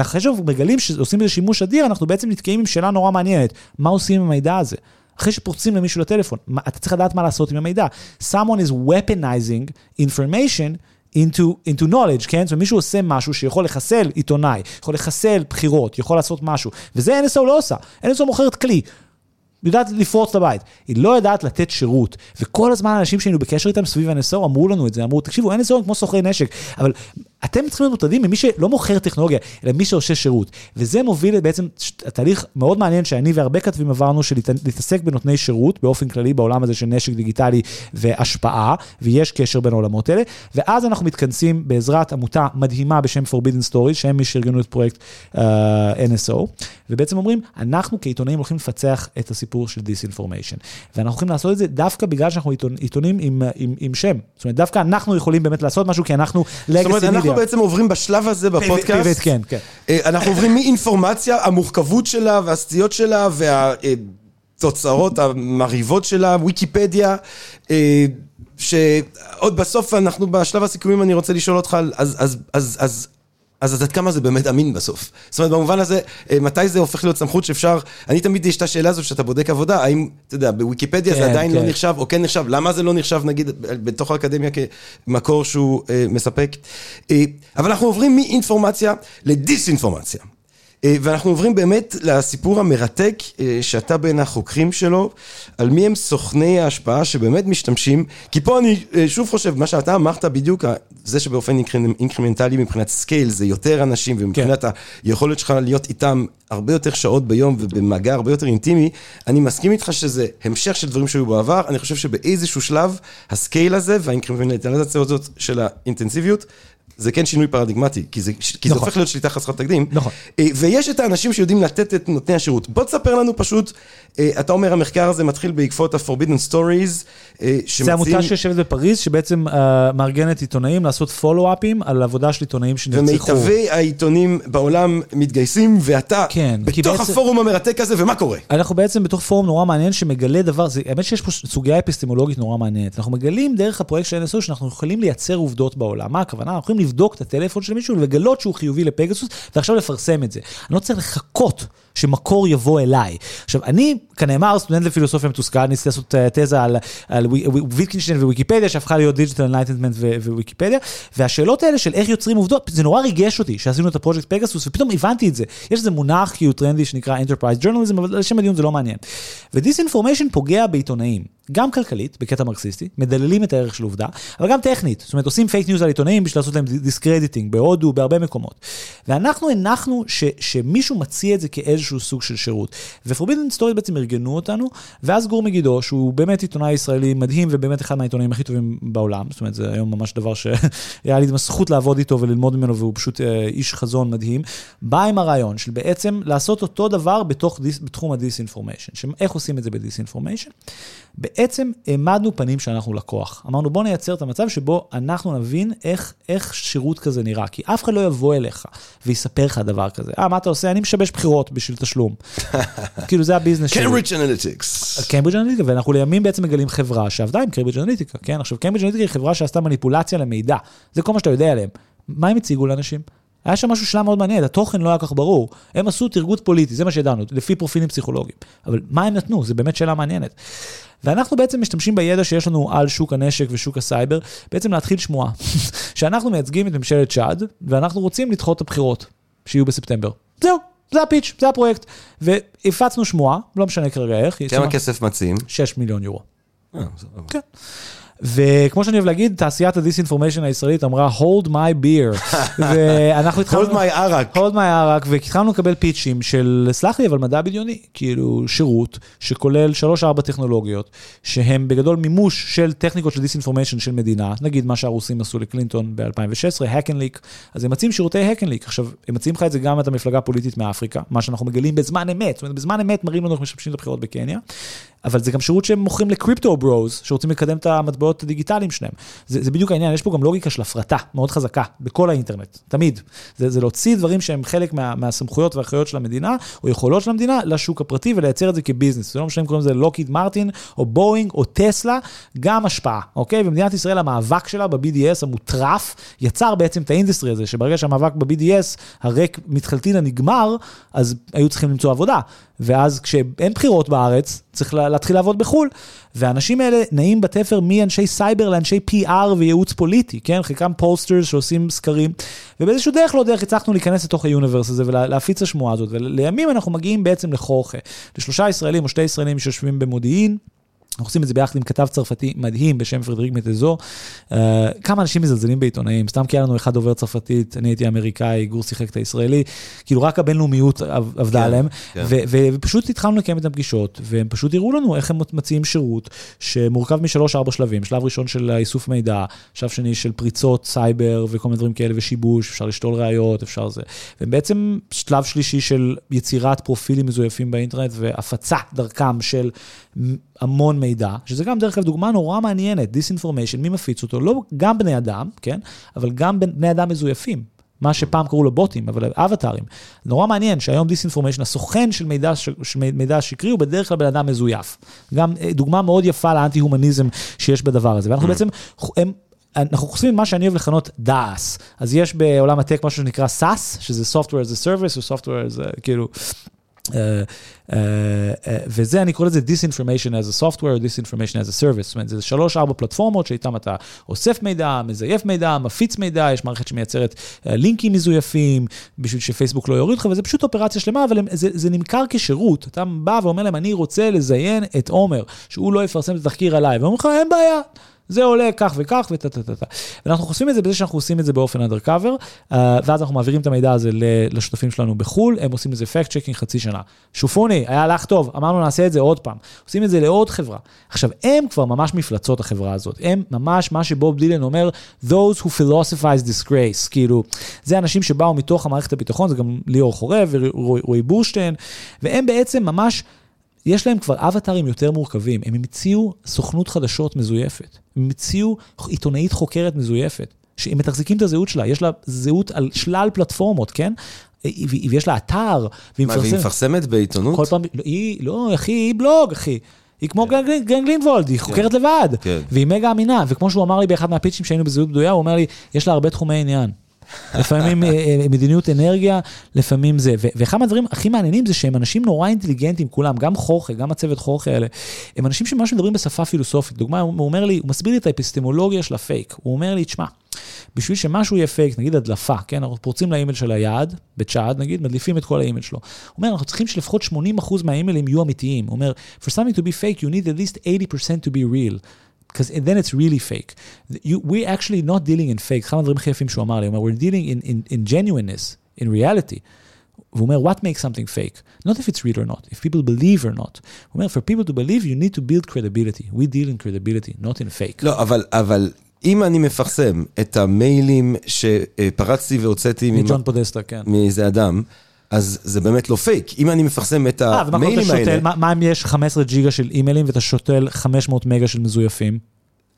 אחרי שאנחנו מגלים שעושים בזה שימוש אדיר, אנחנו בעצם נתקעים עם שאלה נורא מעניינת, מה עושים עם המידע הזה? אחרי שפורצים למישהו לטלפון, מה, אתה צריך לדעת מה לעשות עם המידע. Someone is weaponizing information into, into knowledge, כן? זאת אומרת, מישהו עושה משהו שיכול לחסל עיתונאי, יכול לחסל בחירות, יכול לעשות משהו, וזה NSO לא עושה. NSO מוכרת כלי. יודעת לפרוץ לבית, היא לא יודעת לתת שירות. וכל הזמן האנשים שהיינו בקשר איתם סביב NSO אמרו לנו את זה, אמרו, תקשיבו, NSO הם כמו סוחרי נשק, אבל אתם צריכים להיות מוטרדים ממי שלא מוכר טכנולוגיה, אלא מי שעושה שירות. וזה מוביל בעצם תהליך מאוד מעניין שאני והרבה כתבים עברנו של להתעסק בנותני שירות באופן כללי בעולם הזה של נשק דיגיטלי והשפעה, ויש קשר בין העולמות האלה, ואז אנחנו מתכנסים בעזרת עמותה מדהימה בשם Forbidden Stories, שהם מי שארגנו את פרויקט uh, אה, NSO, ובעצם אומרים, אנחנו כעיתונאים הולכים לפצח את הסיפור של disinformation. ואנחנו הולכים לעשות את זה דווקא בגלל שאנחנו עיתונים עם, עם, עם שם. זאת אומרת, דווקא אנחנו יכולים באמת לעשות משהו, כי אנחנו לגאסי אנחנו בעצם עוברים בשלב הזה בפודקאסט, פיבט, כן, כן. אה, אנחנו עוברים מאינפורמציה, המורכבות שלה והסטיות שלה והתוצאות המרהיבות שלה, ויקיפדיה. אה, שעוד בסוף אנחנו בשלב הסיכומים אני רוצה לשאול אותך אז אז אז אז אז עד כמה זה באמת אמין בסוף? זאת אומרת, במובן הזה, אה, מתי זה הופך להיות סמכות שאפשר... אני תמיד יש את השאלה הזו שאתה בודק עבודה, האם, אתה יודע, בוויקיפדיה כן, זה עדיין לא כן. לא נחשב, או כן נחשב, למה זה לא נחשב, נגיד, בתוך האקדמיה כמקור שהוא אה, מספק? אה, אבל אנחנו עוברים מאינפורמציה לדיסאינפורמציה. אה, ואנחנו עוברים באמת לסיפור המרתק אה, שאתה בין החוקרים שלו, על מי הם סוכני ההשפעה שבאמת משתמשים, כי פה אני אה, שוב חושב, מה שאתה אמרת בדיוק, זה שבאופן אינקרימנטלי מבחינת scale זה יותר אנשים, ומבחינת כן. היכולת שלך להיות איתם הרבה יותר שעות ביום ובמגע הרבה יותר אינטימי, אני מסכים איתך שזה המשך של דברים שהיו בעבר, אני חושב שבאיזשהו שלב ה scale הזה והאינקרימנטליזציה הזאת של האינטנסיביות, זה כן שינוי פרדיגמטי, כי זה, כי נכון. זה הופך להיות שליטה חסרת תקדים. נכון. אה, ויש את האנשים שיודעים לתת את נותני השירות. בוא תספר לנו פשוט, אה, אתה אומר המחקר הזה מתחיל בעקבות ה-Forbidden Stories, אה, שמציעים... זה עמותה שיושבת בפריז, שבעצם uh, מארגנת עיתונאים לעשות follow-upים על עבודה של עיתונאים שנרצחו. ומיטבי העיתונים בעולם מתגייסים, ואתה כן, בתוך בעצם... הפורום המרתק הזה, ומה קורה? אנחנו בעצם בתוך פורום נורא מעניין שמגלה דבר, זה, האמת שיש פה סוגיה אפיסטמולוגית נורא מעניינת. אנחנו מגלים דרך הפרויקט של NSO שאנחנו יכולים לייצר עובדות בעולם. מה הכוונה? אנחנו יכולים לבדוק את הטלפון של מישהו, ולגלות שהוא חיובי לפגסוס, ועכשיו לפרסם את זה. אני לא צריך לחכות שמקור יבוא אליי. עכשיו, אני, כנאמר, סטודנט לפילוסופיה מתוסכל, ניסיתי לעשות אה, תזה על, על ויטגנשטיין וויקיפדיה, שהפכה להיות digital enlightenment וויקיפדיה, והשאלות האלה של איך יוצרים עובדות, זה נורא ריגש אותי שעשינו את הפרויקט פגסוס, ופתאום הבנתי את זה. יש איזה מונח כאילו טרנדי שנקרא Enterprise Journalism, אבל לשם הדיון זה לא מעניין. ו-disinformation פוגע בעיתונאים. גם כלכלית, בקטע מרקסיסטי, מדללים את הערך של עובדה, אבל גם טכנית. זאת אומרת, עושים פייק ניוז על עיתונאים בשביל לעשות להם discrediting, בהודו, בהרבה מקומות. ואנחנו הנחנו ש, שמישהו מציע את זה כאיזשהו סוג של שירות. ו-Forbidden Stories בעצם ארגנו אותנו, ואז גור מגידו, שהוא באמת עיתונאי ישראלי מדהים, ובאמת אחד מהעיתונאים הכי טובים בעולם, זאת אומרת, זה היום ממש דבר שהיה לי זכות לעבוד איתו וללמוד ממנו, והוא פשוט אה, איש חזון מדהים, בא עם הרעיון של בעצם לעשות אותו דבר בתוך, בתחום ה-disinformation. איך עושים את זה ב-disinformation? בעצם העמדנו פנים שאנחנו לקוח. אמרנו, בוא נייצר את המצב שבו אנחנו נבין איך, איך שירות כזה נראה, כי אף אחד לא יבוא אליך ויספר לך דבר כזה. אה, מה אתה עושה? אני משבש בחירות בשביל תשלום. כאילו, זה הביזנס שלי. קיימברידג' אנליטיקס. קיימברידג' אנליטיקה, ואנחנו לימים בעצם מגלים חברה שעבדה עם קיימברידג' אנליטיקה, כן? עכשיו, קיימברידג' אנליטיקה היא חברה שעשתה מניפולציה למידע. זה כל מה שאתה יודע עליהם. מה הם הציגו לאנשים? היה שם משהו שלם מאוד מעניין, התוכן לא היה כל כך ברור. הם עשו טרגוט פוליטי, זה מה שידענו, לפי פרופילים פסיכולוגיים. אבל מה הם נתנו? זו באמת שאלה מעניינת. ואנחנו בעצם משתמשים בידע שיש לנו על שוק הנשק ושוק הסייבר, בעצם להתחיל שמועה. שאנחנו מייצגים את ממשלת צ'אד, ואנחנו רוצים לדחות את הבחירות, שיהיו בספטמבר. זהו, זה ה-pitch, זה הפרויקט. והפצנו שמועה, לא משנה כרגע איך. כמה כסף מציעים? 6 מיליון יורו. אה, כן. וכמו שאני אוהב להגיד, תעשיית ה-disinformation הישראלית אמרה, hold my beer. ואנחנו התחלנו... hold my ערק. hold my ערק, והתחלנו לקבל pitch־ים של, סלח לי, אבל מדע בדיוני. כאילו, שירות שכולל 3-4 טכנולוגיות, שהם בגדול מימוש של טכניקות של disinformation של מדינה, נגיד מה שהרוסים עשו לקלינטון ב-2016, hack and leak, אז הם מציעים שירותי leak. עכשיו, הם מציעים לך את זה גם אתה מפלגה הפוליטית מאפריקה, מה שאנחנו מגלים בזמן אמת, זאת אומרת, בזמן אמת מראים לנו איך משבשים את הבחירות בקניה. אבל זה גם שירות שהם מוכרים ל-crypto bros, שרוצים לקדם את המטבעות הדיגיטליים שלהם. זה, זה בדיוק העניין, יש פה גם לוגיקה של הפרטה מאוד חזקה, בכל האינטרנט, תמיד. זה, זה להוציא דברים שהם חלק מה, מהסמכויות והאחריות של המדינה, או יכולות של המדינה, לשוק הפרטי ולייצר את זה כביזנס. זה לא משנה אם קוראים לזה לוקהיד מרטין, או בואינג, או טסלה, גם השפעה, אוקיי? במדינת ישראל המאבק שלה ב-BDS המטורף, יצר בעצם את ה-industry הזה, שברגע שהמאבק ב-BDS, הריק מתחלתין הנגמר, אז היו צריכים למצוא עבודה. ואז כשאין בחירות בארץ, צריך להתחיל לעבוד בחו"ל. והאנשים האלה נעים בתפר מאנשי סייבר לאנשי PR וייעוץ פוליטי, כן? חלקם פוסטרס שעושים סקרים. ובאיזשהו דרך לא דרך הצלחנו להיכנס לתוך היוניברס הזה ולהפיץ השמועה הזאת. ולימים אנחנו מגיעים בעצם לחוכה. לשלושה ישראלים או שתי ישראלים שיושבים במודיעין. אנחנו עושים את זה ביחד עם כתב צרפתי מדהים בשם פרדריק מטזו. Uh, כמה אנשים מזלזלים בעיתונאים, סתם כי היה לנו אחד דובר צרפתית, אני הייתי אמריקאי, גור שיחק את הישראלי, כאילו רק הבינלאומיות עבדה כן, עליהם, כן. ופשוט התחלנו לקיים את הפגישות, והם פשוט הראו לנו איך הם מציעים שירות שמורכב משלוש-ארבע שלבים, שלב ראשון של איסוף מידע, שלב שני של פריצות סייבר וכל מיני דברים כאלה ושיבוש, אפשר לשתול ראיות, אפשר זה. ובעצם שלב שלישי של יצירת פרופילים מזויפים באינטרנט והפצה דרכם של המון מידע, שזה גם דרך אגב דוגמה נורא מעניינת, disinformation, מי מפיץ אותו? לא גם בני אדם, כן? אבל גם בני אדם מזויפים. מה שפעם קראו לו בוטים, אבל אבטארים. נורא מעניין שהיום דיסאינפורמיישן, הסוכן של מידע, של מידע שקרי הוא בדרך כלל בן אדם מזויף. גם אה, דוגמה מאוד יפה לאנטי-הומניזם שיש בדבר הזה. ואנחנו mm. בעצם, הם, אנחנו חושבים מה שאני אוהב לכנות דאס. אז יש בעולם הטק משהו שנקרא SAS, שזה Software as a Service, או Software as a, כאילו... Uh, uh, uh, וזה, אני קורא לזה disinformation as a software, disinformation as a service. זאת אומרת, זה שלוש, ארבע פלטפורמות שאיתן אתה אוסף מידע, מזייף מידע, מפיץ מידע, יש מערכת שמייצרת לינקים מזויפים, בשביל שפייסבוק לא יוריד לך, וזה פשוט אופרציה שלמה, אבל זה, זה נמכר כשירות. אתה בא ואומר להם, אני רוצה לזיין את עומר, שהוא לא יפרסם את התחקיר עליי, ואומרים לך, אין בעיה. זה עולה כך וכך וטה טה טה טה. ואנחנו חושפים את זה בזה שאנחנו עושים את זה באופן undercover, uh, ואז אנחנו מעבירים את המידע הזה לשותפים שלנו בחו"ל, הם עושים לזה fact checking חצי שנה. שופוני, היה לך טוב, אמרנו נעשה את זה עוד פעם. עושים את זה לעוד חברה. עכשיו, הם כבר ממש מפלצות החברה הזאת, הם ממש מה שבוב דילן אומר, those who philosophize disgrace, כאילו, זה אנשים שבאו מתוך המערכת הביטחון, זה גם ליאור חורב ורועי בורשטיין, והם בעצם ממש... יש להם כבר אבטארים יותר מורכבים, הם המציאו סוכנות חדשות מזויפת, הם המציאו עיתונאית חוקרת מזויפת, שהם מתחזיקים את הזהות שלה, יש לה זהות על שלל פלטפורמות, כן? ויש לה אתר, והיא מפרסמת. מה, והיא מפרסמת בעיתונות? כל פעם, לא, היא, לא, אחי, היא בלוג, אחי. היא כמו כן. גן גלינוולד, היא חוקרת כן. לבד, כן. והיא מגה אמינה, וכמו שהוא אמר לי באחד מהפיצ'ים שהיינו בזהות בדויה, הוא אומר לי, יש לה הרבה תחומי עניין. לפעמים אה, אה, מדיניות אנרגיה, לפעמים זה. ואחד מהדברים הכי מעניינים זה שהם אנשים נורא אינטליגנטים, כולם, גם חורכה, גם הצוות חורכה האלה. הם אנשים שממש מדברים בשפה פילוסופית. דוגמה, הוא אומר לי, הוא מסביר לי את האפיסטמולוגיה של הפייק. הוא אומר לי, תשמע, בשביל שמשהו יהיה פייק, נגיד הדלפה, כן, אנחנו פורצים לאימייל של היעד, בצ'אד נגיד, מדליפים את כל האימייל שלו. הוא אומר, אנחנו צריכים שלפחות 80% מהאימיילים יהיו אמיתיים. הוא אומר, for something to be fake, you need at least 80% to be real. Because then it's really fake. You, we're actually not dealing in fake. אחד הדברים הכי יפים שהוא אמר לי, הוא אומר, we're dealing in, in, in genuineness, in reality. והוא אומר, what makes something fake? Not if it's real or not, if people believe or not. הוא אומר, for people to believe, you need to build credibility. We deal in credibility, not in fake. לא, אבל, אבל אם אני מפרסם את המיילים שפרצתי והוצאתי... מג'ון פודסטה, כן. מאיזה אדם, אז זה באמת לא פייק. אם אני מפרסם את אה, המיילים האלה... מה, מה אם יש 15 ג'יגה של אימיילים ואתה שותל 500 מגה של מזויפים?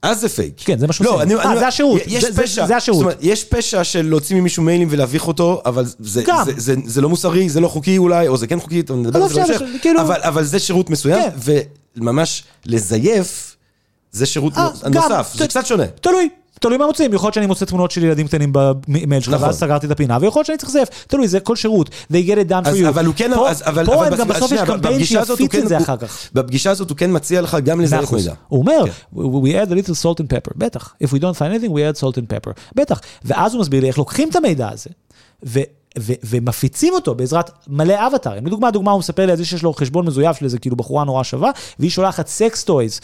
אז זה פייק. כן, זה מה שעושים. לא, אני, אה, זה השירות. יש זה, פשע. זה, זה השירות. זאת אומרת, יש פשע של להוציא ממישהו מיילים ולהביך אותו, אבל זה, גם. זה, זה, זה, זה לא מוסרי, זה לא חוקי אולי, או זה כן חוקי, נדבר על זה בהמשך. כאילו... אבל, אבל זה שירות מסוים, כן. וממש לזייף, זה שירות 아, אה, נוסף, זה קצת שונה. תלוי. תלוי מה מוצאים, יכול להיות שאני מוצא תמונות של ילדים קטנים במייל שלך, נכון. ואז סגרתי את הפינה, ויכול להיות שאני צריך לזייף, תלוי, זה כל שירות, they get it done for you. אבל הוא כן, אבל, פה גם בסוף יש קמפיין שיפיץ את זה אחר כך. בפגישה הזאת הוא כן מציע לך גם לזייף מידע. הוא אומר, כן. we add a little salt and pepper, בטח. If we don't find anything, we add salt and pepper, בטח. ואז הוא מסביר לי איך לוקחים את המידע הזה, ומפיצים אותו בעזרת מלא אבטארים. לדוגמה, דוגמה, הוא מספר לי על זה שיש לו חשבון מזויף של איזה כאילו בחורה נורא שווה, והיא שולחת sex toys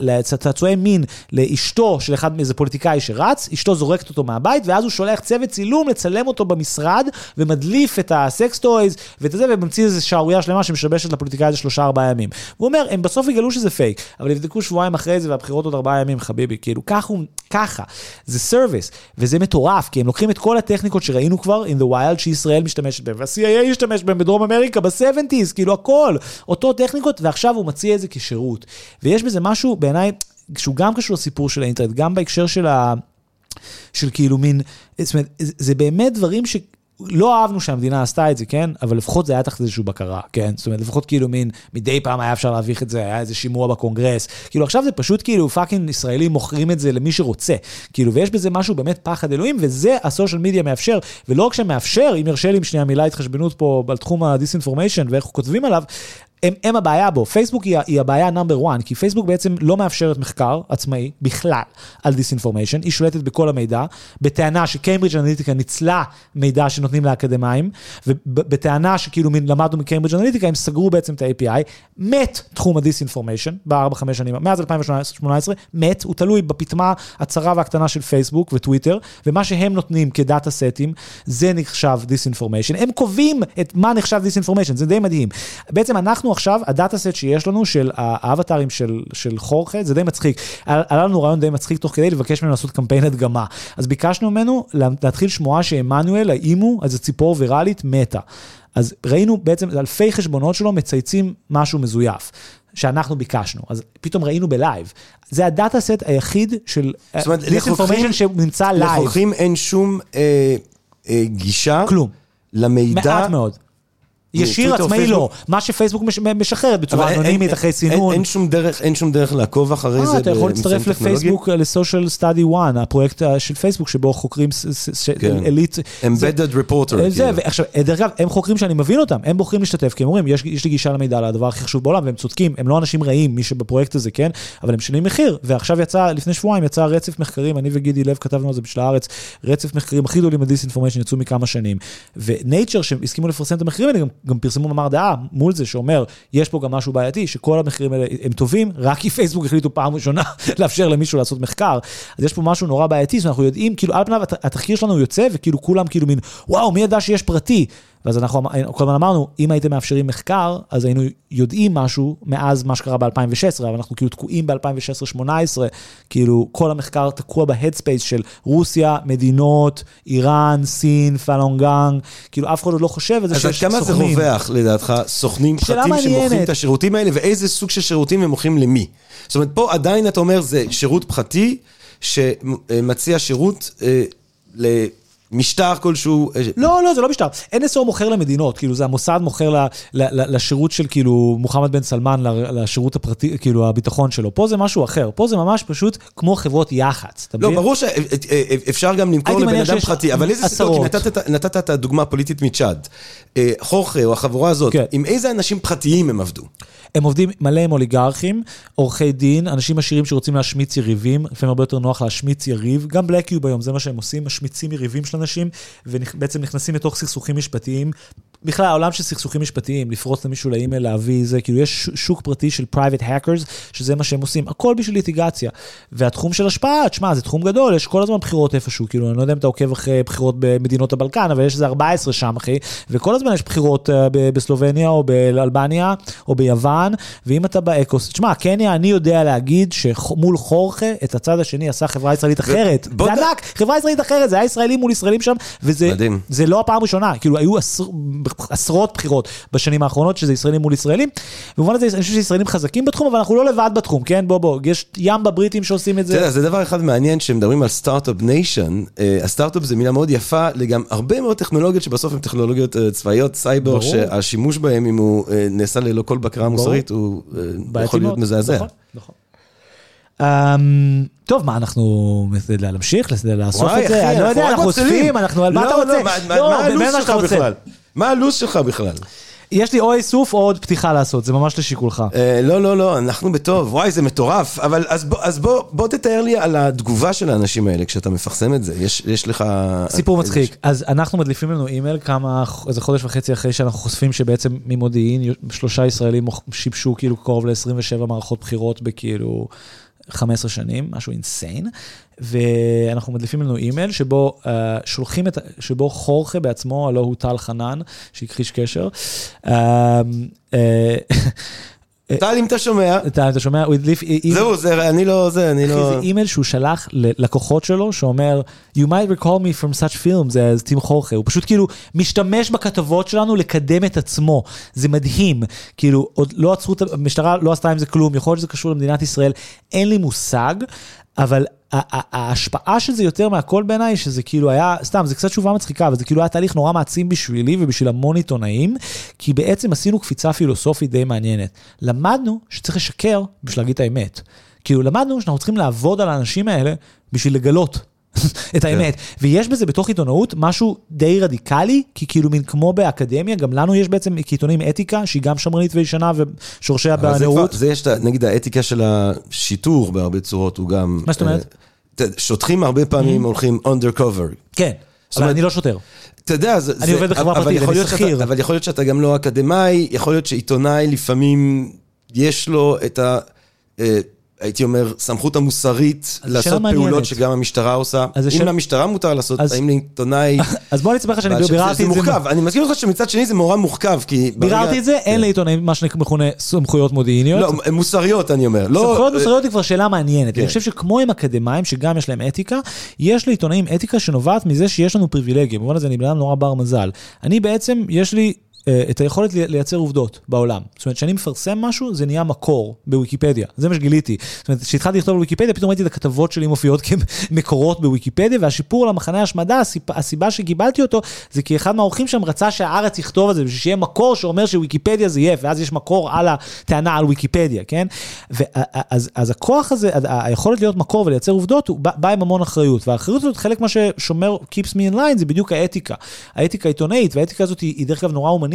לצעצועי מין לאשתו של אחד מאיזה פוליטיקאי שרץ, אשתו זורקת אותו מהבית, ואז הוא שולח צוות צילום לצלם אותו במשרד, ומדליף את הסקס טויז ואת זה, וממציא איזה שערורייה שלמה שמשבשת לפוליטיקאי הזה שלושה ארבעה ימים. הוא אומר, הם בסוף יגלו שזה פייק, אבל יבדקו שבועיים אחרי זה והבחירות עוד ארבעה ימים, חביבי, כאילו, ככה, ככה. זה service, וזה מטורף, כי הם לוקחים את כל הטכניקות שראינו כבר in the בכלל שישראל משתמשת בהם, וה-CIA השתמש בהם בדרום אמריקה ב-70's, כאילו הכל, אותו טכניקות, ועכשיו הוא מציע את זה כשירות. ויש בזה משהו בעיניי, שהוא גם קשור לסיפור של האינטרנט, גם בהקשר של ה... של כאילו מין, זאת אומרת, זה באמת דברים ש... לא אהבנו שהמדינה עשתה את זה, כן? אבל לפחות זה היה תחת איזושהי בקרה, כן? זאת אומרת, לפחות כאילו מין, מדי פעם היה אפשר להביך את זה, היה איזה שימוע בקונגרס. כאילו עכשיו זה פשוט כאילו fucking ישראלים מוכרים את זה למי שרוצה. כאילו, ויש בזה משהו באמת פחד אלוהים, וזה הסושיאל מדיה מאפשר. ולא רק שמאפשר, אם ירשה לי עם שנייה מילה התחשבנות פה על תחום ה-disinformation ואיך כותבים עליו, הם, הם הבעיה פה, פייסבוק היא, היא הבעיה number 1, כי פייסבוק בעצם לא מאפשרת מחקר עצמאי בכלל על disinformation, היא שולטת בכל המידע, בטענה שקיימברידג' אנליטיקה ניצלה מידע שנותנים לאקדמאים, ובטענה שכאילו למדנו מקיימברידג' אנליטיקה, הם סגרו בעצם את ה-API, מת תחום ה disinformation בארבע-חמש שנים, מאז 2018, מת, הוא תלוי בפטמה הצרה והקטנה של פייסבוק וטוויטר, ומה שהם נותנים כ data set ים, זה נחשב disinformation, הם קובעים את מה נחשב disinformation, זה די מדהים. בעצם אנחנו עכשיו, ה data set שיש לנו של האווטרים של, של חורחה, זה די מצחיק. עלה לנו רעיון די מצחיק תוך כדי לבקש ממנו לעשות קמפיין הדגמה. אז ביקשנו ממנו להתחיל שמועה שעמנואל, האמו, איזה ציפור ויראלית, מתה. אז ראינו בעצם אלפי חשבונות שלו מצייצים משהו מזויף. שאנחנו ביקשנו, אז פתאום ראינו ב live. זה ה data set היחיד של disinformation שנמצא live. לחוקרים אין שום אה, אה, גישה. כלום. למידע. מעט מאוד. ישיר עצמאי לא, מה שפייסבוק משחררת בצורה אנונימית אחרי סינון. אין שום דרך, לעקוב אחרי זה אתה יכול להצטרף לפייסבוק, לסושיאל סטאדי 1, הפרויקט של פייסבוק שבו חוקרים אליט. Embedded reporter. זה, ועכשיו, דרך אגב, הם חוקרים שאני מבין אותם, הם בוחרים להשתתף, כי הם אומרים, יש לי גישה למידע, לדבר הכי חשוב בעולם, והם צודקים, הם לא אנשים רעים, מי שבפרויקט הזה, כן, אבל הם משלמים מחיר, ועכשיו יצא, לפני שבועיים יצא רצף מחקרים, אני וגידי לב כתבנו על זה בשביל הארץ, רצף מחקרים הכי גדולים בדיסאינפורמיישן יצאו מכמה שנים. ונייצ'ר, שהסכימו לפרסם את המחקרים האלה, גם פרסמו מאמר דעה מול זה שאומר, יש פה גם משהו בעייתי, שכל המחירים האלה הם טובים, רק כי פייסבוק החליטו פעם ראשונה לאפשר למישהו לעשות מחקר. אז יש פה משהו נורא בעייתי, שאנחנו יודעים, כאילו על פניו התחקיר שלנו יוצא, וכאילו כולם כאילו מין, וואו, מי ידע שיש פרטי? ואז אנחנו כל הזמן אמרנו, אם הייתם מאפשרים מחקר, אז היינו יודעים משהו מאז מה שקרה ב-2016, אבל אנחנו כאילו תקועים ב-2016-2018, כאילו כל המחקר תקוע ב headspace של רוסיה, מדינות, איראן, סין, פלונגנג, כאילו אף אחד עוד לא חושב על זה שיש סוכנים. אז כמה זה רווח לדעתך, סוכנים פרטים שמוכרים את השירותים האלה, ואיזה סוג של שירותים הם מוכרים למי? זאת אומרת, פה עדיין אתה אומר, זה שירות פרטי שמציע שירות אה, ל... משטר כלשהו. אה, לא, לא, זה לא משטר. NSO מוכר למדינות, כאילו זה המוסד מוכר ל, ל, ל, לשירות של כאילו מוחמד בן סלמן, לשירות הפרטי, כאילו הביטחון שלו. פה זה משהו אחר, פה זה ממש פשוט כמו חברות יח"צ, אתה לא, ברור שאפשר גם למכור לבן אדם פרטי, אבל איזה סיפור, כי נתת, נתת את הדוגמה הפוליטית מצ'אד. אה, חורכה או החבורה הזאת, כן. עם איזה אנשים פרטיים הם עבדו? הם עובדים מלא עם אוליגרכים, עורכי דין, אנשים עשירים שרוצים להשמיץ יריבים, לפעמים הרבה יותר נוח להשמיץ יריב, גם בלקיוב היום, זה מה שהם עושים, משמיצים יריבים של אנשים, ובעצם נכנסים לתוך סכסוכים משפטיים. בכלל, העולם של סכסוכים משפטיים, לפרוץ למישהו לאימייל, להביא זה, כאילו יש שוק פרטי של private hackers, שזה מה שהם עושים, הכל בשביל ליטיגציה. והתחום של השפעה, תשמע, זה תחום גדול, יש כל הזמן בחירות איפשהו, כאילו, אני לא יודע אם אתה עוקב אחרי בחירות במדינות הבלקן, אבל יש איזה 14 שם, אחי, וכל הזמן יש בחירות uh, בסלובניה או באלבניה או ביוון, ואם אתה באקוס, תשמע, קניה, אני יודע להגיד שמול חורכה, את הצד השני עשה חברה ישראלית אחרת. זה ענק, חברה ישראלית אחרת, זה היה ישראלים מול ישראלים שם, וזה לא הפעם הראשונה, כאילו, היו עשרות בחירות בשנים האחרונות, שזה ישראלים מול ישראלים. במובן הזה, אני חושב שישראלים חזקים בתחום, אבל אנחנו לא לבד בתחום, כן? בוא, בוא, יש ים בבריטים שעושים את זה. זה, זה דבר אחד מעניין, שמדברים על Start-Up Nation, הסטארט-אפ זה מילה מאוד יפה לגם הרבה מאוד טכנולוגיות שבסוף הן טכנולוגיות אה, צבאיות, סייבר, שהשימוש בהן, אם הוא אה, נעשה ללא כל בקרה מוסרית, הוא אה, יכול להיות מזעזע. נכון, נכון. Um, טוב, מה, אנחנו להמשיך, לאסוף את זה? אני לא יודע, אנחנו אוספים, אנחנו, מה אתה רוצה? לא, מה הלו"ז שלך בכלל? מה הלו"ז שלך בכלל? יש לי או איסוף או עוד פתיחה לעשות, זה ממש לשיקולך. אה, לא, לא, לא, אנחנו בטוב, וואי, זה מטורף. אבל אז, בוא, אז בוא, בוא תתאר לי על התגובה של האנשים האלה כשאתה מפרסם את זה. יש, יש לך... סיפור מצחיק. ש... אז אנחנו מדליפים לנו אימייל כמה, איזה חודש וחצי אחרי שאנחנו חושפים שבעצם ממודיעין, שלושה ישראלים שיבשו כאילו קרוב ל-27 מערכות בחירות בכאילו... 15 שנים, משהו insane, ואנחנו מדליפים לנו אימייל שבו uh, שולחים את, שבו חורחה בעצמו, הלא הוא טל חנן, שהכחיש קשר. Uh, uh, טל, אם אתה שומע. טל, אתה שומע, הוא הדליף אימייל. זהו, זה, אני לא, זה, אני לא... זה אימייל שהוא שלח ללקוחות שלו, שאומר, You might recall me from such films as טים חורחה. הוא פשוט כאילו משתמש בכתבות שלנו לקדם את עצמו. זה מדהים. כאילו, עוד לא עצרו את המשטרה, לא עשתה עם זה כלום, יכול להיות שזה קשור למדינת ישראל, אין לי מושג, אבל ההשפעה של זה יותר מהכל בעיניי, שזה כאילו היה, סתם, זה קצת תשובה מצחיקה, אבל זה כאילו היה תהליך נורא מעצים בשבילי ובשביל המון עיתונאים, כי בעצם עשינו קפיצה פילוסופית די מעניינת. למדנו שצריך לשקר בשביל להגיד את האמת. כאילו, למדנו שאנחנו צריכים לעבוד על האנשים האלה בשביל לגלות את האמת. ויש בזה בתוך עיתונאות משהו די רדיקלי, כי כאילו מין כמו באקדמיה, גם לנו יש בעצם כעיתונים אתיקה, שהיא גם שמרנית וישנה ושורשיה אבל זה זה יש, נגיד האתיקה של השיטור בהרבה צורות, הוא גם... מה זאת אומרת? Mm-hmm. אה, שוטרים הרבה פעמים הולכים under cover. כן, אבל אומרת- אני לא שוטר. אתה יודע, זה... אני עובד בחברה פרטית, אני שכיר. אבל יכול להיות שאתה גם לא אקדמאי, יכול להיות שעיתונאי לפעמים יש לו את ה... הייתי אומר, סמכות המוסרית לעשות. פעולות שגם המשטרה עושה. זה אם שאלה- למשטרה מותר לעשות, אז- האם לעיתונאי... אז בוא אני אספר לך שאני ביררתי זה את זה. מורכב, אני מסכים אותך שמצד שני זה נורא מורכב, כי... ביררתי את זה, אין לעיתונאים מה שמכונה סמכויות מודיעיניות. לא, מוסריות אני אומר. לא, סמכויות מוסריות היא כבר שאלה מעניינת. כן. אני חושב שכמו עם אקדמאים, שגם יש להם אתיקה, יש לעיתונאים אתיקה שנובעת מזה שיש לנו פריבילגיה. במובן הזה אני בן אדם נורא בר מזל. אני בעצם, יש לי... אה, את היכולת לי- לייצר עובדות בעולם. זאת אומרת, כשאני מפרסם משהו, זה נהיה מקור בוויקיפדיה. זה מה שגיליתי. זאת אומרת, כשהתחלתי לכתוב בוויקיפדיה, פתאום ראיתי את הכתבות שלי מופיעות כמקורות בוויקיפדיה, והשיפור למחנה ההשמדה, הסיפ- הסיבה שקיבלתי אותו, זה כי אחד מהאורחים שם רצה שהארץ יכתוב את זה, בשביל שיהיה מקור שאומר שוויקיפדיה זה יהיה, ואז יש מקור על הטענה על ויקיפדיה, כן? ואז אז הכוח הזה, היכולת להיות מקור ולייצר עובדות, הוא בא, עם המון אחריות, והאחריות הזאת, חלק מה ששומר keeps me in line, זה בדיוק האתיקה. האתיקה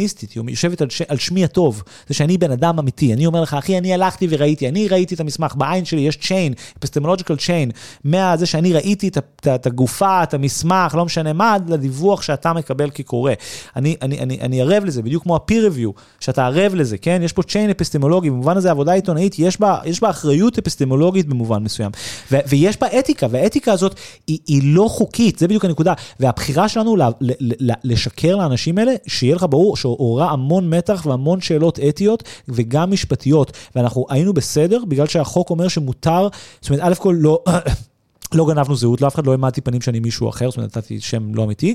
הומניסטית, היא יושבת על, ש, על שמי הטוב, זה שאני בן אדם אמיתי, אני אומר לך, אחי, אני הלכתי וראיתי, אני ראיתי את המסמך, בעין שלי יש chain, epistemological chain, מהזה שאני ראיתי את, את, את הגופה, את המסמך, לא משנה מה, לדיווח שאתה מקבל כקורא. אני, אני, אני, אני ערב לזה, בדיוק כמו ה-peer review, שאתה ערב לזה, כן? יש פה chain אפיסטמולוגי, במובן הזה עבודה עיתונאית, יש בה, יש בה אחריות אפיסטמולוגית במובן מסוים. ו, ויש בה אתיקה, והאתיקה הזאת היא, היא לא חוקית, זה בדיוק הנקודה. והבחירה שלנו ל, ל, ל, לשקר לאנשים האלה, שיהיה לך ברור שעוררה המון מתח והמון שאלות אתיות וגם משפטיות. ואנחנו היינו בסדר, בגלל שהחוק אומר שמותר, זאת אומרת, א' כל לא... לא גנבנו זהות, לאף אחד לא העמדתי פנים שאני מישהו אחר, זאת אומרת, נתתי שם לא אמיתי,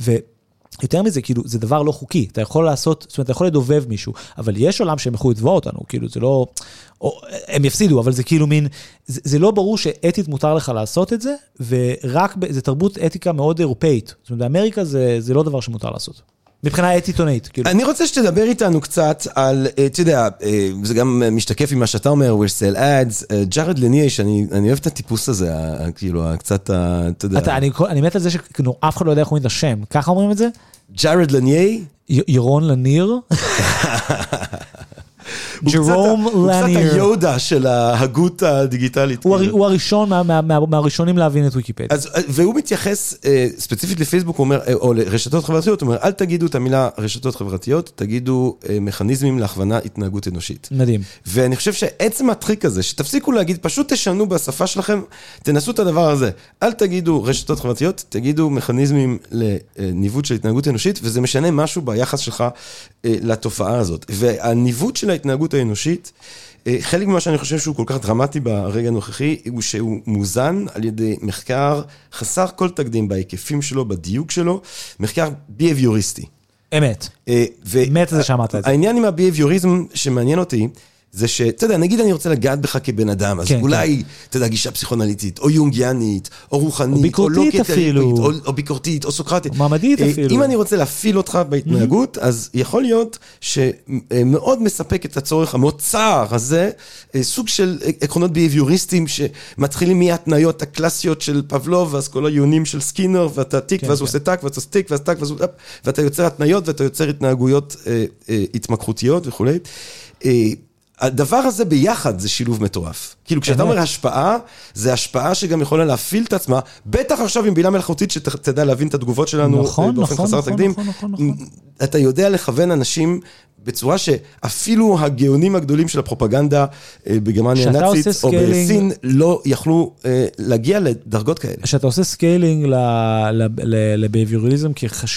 ויותר מזה, כאילו, זה דבר לא חוקי, אתה יכול לעשות, זאת אומרת, אתה יכול לדובב מישהו, אבל יש עולם שהם יכלו לתבוע אותנו, כאילו, זה לא, או, הם יפסידו, אבל זה כאילו מין, זה, זה לא ברור שאתית מותר לך לעשות את זה, ורק, זה תרבות אתיקה מאוד אירופאית, זאת אומרת, באמריקה זה, זה לא דבר שמותר לעשות. מבחינה אתית עונאית, כאילו. אני רוצה שתדבר איתנו קצת על, אה, אתה יודע, אה, זה גם משתקף עם מה שאתה אומר, we'll sell ads, אה, ג'ארד לניה, שאני אני אוהב את הטיפוס הזה, כאילו, קצת, אתה יודע, אתה, אני, אני מת על זה שאף אחד לא יודע איך אומרים את השם, ככה אומרים את זה? ג'ארד לניה, ירון לניר? ג'רום הוא קצת. היודה של ההגות הדיגיטלית. הוא, הר, כאילו. הוא הראשון מה, מה, מה, מהראשונים להבין את ויקיפדיה. אז, אה, והוא מתייחס אה, ספציפית לפייסבוק, הוא אומר, אה, או לרשתות חברתיות, הוא אומר, אל תגידו את המילה רשתות חברתיות, תגידו אה, מכניזמים להכוונה התנהגות אנושית. מדהים. ואני חושב שעצם הטריק הזה, שתפסיקו להגיד, פשוט תשנו בשפה שלכם, תנסו את הדבר הזה. אל תגידו רשתות חברתיות, תגידו מכניזמים לניווט של התנהגות אנושית, וזה משנה משהו ביחס שלך אה, לתופעה הזאת. והניווט של ההתנהגות האנושית, אה, חלק ממה שאני חושב שהוא כל כך דרמטי ברגע הנוכחי, הוא שהוא מוזן על ידי מחקר חסר כל תקדים בהיקפים שלו, בדיוק שלו, מחקר ביהביוריסטי. אמת. אה, ו- מת על זה שאמרת את זה. העניין עם הביהביוריזם שמעניין אותי, זה שאתה יודע, נגיד אני רוצה לגעת בך כבן אדם, אז כן, אולי, אתה יודע, גישה פסיכונליטית, או יונגיאנית, או רוחנית, או ביקורתית לא אפילו. או, או ביקורתית, או סוקרטית. או מעמדית אה, אפילו. אם אני רוצה להפעיל אותך בהתנהגות, אז יכול להיות שמאוד מספק את הצורך המאוד צר הזה, אה, סוג של עקרונות ביהביוריסטיים שמתחילים מההתניות הקלאסיות של פבלוב, ואז כל הניסויים של סקינר, ואתה טיק, כן, ואז כן. הוא עושה טק, ואז טיק, ואז טק, ואז ואתה יוצר התניות, ואתה יוצר התנהגויות אה, אה, התמקחותיות וכולי. הדבר הזה ביחד זה שילוב מטורף. כאילו, כשאתה. אומר השפעה, זה השפעה שגם יכולה להפעיל את עצמה, בטח עכשיו עם בינה מלאכותית שתדע להבין את התגובות שלנו נכון, אה, באופן נכון, חסר נכון, תקדים. נכון, נכון, נכון. אתה יודע לכוון אנשים בצורה שאפילו הגאונים הגדולים של הפרופגנדה אה, בגרמניה הנאצית, או בסין, לא יכלו אה, להגיע לדרגות כאלה. כשאתה עושה scaling לביהביוריזם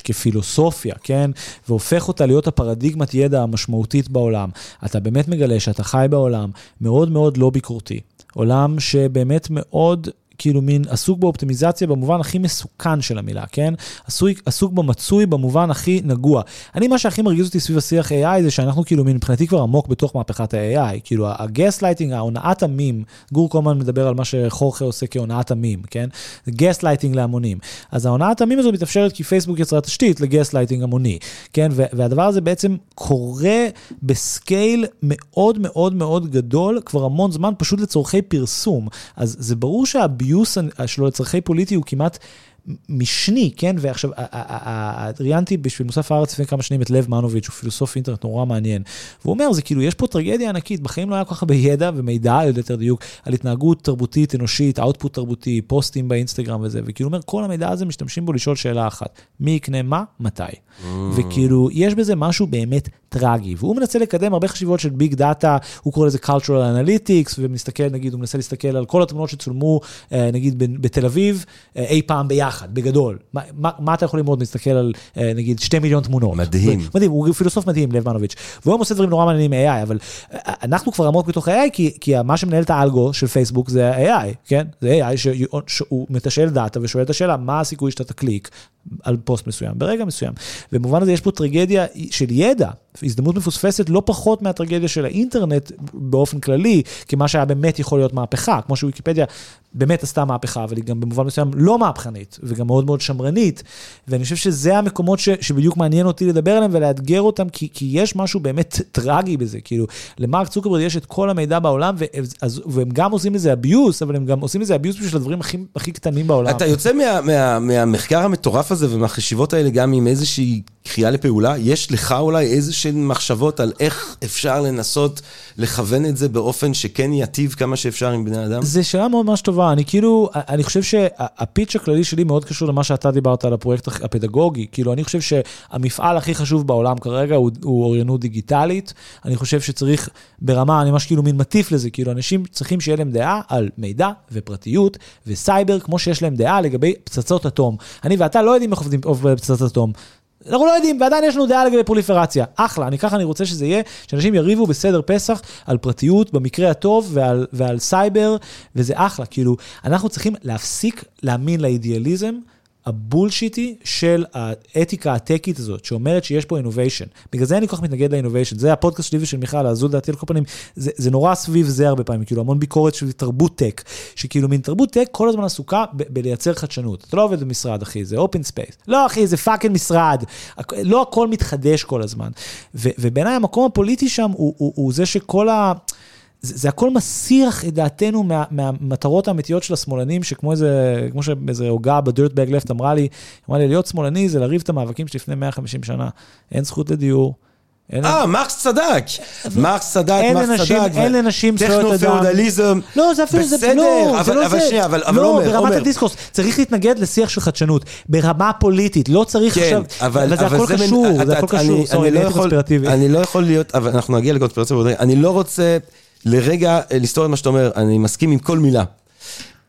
כפילוסופיה, כן? והופך אותה להיות הפרדיגמת ידע המשמעותית בעולם, אתה באמת מגלה שאתה חי בעולם מאוד מאוד לא ביקורתי. עולם שבאמת מאוד... כאילו מין עסוק באופטימיזציה במובן הכי מסוכן של המילה, כן? עסוק, עסוק במצוי במובן הכי נגוע. אני, מה שהכי מרגיז אותי סביב השיח AI זה שאנחנו כאילו מין מבחינתי כבר עמוק בתוך מהפכת ה-AI. כאילו הגסט לייטינג, ההונאת המונים, גור קומן מדבר על מה שחורחה עושה כהונאת המונים, כן? זה גסט לייטינג להמונים. אז ההונאת המונים הזו מתאפשרת כי פייסבוק יצרה תשתית לגסט לייטינג המוני, כן? והדבר הזה בעצם קורה ב scale מאוד מאוד מאוד גדול כבר המון זמן, פשוט לצורכי פרסום. אז זה ברור שה abuse הגיוס שלו לצורכי פוליטי הוא כמעט משני, כן? ועכשיו, ראיינתי בשביל מוסף הארץ לפני כמה שנים את לב מנוביץ', הוא פילוסוף אינטרנט נורא מעניין. והוא אומר, זה כאילו, יש פה טרגדיה ענקית, בחיים לא היה כל כך הרבה ידע ומידע, יותר דיוק, על התנהגות תרבותית, אנושית, output תרבותי, פוסטים באינסטגרם וזה, וכאילו אומר, כל המידע הזה משתמשים בו לשאול שאלה אחת, מי יקנה מה, מתי. Mm. וכאילו, יש בזה משהו באמת טרגי, והוא מנסה לקדם הרבה חשיבות של big data, הוא קורא לזה cultural analytics, ומסתכל, נגיד, הוא מנסה להסתכל על כל התמונות שצולמו, אה, נגיד, בתל אביב, אה, אי פעם ביחד, בגדול. מה, מה, מה אתה יכול ללמוד, להסתכל על, אה, נגיד, שתי מיליון תמונות. מדהים. מדהים, הוא פילוסוף מדהים, לב מנוביץ'. והוא עושה דברים נורא מעניינים AI, אבל אנחנו כבר עמוק בתוך AI, כי, כי מה שמנהל את האלגו של פייסבוק זה AI, כן? זה AI שהוא מתשאל data ושואל את השאלה, מה הסיכוי שאתה תקליק על פוסט מסוים, ברגע מסוים. ובמובן הזה יש פה טרגדיה של ידע, הזדמנות מפוספסת לא פחות מהטרגדיה של האינטרנט באופן כללי, כי מה שהיה באמת יכול להיות מהפכה, כמו שוויקיפדיה באמת עשתה מהפכה, אבל היא גם במובן מסוים לא מהפכנית, וגם מאוד מאוד שמרנית, ואני חושב שזה המקומות ש, שבדיוק מעניין אותי לדבר עליהם ולאתגר אותם, כי, כי יש משהו באמת טרגי בזה, כאילו, למרק צוקרברד יש את כל המידע בעולם, ו, אז, והם גם עושים לזה abuse, אבל הם גם עושים לזה abuse בשביל הדברים הכי, הכי קטנים בעולם. אתה יוצא מה, מה, מהמחקר המטורף הזה ומהחשיבות האלה גם עם איזושהי קריאה לפעולה, יש לך אולי איזשהן מחשבות על איך אפשר לנסות לכוון את זה באופן שכן יטיב כמה שאפשר עם בני אדם? זו שאלה מאוד ממש טובה, אני כאילו, אני חושב שהפיץ' הכללי שלי מאוד קשור למה שאתה דיברת על הפרויקט הפדגוגי, כאילו אני חושב שהמפעל הכי חשוב בעולם כרגע הוא, הוא אוריינות דיגיטלית, אני חושב שצריך ברמה, אני ממש כאילו מין מטיף לזה, כאילו אנשים צריכים שיהיה להם דעה על מידע ופרטיות וסייבר, כמו שיש להם דעה לגבי פצצות אטום. אני ואתה לא יודעים איך עובדים פצצות אטום. אנחנו לא יודעים, ועדיין יש לנו דעה לגבי פרוליפרציה. אחלה, אני ככה אני רוצה שזה יהיה, שאנשים יריבו בסדר פסח על פרטיות במקרה הטוב ועל, ועל סייבר, וזה אחלה. כאילו, אנחנו צריכים להפסיק להאמין לאידיאליזם. ה bullshit י של האתיקה ה tech ית הזאת, שאומרת שיש פה innovation. בגלל זה אני כל כך מתנגד ל innovation. זה הפודקאסט שלי ושל מיכל, זו דעתי על כל פנים, זה, זה נורא סביב זה הרבה פעמים, כאילו המון ביקורת של תרבות tech, שכאילו מין תרבות tech כל הזמן עסוקה ב- בלייצר חדשנות. אתה לא עובד במשרד, אחי, זה open space. לא, אחי, זה fucking משרד. לא הכל מתחדש כל הזמן. ו- ובעיניי המקום הפוליטי שם הוא, הוא, הוא זה שכל ה... זה, זה הכל מסיח את דעתנו מה, מהמטרות האמיתיות של השמאלנים, שכמו איזה, כמו שאיזה הוגה ב dirtbag left אמרה לי, אמרה לי, להיות שמאלני זה לריב את המאבקים שלפני 150 שנה. אין זכות לדיור. אה, מרקס צדק, מרקס צדק, מרקס צדק, אין לנשים זכויות אדם. טכנו-פאודליזם, לא, זה אפילו, בסדר, לא, אבל, לא אבל זה. שנייה, אבל, אבל לא, עומר, ברמת עומר. הדיסקוס, צריך להתנגד לשיח של חדשנות, ברמה פוליטית, לא צריך כן, עכשיו, אבל, זה הכל קשור, זה הכל קשור, סורי, לא. אני לא יכול להיות, אבל אנחנו נגיע לקונספירציה. אני לא רוצה לרגע אה, לסתור את מה שאתה אומר, אני מסכים עם כל מילה.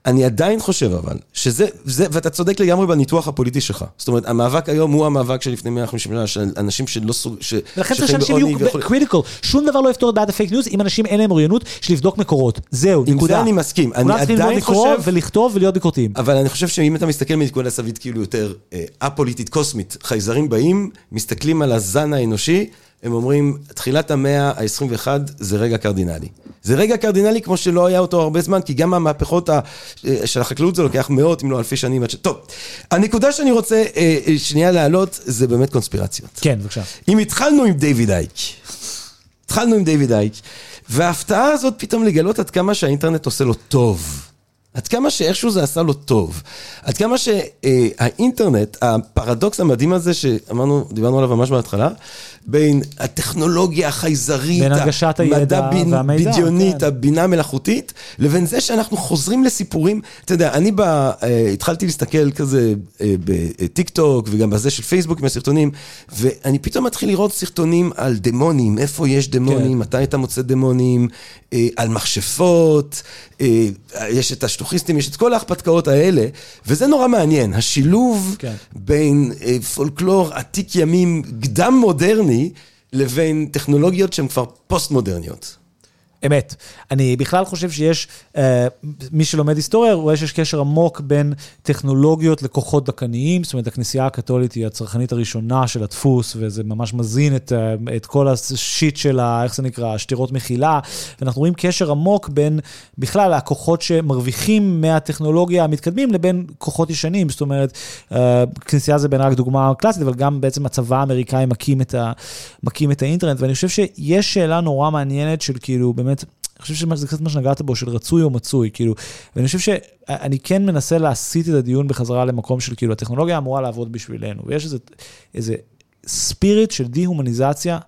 אני עדיין חושב אבל, שזה, זה, ואתה צודק לגמרי בניתוח הפוליטי שלך. זאת אומרת, המאבק היום הוא המאבק של לפני 150 שנה, של אנשים שלא סוג... ש- ולכן צריך שאנשים יהיו critical, שום דבר לא יפתור את בעיית הפייק ניוז אם אנשים אין להם אוריינות של לבדוק מקורות, זהו, עם נקודה. זה אני מסכים. אני כולם צריכים עדיין לקרוא חושב... ולכתוב ולהיות ביקורתיים. אבל אני חושב שאם אתה מסתכל מנקודת זווית כאילו יותר אה, א-פוליטית, קוסמית, חייזרים באים, מסתכלים על הזן האנושי, הם אומרים, תחילת המאה ה-21 זה רגע קרדינלי. זה רגע קרדינלי כמו שלא היה אותו הרבה זמן, כי גם המהפכות ה- אה, של החקלאות זה לוקח מאות אם לא אלפי שנים עד ש... טוב, הנקודה שאני רוצה אה, אה, שנייה להעלות זה באמת קונספירציות. כן, בבקשה. אם התחלנו עם דיוויד אייק, התחלנו עם דיוויד אייק, וההפתעה הזאת פתאום לגלות עד כמה שהאינטרנט עושה לו טוב. עד כמה שאיכשהו זה עשה לו טוב. עד כמה שהאינטרנט, הפרדוקס המדהים הזה שאמרנו, דיברנו עליו ממש בהתחלה, בין הטכנולוגיה החייזרית, בין הנגשת הידע בין- והמידע, בדיונית, כן. הבינה המלאכותית, לבין זה שאנחנו חוזרים לסיפורים, אתה יודע, אני בא, אה, התחלתי להסתכל כזה אה, בטיק טוק וגם בזה של פייסבוק עם הסרטונים, ואני פתאום מתחיל לראות סרטונים על דמונים, איפה יש דמונים, כן. מתי אתה מוצא דמונים, אה, על מכשפות, אה, יש את השטוחיסטים, יש את כל ההרפתקאות האלה, וזה נורא מעניין, השילוב כן. בין אה, פולקלור עתיק ימים קדם מודרני, לבין טכנולוגיות שהן כבר פוסט-מודרניות. אמת. אני בכלל חושב שיש, אה, מי שלומד היסטוריה רואה שיש קשר עמוק בין טכנולוגיות לכוחות דכאניים, זאת אומרת, הכנסייה הקתולית היא הצרכנית הראשונה של הדפוס, וזה ממש מזין את, אה, את כל השיט של, ה, איך זה נקרא, שתירות מחילה, ואנחנו רואים קשר עמוק בין בכלל הכוחות שמרוויחים מהטכנולוגיה המתקדמים לבין כוחות ישנים, זאת אומרת, אה, כנסייה זה בעיניי רק דוגמה קלאסית, אבל גם בעצם הצבא האמריקאי מקים את, ה, מקים את האינטרנט, ואני חושב שיש שאלה נורא מעניינת של כאילו, באמת, חושב שזה קצת מה שנגעת בו, של רצוי או מצוי, כאילו, ואני חושב שאני כן מנסה להסיט את הדיון בחזרה למקום של כאילו, הטכנולוגיה אמורה לעבוד בשבילנו, ויש איזה, איזה ספיריט של דה-הומניזציה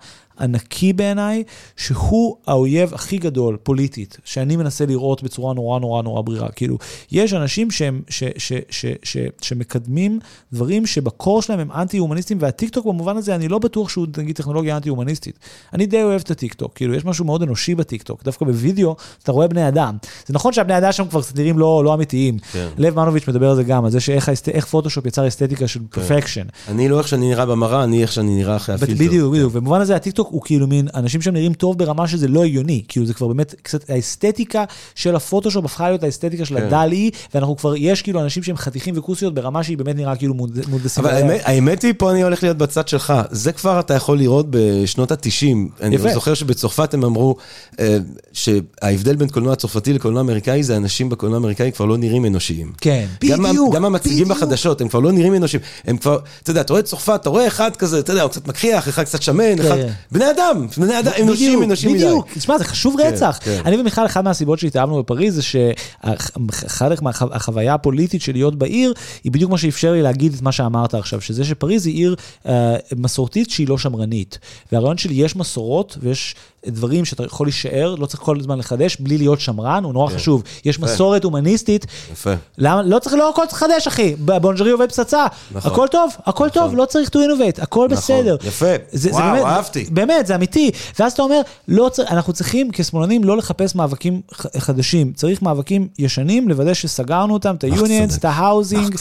ענקי בעיניי, שהוא האויב הכי גדול, פוליטית, שאני מנסה לראות בצורה נורא נורא נורא ברירה. כאילו, יש אנשים שהם, ש, ש, ש, ש, שמקדמים דברים שבקור שלהם הם אנטי-הומניסטים, והטיקטוק במובן הזה, אני לא בטוח שהוא נגיד טכנולוגיה אנטי-הומניסטית. אני די אוהב את הטיקטוק, כאילו, יש משהו מאוד אנושי בטיקטוק, דווקא בווידאו אתה רואה בני אדם. זה נכון שהבני אדם שם כבר נראים לא, לא אמיתיים. כן. לב מנוביץ' מדבר על זה גם, על זה שאיך האסת... פוטושופ יצר אסתטיקה של perfection. כן. אני לא איך שאני נראה במראה, אני איך שאני נראה אחרי הפילטר. בדיוק, בדיוק. במובן הזה הטיקטוק טיקטוק הוא כאילו מין אנשים שהם נראים טוב ברמה שזה לא הגיוני, כאילו זה כבר באמת קצת האסתטיקה של הפוטושופ הפכה להיות האסתטיקה של כן. ה daily, ואנחנו כבר, יש כאילו אנשים שהם חתיכים וכוסיות ברמה שהיא באמת נראה כאילו מודסים. אבל האמת, האמת היא, פה אני הולך להיות בצד שלך, זה כבר אתה יכול לראות בשנות ה-90. אני זוכר שבצרפת הם אמרו אה, שההבדל בין קולנוע צרפתי לקולנוע אמריקאי זה אנשים בקולנוע האמריקאי כבר לא נראים אנושיים. כן, בדיוק, גם המציגים בחדשות, הם כבר לא נראים אנושיים. הם כבר, אתה יודע, אתה רואה צרפת, אתה רואה אחד כזה, אתה יודע, הוא קצת מקריח, אחד קצת שמן, אחד... בני אדם, בני אדם, אנושיים, אנושיים מדי. בדיוק, תשמע, זה חשוב כן, רצח. כן. אני ומיכל, אחת מהסיבות שהתאהבנו בפריז, זה שחלק מהחוויה הפוליטית של להיות בעיר, היא בדיוק מה שאפשר לי להגיד את מה שאמרת עכשיו, שזה שפריז היא עיר אה, מסורתית שהיא לא שמרנית. והרעיון שלי, יש מסורות ויש דברים שאתה יכול להישאר, לא צריך כל הזמן לחדש, בלי להיות שמרן, הוא נורא כן. חשוב. יש יפה. מסורת הומניסטית. יפה. למה, לא צריך, לא הכל צריך לחדש, אחי. בונג'רי עובד פצצה. נכון. הכל טוב, הכל נכון. טוב, לא צריך to innovate, הכל נכון. בסדר. יפה. זה, וואו, זה באמת, אהבתי. באמת, זה אמיתי. ואז אתה אומר, לא צריך, אנחנו צריכים כשמאלנים לא לחפש מאבקים חדשים. צריך מאבקים ישנים, לוודא שסגרנו אותם, את ה-unions, את ה housing.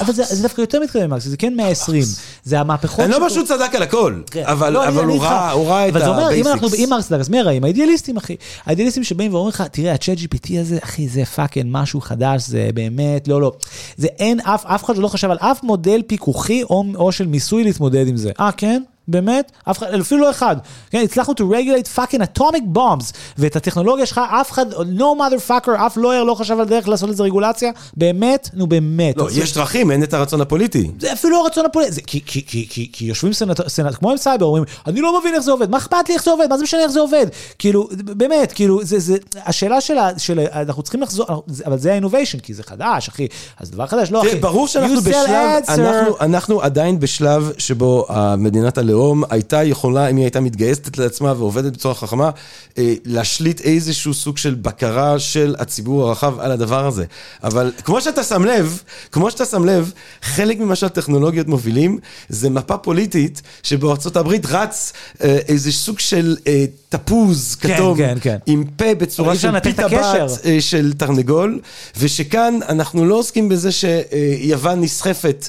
אבל זה, זה דווקא יותר מתקדם, זה כן 120. זה המהפכות... אני לא אומר שהוא צדק על הכל, אבל, לא, אבל הוא ראה את ה... אנחנו עם ארסטארס, מי הרעים? האידיאליסטים, אחי. האידיאליסטים שבאים ואומרים לך, תראה, הצ'אט GPT הזה, אחי, זה fucking משהו חדש, זה באמת, לא, לא. זה אין אף, אף אחד לא חשב על אף מודל פיקוחי או, או של מיסוי להתמודד עם זה. אה, כן? באמת, אף אחד, אפילו לא אחד. כן, הצלחנו to regulate fucking atomic bombs, ואת הטכנולוגיה שלך, אף אחד, no motherfucker, אף לויר לא חשב על דרך לעשות לזה רגולציה, באמת, נו באמת. לא, יש דרכים, אין את הרצון הפוליטי. זה אפילו לא הרצון הפוליטי, זה, כי, כי, כי, כי, כי יושבים סנט, סנט, כמו עם סייבר, אומרים, אני לא מבין איך זה עובד, מה אכפת לי איך זה עובד, מה זה משנה איך זה עובד? כאילו, באמת, כאילו, זה, זה, השאלה של, של אנחנו צריכים לחזור, אבל זה ה-innovation, כי זה חדש, אחי, אז דבר חדש, לא, אחי. ברור שאנחנו בשלב, אנחנו, אנחנו עדיין בשלב שבו מדינת הלאום, הלאום הייתה יכולה, אם היא הייתה מתגייסת לעצמה ועובדת בצורה חכמה, אה, להשליט איזשהו סוג של בקרה של הציבור הרחב על הדבר הזה. אבל כמו שאתה שם לב, כמו שאתה שם לב, חלק ממה שהטכנולוגיות מובילים, זה מפה פוליטית שבארצות הברית רץ אה, איזה סוג של אה, תפוז כן, כתום, כן, כן. עם פה בצורה של פיתה בת של תרנגול, ושכאן אנחנו לא עוסקים בזה שיוון נסחפת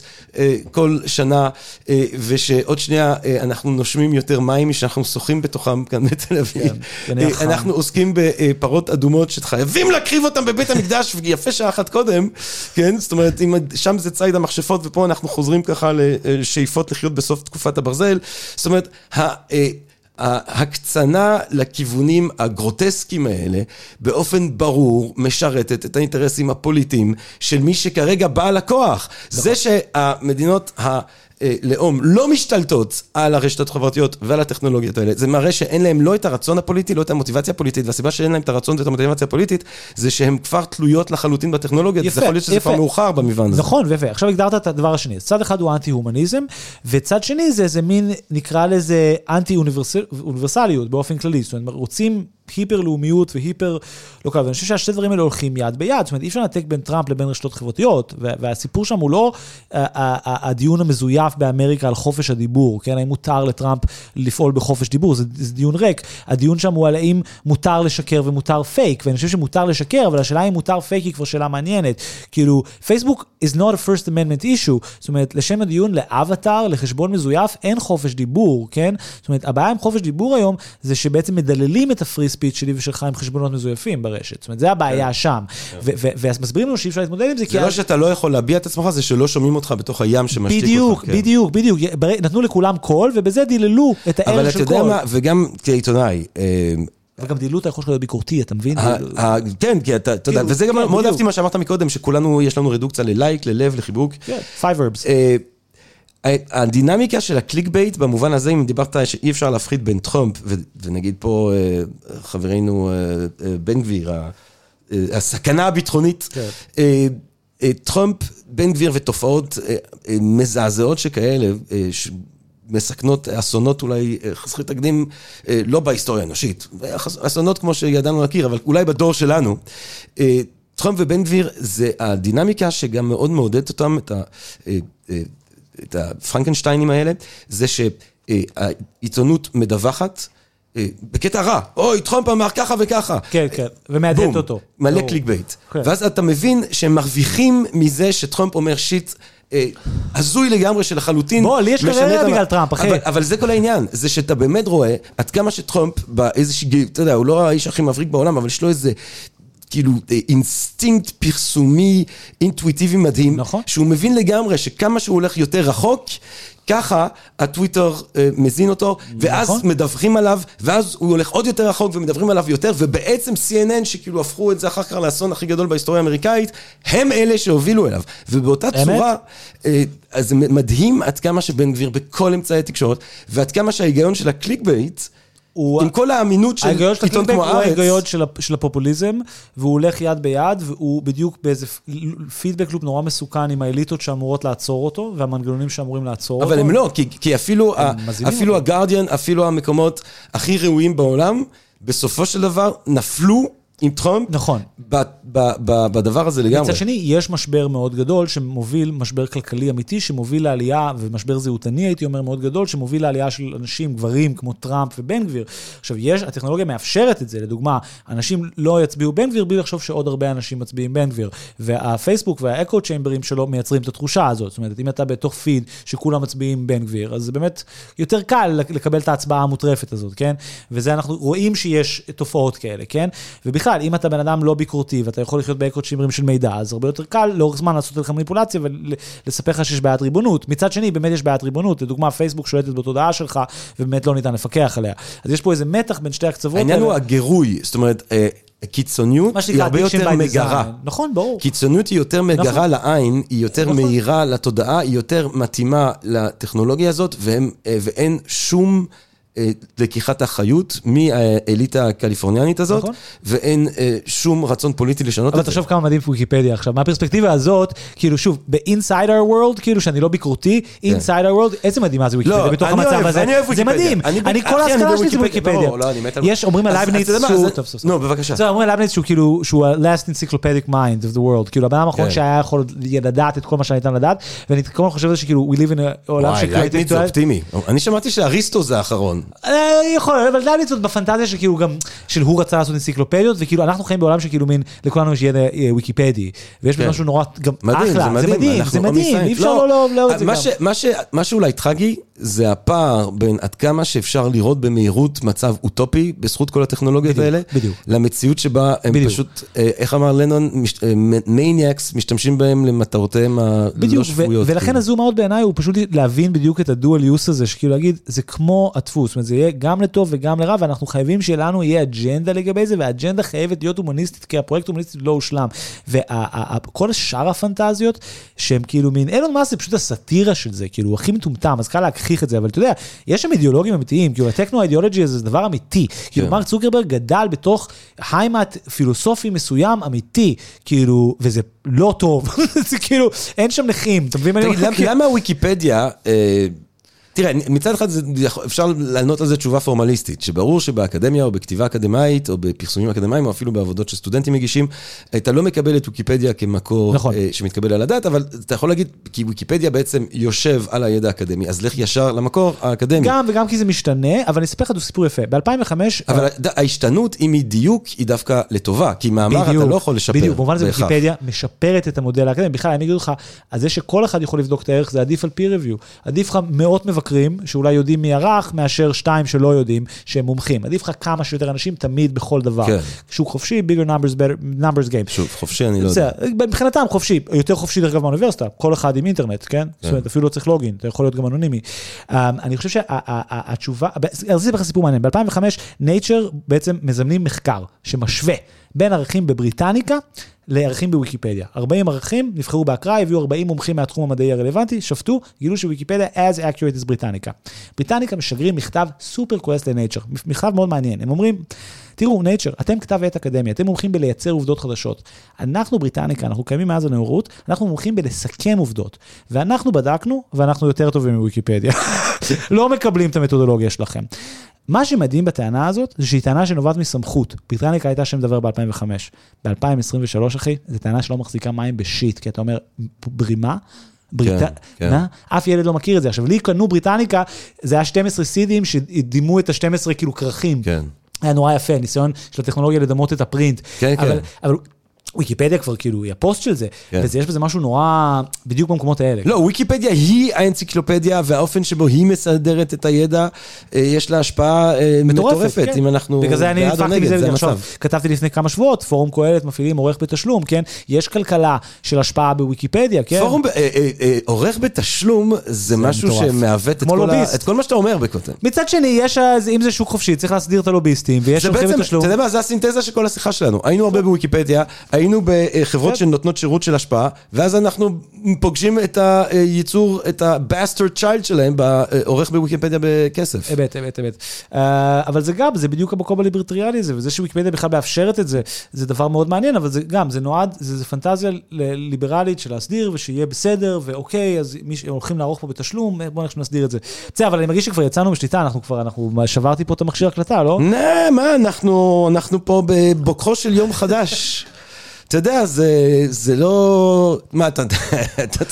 כל שנה, ושעוד שנייה אנחנו נושמים יותר מים משאנחנו שוחים בתוכם כאן בתל אביב. כן, אנחנו עוסקים בפרות אדומות שחייבים להקריב אותן בבית המקדש, ויפה שעה אחת קודם, כן? זאת אומרת, שם זה ציד המכשפות, ופה אנחנו חוזרים ככה לשאיפות לחיות בסוף תקופת הברזל. זאת אומרת, ההקצנה לכיוונים הגרוטסקיים האלה באופן ברור משרתת את האינטרסים הפוליטיים של מי שכרגע בעל הכוח. זה שהמדינות ה... אה, לאום לא משתלטות על הרשתות החברתיות ועל הטכנולוגיות האלה. זה מראה שאין להם לא את הרצון הפוליטי, לא את המוטיבציה הפוליטית, והסיבה שאין להם את הרצון ואת המוטיבציה הפוליטית, זה שהן כבר תלויות לחלוטין בטכנולוגיות, יפה, זה יכול להיות שזה כבר מאוחר במובן הזה. נכון, ויפה. עכשיו הגדרת את הדבר השני. צד אחד הוא אנטי-הומניזם, וצד שני זה איזה מין, נקרא לזה אנטי-אוניברסליות באופן כללי. זאת אומרת, רוצים... היפר לאומיות ו hyper local, ואני חושב שהשתי דברים האלה הולכים יד ביד, זאת אומרת אי אפשר לנתק בין טראמפ לבין רשתות חברתיות, והסיפור שם הוא לא הדיון המזויף באמריקה על חופש הדיבור, כן, האם מותר לטראמפ לפעול בחופש דיבור, זה, זה דיון ריק, הדיון שם הוא על האם מותר לשקר ומותר פייק, ואני חושב שמותר לשקר, אבל השאלה אם מותר פייק היא כבר שאלה מעניינת, כאילו פייסבוק is not a first amendment issue, זאת אומרת לשם הדיון לאבטאר, לחשבון מזויף, אין חופש דיבור, כן, זאת אומרת הבעיה עם חופש דיבור היום זה שבעצם מדללים את ה free speech שלי ושלך עם חשבונות מזויפים ברשת. זאת אומרת, זה הבעיה כן. שם. כן. ואז מסבירים לנו שאי אפשר להתמודד עם זה, כי... זה לא שאתה לא יכול להביע את עצמך, זה שלא שומעים אותך בתוך הים שמשתיק אותך. בדיוק, כן. בדיוק, בדיוק. נתנו לכולם קול, ובזה דיללו את הערך של קול. אבל אתה יודע מה, וגם כעיתונאי, אה, וגם דילו אתה יכול להיות ביקורתי, אתה מבין? כן, כי אתה יודע, וזה גם מאוד אהבתי מה שאמרת מקודם, שכולנו, יש לנו רדוקציה ללייק, ללב, לחיבוק. כן, five verbs. אה, הדינמיקה של ה clickbait, במובן הזה, אם דיברת שאי אפשר להפריד בין טראמפ, ונגיד פה אה, חברנו אה, אה, בן גביר, הסכנה הביטחונית, כן. טראמפ, בן גביר ותופעות מזעזעות שכאלה, מסכנות אסונות אולי חסרי תקדים, לא בהיסטוריה האנושית, אסונות כמו שידענו להכיר, אבל אולי בדור שלנו. טראמפ ובן גביר זה הדינמיקה שגם מאוד מעודדת אותם, את, ה, את הפרנקנשטיינים האלה, זה שהעיתונות מדווחת. אה, בקטע רע, אוי, טראמפ אמר ככה וככה. כן, כן, ומהדהדת בום, אותו. מלא. clickbait. כן. ואז אתה מבין שהם מרוויחים מזה שטראמפ אומר shit. אה, הזוי לגמרי שלחלוטין. בוא, לי יש קריירה בגלל טראמפ, אחי. אבל, אבל זה כל העניין, זה שאתה באמת רואה עד כמה שטראמפ באיזושהי, אתה יודע, הוא לא האיש הכי מבריק בעולם, אבל יש לו איזה... כאילו אה, אינסטינקט פרסומי אינטואיטיבי מדהים, נכון. שהוא מבין לגמרי שכמה שהוא הולך יותר רחוק, ככה הטוויטר אה, מזין אותו, ואז נכון. מדווחים עליו, ואז הוא הולך עוד יותר רחוק ומדברים עליו יותר, ובעצם CNN, שכאילו הפכו את זה אחר כך לאסון הכי גדול בהיסטוריה האמריקאית, הם אלה שהובילו אליו. ובאותה אמת? צורה, אה, אז זה מדהים עד כמה שבן גביר בכל אמצעי התקשורת, ועד כמה שההיגיון של ה clickbait, הוא- עם כל האמינות של ההיגיון עיתון כמו הוא הארץ, ההיגיון של, הפ- של הפופוליזם, והוא הולך יד ביד, והוא בדיוק באיזה פידבק לופ נורא מסוכן עם האליטות שאמורות לעצור אותו, והמנגנונים שאמורים לעצור אותו. אבל הם לא, כי, כי אפילו, ה, אפילו אותו. הגרדיאן, אפילו המקומות הכי ראויים בעולם, בסופו של דבר נפלו עם טראמפ נכון. ב, ב, ב, בדבר הזה לגמרי. מצד שני, יש משבר מאוד גדול שמוביל, משבר כלכלי אמיתי, שמוביל לעלייה, ומשבר זהותני הייתי אומר מאוד גדול, שמוביל לעלייה של אנשים, גברים כמו טראמפ ובן גביר. עכשיו, יש, הטכנולוגיה מאפשרת את זה, לדוגמה, אנשים לא יצביעו בן גביר בלי לחשוב שעוד הרבה אנשים מצביעים בן גביר. והפייסבוק והאקו צ'יימברים שלו מייצרים את התחושה הזאת. זאת אומרת, אם אתה בתוך פיד שכולם מצביעים בן גביר, אז זה באמת יותר קל לקבל את ההצבעה המוטרפת הזאת, כן? וזה אנחנו רואים שיש תופעות כאלה, כן? ובכלל, אם אתה בן אדם לא ביקורתי ואתה יכול לחיות באקו צ'יימברים של מידע, אז הרבה יותר קל לאורך זמן לעשות עליך מניפולציה ולספר לך שיש בעיית ריבונות. מצד שני, באמת יש בעיית ריבונות. לדוגמה, פייסבוק שולטת בתודעה שלך, ובאמת לא ניתן לפקח עליה. אז יש פה איזה מתח בין שתי הקצוות העניין הוא. הגירוי, זאת אומרת, אה, קיצוניות היא הרבה יותר מגרה. design. נכון, ברור. קיצוניות היא יותר מגרה נכון. לעין, היא יותר נכון. מהירה לתודעה, היא יותר מתאימה לטכנולוגיה הזאת, והם, אה, ואין שום לקיחת אחריות מהאליטה הקליפורניאנית הזאת, נכון. ואין אה, שום רצון פוליטי לשנות אבל את זה. תחשוב כמה מדהים ויקיפדיה עכשיו. מהפרספקטיבה הזאת, כאילו שוב, ב-inside our world, כאילו שאני לא ביקורתי, inside our world, איזה מדהימה זה ויקיפדיה לא, בתוך המצב אוהב, הזה. אני אוהב זה ויקיפדיה. מדהים. אני אני כל ההשכלה שלי זה. ויקיפדיה. לא, לא, אני מת על- יש, אומרים על לייבניץ שהוא... זה- טוב, טוב, טוב. נו, בבקשה. בסדר, אומרים על לייבניץ שהוא כאילו, שהוא ה-last encyclopedic mind of the world, כאילו הבן אדם האחרון כן. שהיה יכול לדעת את כל מה שניתן לדעת, ואני כל הזמן חושב זה שכאילו, we live in a עולם וואי, שכאילו... לייבניץ זה אופטימי. אני שמעתי שאריסטו זה האחרון. אה, יכול, אבל לייבניץ עוד בפנטזיה שכאילו גם, של הוא רצה לעשות אנציקלופדיות, וכאילו אנחנו חיים בעולם שכאילו מין, לכולנו יש ידע אה, ויקיפדי, ויש בזה כן. משהו נורא, גם אחלה, זה מדהים. זה מדהים, זה omniscience. אי אפשר לא לאהוב לאהוב את זה מה גם. מה שאולי טרגי, זה הפער בין עד כמה שאפשר לראות במהירות מצב אוטופי, בזכות כל הטכנולוגיות בדיוק, האלה, בדיוק. למציאות שבה הם בדיוק. פשוט, אה, איך אמר לנון, maniacs, משתמשים בהם למטרותיהם הלא בדיוק, ו- שפויות. ולכן כאילו. ה zoom out בעיניי הוא פשוט להבין בדיוק את ה dual use הזה, שכאילו להגיד, זה כמו הדפוס, זאת אומרת, זה יהיה גם לטוב וגם לרע, ואנחנו חייבים שלנו יהיה אג'נדה לגבי זה, והאג'נדה חייבת להיות הומניסטית, כי הפרויקט הומניסטי לא הושלם. וכל שאר הפנטזיות, שהם כאילו מין, אילון מאסק זה פשוט הסאטירה של זה, כאילו, הכי מטומטם, אז קל להגחיך את זה, אבל אתה יודע, יש שם אידיאולוגים אמיתיים, כאילו, הטכנו האידיאולוגי הזה זה דבר אמיתי. כאילו, כן. מרק צוקרברג גדל בתוך היימט פילוסופי מסוים, אמיתי, כאילו, וזה לא טוב, זה כאילו, אין שם נכים, אתה מבין אומר? למה- למה וויקיפדיה, אה, תראה, מצד אחד זה אפשר לענות על זה תשובה פורמליסטית, שברור שבאקדמיה או בכתיבה אקדמאית או בפרסומים אקדמיים או אפילו בעבודות שסטודנטים מגישים, אתה לא מקבל את ויקיפדיה כמקור נכון. אה, שמתקבל על הדעת, אבל אתה יכול להגיד, כי ויקיפדיה בעצם יושב על הידע האקדמי, אז לך ישר למקור האקדמי. גם וגם כי זה משתנה, אבל אני אספר לך סיפור יפה. ב-2005... אבל הד- ההשתנות, אם היא דיוק, היא דווקא לטובה, כי מאמר אתה לא יכול לשפר. בדיוק, במובן הזה. ויקיפדיה משפרת את המודל האקדמי. בכלל, אני אגיד לך, אז זה שכל אחד יכול לבדוק את הערך, זה עדיף על peer review. עדיף לך מאות מבקרים, שאולי יודעים מי ערך, מאשר שתיים שלא יודעים, שהם מומחים. עדיף לך כמה שיותר אנשים תמיד בכל דבר. כן. שוק חופשי, bigger numbers, better, numbers game. שוב, חופשי אני לא יודע. מבחינתם חופשי, יותר חופשי דרך אגב מהאוניברסיטה, כל אחד עם אינטרנט, כן? זאת אומרת, אפילו לא צריך לוגין, אתה יכול להיות גם אנונימי. אמ, אני חושב שהתשובה, אז אספר לך סיפור מעניין, ב-2005 Nature בעצם מזמנים מחקר שמשווה בין ערכים בבריטניקה לערכים בוויקיפדיה. 40 ערכים, נבחרו באקראי, הביאו 40 מומחים מהתחום המדעי הרלוונטי, שפטו, גילו שוויקיפדיה as accurate as בריטניקה. בריטניקה משגרים מכתב סופר כועס לנייצ'ר, מכתב מאוד מעניין, הם אומרים, תראו, נייצ'ר, אתם כתב עת אקדמי, אתם מומחים בלייצר עובדות חדשות. אנחנו בריטניקה, אנחנו קיימים מאז הנאורות, אנחנו מומחים בלסכם עובדות. ואנחנו בדקנו, ואנחנו יותר טובים מוויקיפדיה. לא מקבלים את המתודולוגיה שלכם. מה שמדהים בטענה הזאת, זה שהיא טענה שנובעת מסמכות. בריטניקה הייתה שם דבר ב-2005. ב-2023, אחי, זו טענה שלא מחזיקה מים בשיט, כי אתה אומר, ברימה? בריט... כן, כן. אף ילד לא מכיר את זה. עכשיו, לי קנו בריטניקה, זה היה 12 סידים שדימו את ה-12 כאילו כרכים. כן. היה נורא יפה, ניסיון של הטכנולוגיה לדמות את הפרינט. כן, אבל, כן. אבל ויקיפדיה כבר כאילו היא הפוסט של זה, כן. ויש בזה משהו נורא בדיוק במקומות האלה. לא, ויקיפדיה היא האנציקלופדיה, והאופן שבו היא מסדרת את הידע, אה, יש לה השפעה אה, מטורפת, כן. אם אנחנו בגלל זה אני בעד או נדפקתי נגד, מזה, זה עכשיו, המצב. כתבתי לפני כמה שבועות, פורום קהלת מפעילים עורך בתשלום, כן? יש כלכלה של השפעה בוויקיפדיה, כן? פורום, אה, עורך בתשלום, זה משהו מטורף. שמעוות את כל מה שאתה אומר בקוטן. מצד שני, יש, אם זה שוק חופשי, צריך להסדיר את הלוביסטים, ויש זה עורכי בעצם, בתשלום. אתה יודע מה, זה הסינתזה של כל השיחה שלנו. היינו הרבה בוויקיפדיה, היינו בחברות כן. שנותנות שירות של השפעה, ואז אנחנו פוגשים את הייצור, את ה-bastard child שלהם, בעורך בוויקיפדיה בכסף. אמת, אמת, אמת. אה, אבל זה גם, זה בדיוק המקום הליברטריאלי הזה, וזה שוויקיפדיה בכלל מאפשרת את זה, זה דבר מאוד מעניין, אבל זה גם, זה נועד, זה, זה פנטזיה ליברלית של להסדיר ושיהיה בסדר, ואוקיי, אז מי שהולכים לערוך פה בתשלום, בואו נלך שנסדיר את זה. בסדר, אבל אני מרגיש שכבר יצאנו משליטה, אנחנו כבר, אנחנו, שברתי פה את המכשיר הקלטה, לא? נה, מה, אנחנו, אנחנו פה בבוקרו של יום חדש. אתה יודע, זה, זה לא... מה, אתה...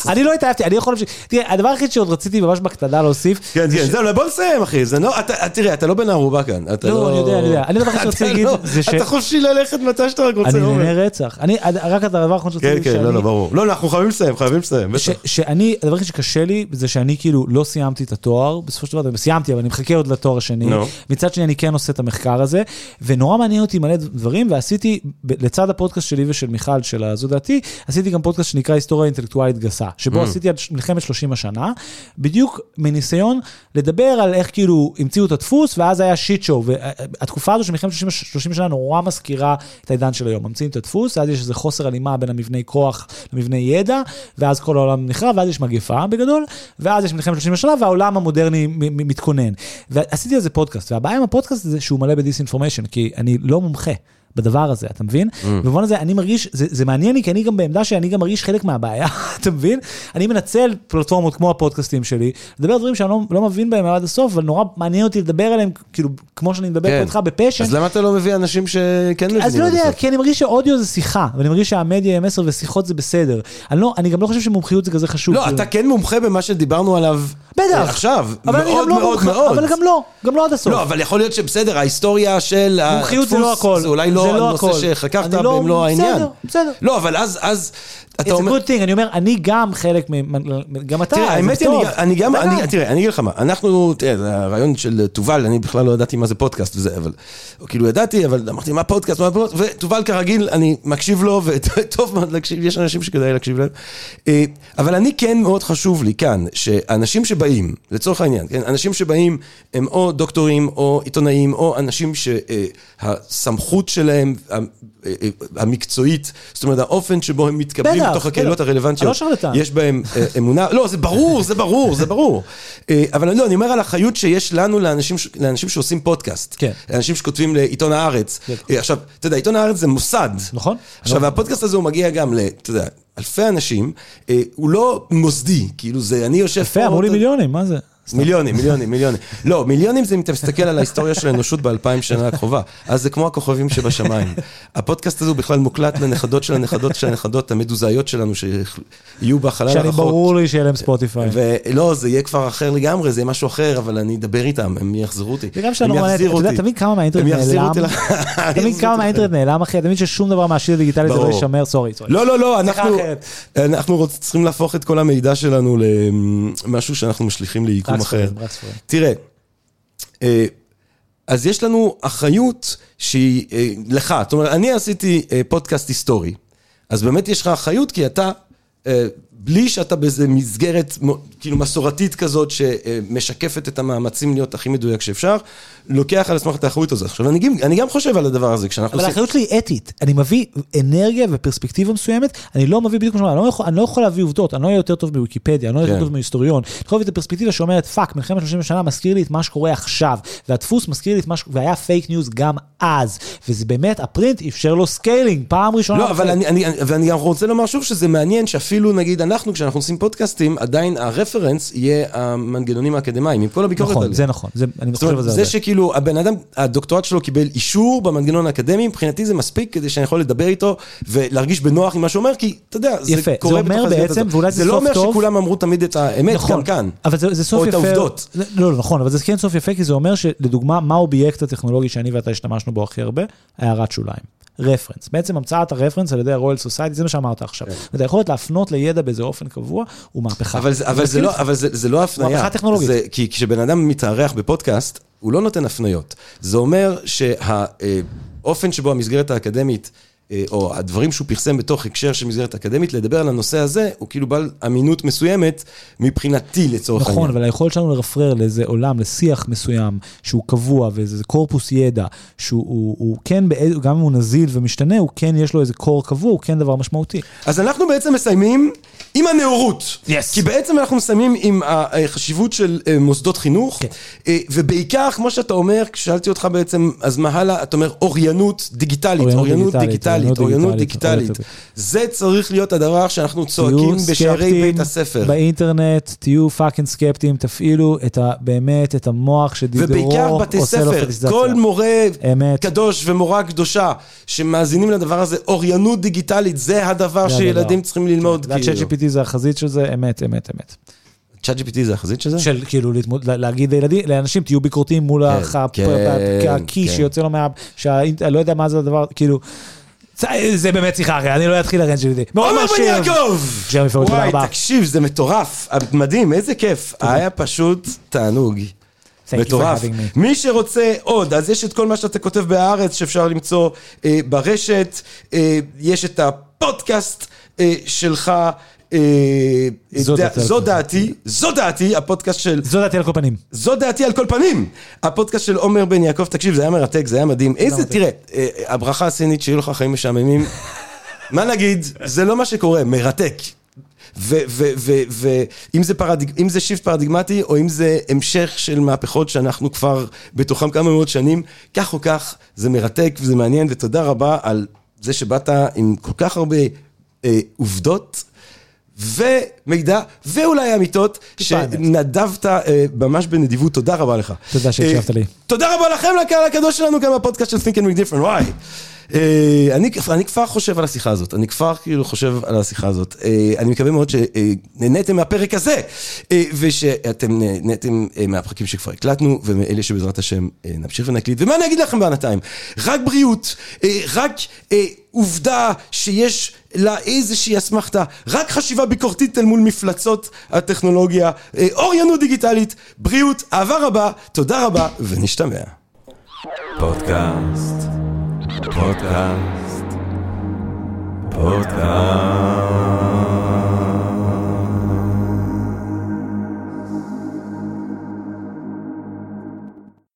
אני לא התאהבתי, אני יכול... להמשיך. תראה, הדבר היחיד שעוד רציתי ממש בקטנה להוסיף, כן, כן, זהו, בוא נסיים, אחי. זה לא... אתה- תראה, אתה לא בן ערובה כאן. אתה לא, אני יודע, אני יודע. אני הדבר היחיד שרציתי אתה להגיד לא- זה ש- אתה חופשי ללכת מתי שאתה רק רוצה. אני. נהנה רצח. אני, רק הדבר האחרון שרציתי כן, להגיד, כן, לא, שאני- לא, ברור. לא, לא, אנחנו חייבים לסיים, חייבים לסיים. בטח. שאני, הדבר היחיד שקשה לי, זה שאני כאילו לא סיימתי את התואר, בסופו של דבר, סיימתי, אבל אני מחכה עוד לתואר השני. מצד שני, אני כן עושה את המחקר הזה, ונורא מעניין אותי מלא דברים, ועשיתי, לצד הפודקאסט שלי ושל מיכל, של הזו דעתי, עשיתי גם פודקאסט שנקרא היסטוריה אינטלקטואלית גסה, שבו עשיתי על מלחמת 30 השנה, בדיוק מניסיון לדבר על איך כאילו המציאו את הדפוס, ואז היה shit show, והתקופה הזו של מלחמת 30, 30 שנה נורא מזכירה את העידן של היום. ממציאים את הדפוס, אז יש איזה חוסר הלימה בין המבני כוח למבני ידע, ואז כל העולם נחרב, ואז יש מגפה בגדול, ואז יש מלחמת 30 שנה, והעולם המודרני מתכונן. ועשיתי על זה פודקאסט, והבעיה עם הפודקאסט זה שהוא מלא ב disinformation, כי אני לא מומחה. בדבר הזה, אתה מבין? Mm. ובמובן הזה אני מרגיש, זה, זה מעניין לי, כי אני גם בעמדה שאני גם מרגיש חלק מהבעיה, אתה מבין? אני מנצל פלטפורמות כמו הפודקאסטים שלי, לדבר על דברים שאני לא, לא מבין בהם עד הסוף, אבל נורא מעניין אותי לדבר עליהם, כאילו, כמו שאני מדבר כן. איתך בפשן. אז למה אתה לא מביא אנשים שכן מבינים? אז לא יודע? כי אני מרגיש שאודיו זה שיחה, ואני מרגיש שהמדיה היא מסר ושיחות זה בסדר. אני, לא, אני גם לא חושב שמומחיות זה כזה חשוב. לא, כאילו. אתה כן מומחה במה שדיברנו עליו בטח. אה, עכשיו. מאוד לא מאוד מאוד. אבל גם לא, גם לא עד הסוף. לא, אבל יכול להיות שבסדר, ההיסטוריה של מומחיות זה לא הכל. זה אולי זה לא לא הנושא הכל. שחקרת לא- במלוא העניין. בסדר, בסדר. לא, אבל אז, אז, אתה It's a אומר... good thing, אני אומר, אני גם חלק, מ- גם אתה, תראה, האמת היא. אני- גם, אני, תראה, אני אגיד לך מה, אנחנו, תראה, זה הרעיון של תובל, אני בכלל לא ידעתי מה זה פודקאסט וזה, אבל, כאילו ידעתי, אבל אמרתי, מה פודקאסט, מה פודקאסט, ותובל כרגיל, אני מקשיב לו, וטוב מאוד להקשיב, יש אנשים שכדאי להקשיב להם. אה, אבל אני כן מאוד חשוב לי כאן, שאנשים שבאים, לצורך העניין, כן, אנשים שבאים הם או דוקטורים, או עיתונאים, או אנשים שהסמכות שלהם, ה- אה, אה, המקצועית, זאת אומרת, האופן שבו הם מתקבלים בתוך הקהילות בטח. הרלוונטיות, לא. יש בהם אה, אמונה, לא, זה ברור, זה ברור, זה ברור. אה, אבל לא, אני אומר על האחריות שיש לנו לאנשים, שעושים פודקאסט. כן. לאנשים שכותבים לעיתון הארץ. כן. אה, עכשיו, אתה יודע, עיתון הארץ זה מוסד. נכון. עכשיו, הפודקאסט הזה הוא מגיע גם ל, אתה יודע, אלפי אנשים. הוא לא מוסדי, כאילו זה, אני יושב יפה, אמרו לי מיליונים, מה זה? מיליונים, מיליונים, מיליונים. לא, מיליונים זה אם אתה מסתכל על ההיסטוריה של האנושות באלפיים שנה הקרובה. אז זה כמו הכוכבים שבשמיים. הפודקאסט הזה הוא בכלל מוקלט לנכדות של הנכדות של הנכדות המדוזאיות שלנו, שיהיו בחלל שאני הרחוק. ברור לי שיהיה להם ספוטיפיי. ולא, זה יהיה כבר אחר לגמרי, זה יהיה משהו אחר, אבל אני אדבר איתם, הם יחזרו אותי. הם שאתה נורא, אתה יחזירו יודע, אותי. תמיד כמה מהאינטרנט יחזירו נעלם, אותי תמיד יחזירו כמה אותי מהאינטרנט נעלם, אחי, תמיד ששום דבר מהשיט הדיגיטלי זה לא. יישמר, סורי. לא, לא, לא, אנחנו, אחרת. אנחנו רוצ- צריכים להפוך את כל המידע שלנו למשהו שאנחנו משליכים ליקום רק אחר. תראה, אה, אז יש לנו אחריות שהיא אה, לך, זאת אומרת, אני עשיתי אה, פודקאסט היסטורי, אז באמת יש לך אחריות כי אתה בלי שאתה באיזה מסגרת כאילו מסורתית כזאת שמשקפת את המאמצים להיות הכי מדויק שאפשר, לוקח על עצמך את האחריות הזאת. עכשיו, אני, אני גם חושב על הדבר הזה כשאנחנו אבל האחריות שלי היא אתית, אני מביא אנרגיה ופרספקטיבה מסוימת, אני לא מביא בדיוק כמו שאומר, אני לא יכול, אני לא יכול להביא עובדות, אני לא אהיה יותר טוב מוויקיפדיה, אני לא אהיה יותר כן. טוב מהיסטוריון, אני יכול להביא את הפרספקטיבה שאומרת, fuck, מלחמת 30 שנה מזכיר לי את מה שקורה עכשיו, והדפוס מזכיר לי את מה ש... והיה fake news גם אז, וזה באמת, ה print אפשר לו scaling, פעם ראשונה. לא, אבל אני, אני, ואני גם רוצה לומר שוב שזה מעניין שאפילו נגיד אנחנו, כשאנחנו עושים פודקאסטים, עדיין ה reference יהיה המנגנונים האקדמיים, עם כל הביקורת נכון, זה נכון, זה, אני חושב על זה. זה שכאילו הבן אדם, הדוקטורט שלו קיבל אישור במנגנון האקדמי, מבחינתי זה מספיק כדי שאני יכול לדבר איתו ולהרגיש בנוח עם מה שהוא אומר, כי אתה יודע, זה יפה, קורה בתוך הזמן הזה. ואולי זה, זה לא אומר טוב. שכולם אמרו תמיד את האמת, נכון, גם כאן. אבל זה, זה סוף או יפה. או את העובדות. לא, לא, נכון, אבל זה כן סוף יפה, כי זה אומר שלדוגמה, מה האובייקט הטכנולוגי שאני ואתה השתמשנו בו הכי הרבה? הערת שוליים. reference. בעצם המצאת ה reference על ידי ה-Royal Society, זה מה שאמרת עכשיו. ואתה יכול להפנות לידע באיזה אופן קבוע, הוא מהפכה. אבל אבל זה, לא, אבל זה, זה לא הפניה. מהפכה טכנולוגית. זה, כי כשבן אדם מתארח בפודקאסט, הוא לא נותן הפניות. זה אומר שהאופן שבו המסגרת האקדמית... אה, או הדברים שהוא פרסם בתוך הקשר של מסגרת אקדמית, לדבר על הנושא הזה, הוא כאילו בעל אמינות מסוימת מבחינתי לצורך נכון, העניין. נכון, אבל היכולת שלנו לרפרר לאיזה עולם, לשיח מסוים, שהוא קבוע, ואיזה קורפוס ידע, שהוא הוא, הוא כן, גם אם הוא נזיל ומשתנה, הוא כן, יש לו איזה קור קבוע, הוא כן דבר משמעותי. אז אנחנו בעצם מסיימים עם הנאורות. Yes. כי בעצם אנחנו מסיימים עם החשיבות של אה, מוסדות חינוך, כן. אה, ובעיקר, כמו שאתה אומר, כששאלתי אותך בעצם, אז מה הלאה? אתה אומר אוריינות דיגיטלית, אוריינות, אוריינות דיגיטלית. דיגיטלית. דיגיטלית, אוריינות דיגיטלית. זה צריך להיות הדבר שאנחנו צועקים בשערי בית הספר. באינטרנט, תהיו fucking סקפטיים, תפעילו את ה, באמת את המוח שדידרו ובעיקר בתי ספר, כל מורה אמת. קדוש ומורה קדושה שמאזינים לדבר הזה, אוריינות דיגיטלית, זה הדבר שילדים צריכים ללמוד. כאילו. צ'אט GPT זה החזית של זה, אמת, אמת, אמת. צ'אט GPT זה החזית של זה? של כאילו להגיד לילדים, לאנשים תהיו ביקורתיים מול כן, הקי כן, שיוצא לו מה... שאני לא יודע מה זה הדבר, כאילו... זה באמת שיחה אחרת, אני לא אתחיל לרנט שלי. עומר בן יעקב! וואי, תקשיב, זה מטורף, מדהים, איזה כיף. היה פשוט תענוג. מטורף. מי שרוצה עוד, אז יש את כל מה שאתה כותב בהארץ שאפשר למצוא אה, ברשת, אה, יש את הפודקאסט אה, שלך. אה, זו דעתי, זו דעתי, הפודקאסט של... זו דעתי על כל פנים. זו דעתי על כל פנים. הפודקאסט של עומר בן יעקב, תקשיב, זה היה מרתק, זה היה מדהים. איזה, תראה, אה, הברכה הסינית, שיהיו לך חיים משעממים. מה נגיד, זה לא מה שקורה, מרתק. ואם זה, פרדיג, זה shift פרדיגמטי, או אם זה המשך של מהפכות שאנחנו כבר בתוכם כמה מאות שנים, כך או כך, זה מרתק וזה מעניין, ותודה רבה על זה שבאת עם כל כך הרבה אה, עובדות. ומידע, ואולי אמיתות, שנדבת אה, ממש בנדיבות, תודה רבה לך. תודה שהקשבת לי. תודה רבה לכם, לקהל הקדוש שלנו, גם בפודקאסט של Think and Make Different, וואי. אה, אני, אני כבר חושב על השיחה הזאת, אני כבר כאילו חושב על השיחה הזאת. אה, אני מקווה מאוד שנהניתם מהפרק הזה, אה, ושאתם נהניתם מהפרקים שכבר הקלטנו, ומאלה שבעזרת השם נמשיך ונקליט. ומה אני אגיד לכם בינתיים? רק בריאות, רק עובדה שיש לה איזושהי אסמכתה, רק חשיבה ביקורתית אל מול מפלצות הטכנולוגיה, אוריינות דיגיטלית, בריאות, אהבה רבה, תודה רבה, ונשתמע. פודקאסט פודקאסט, פודקאסט.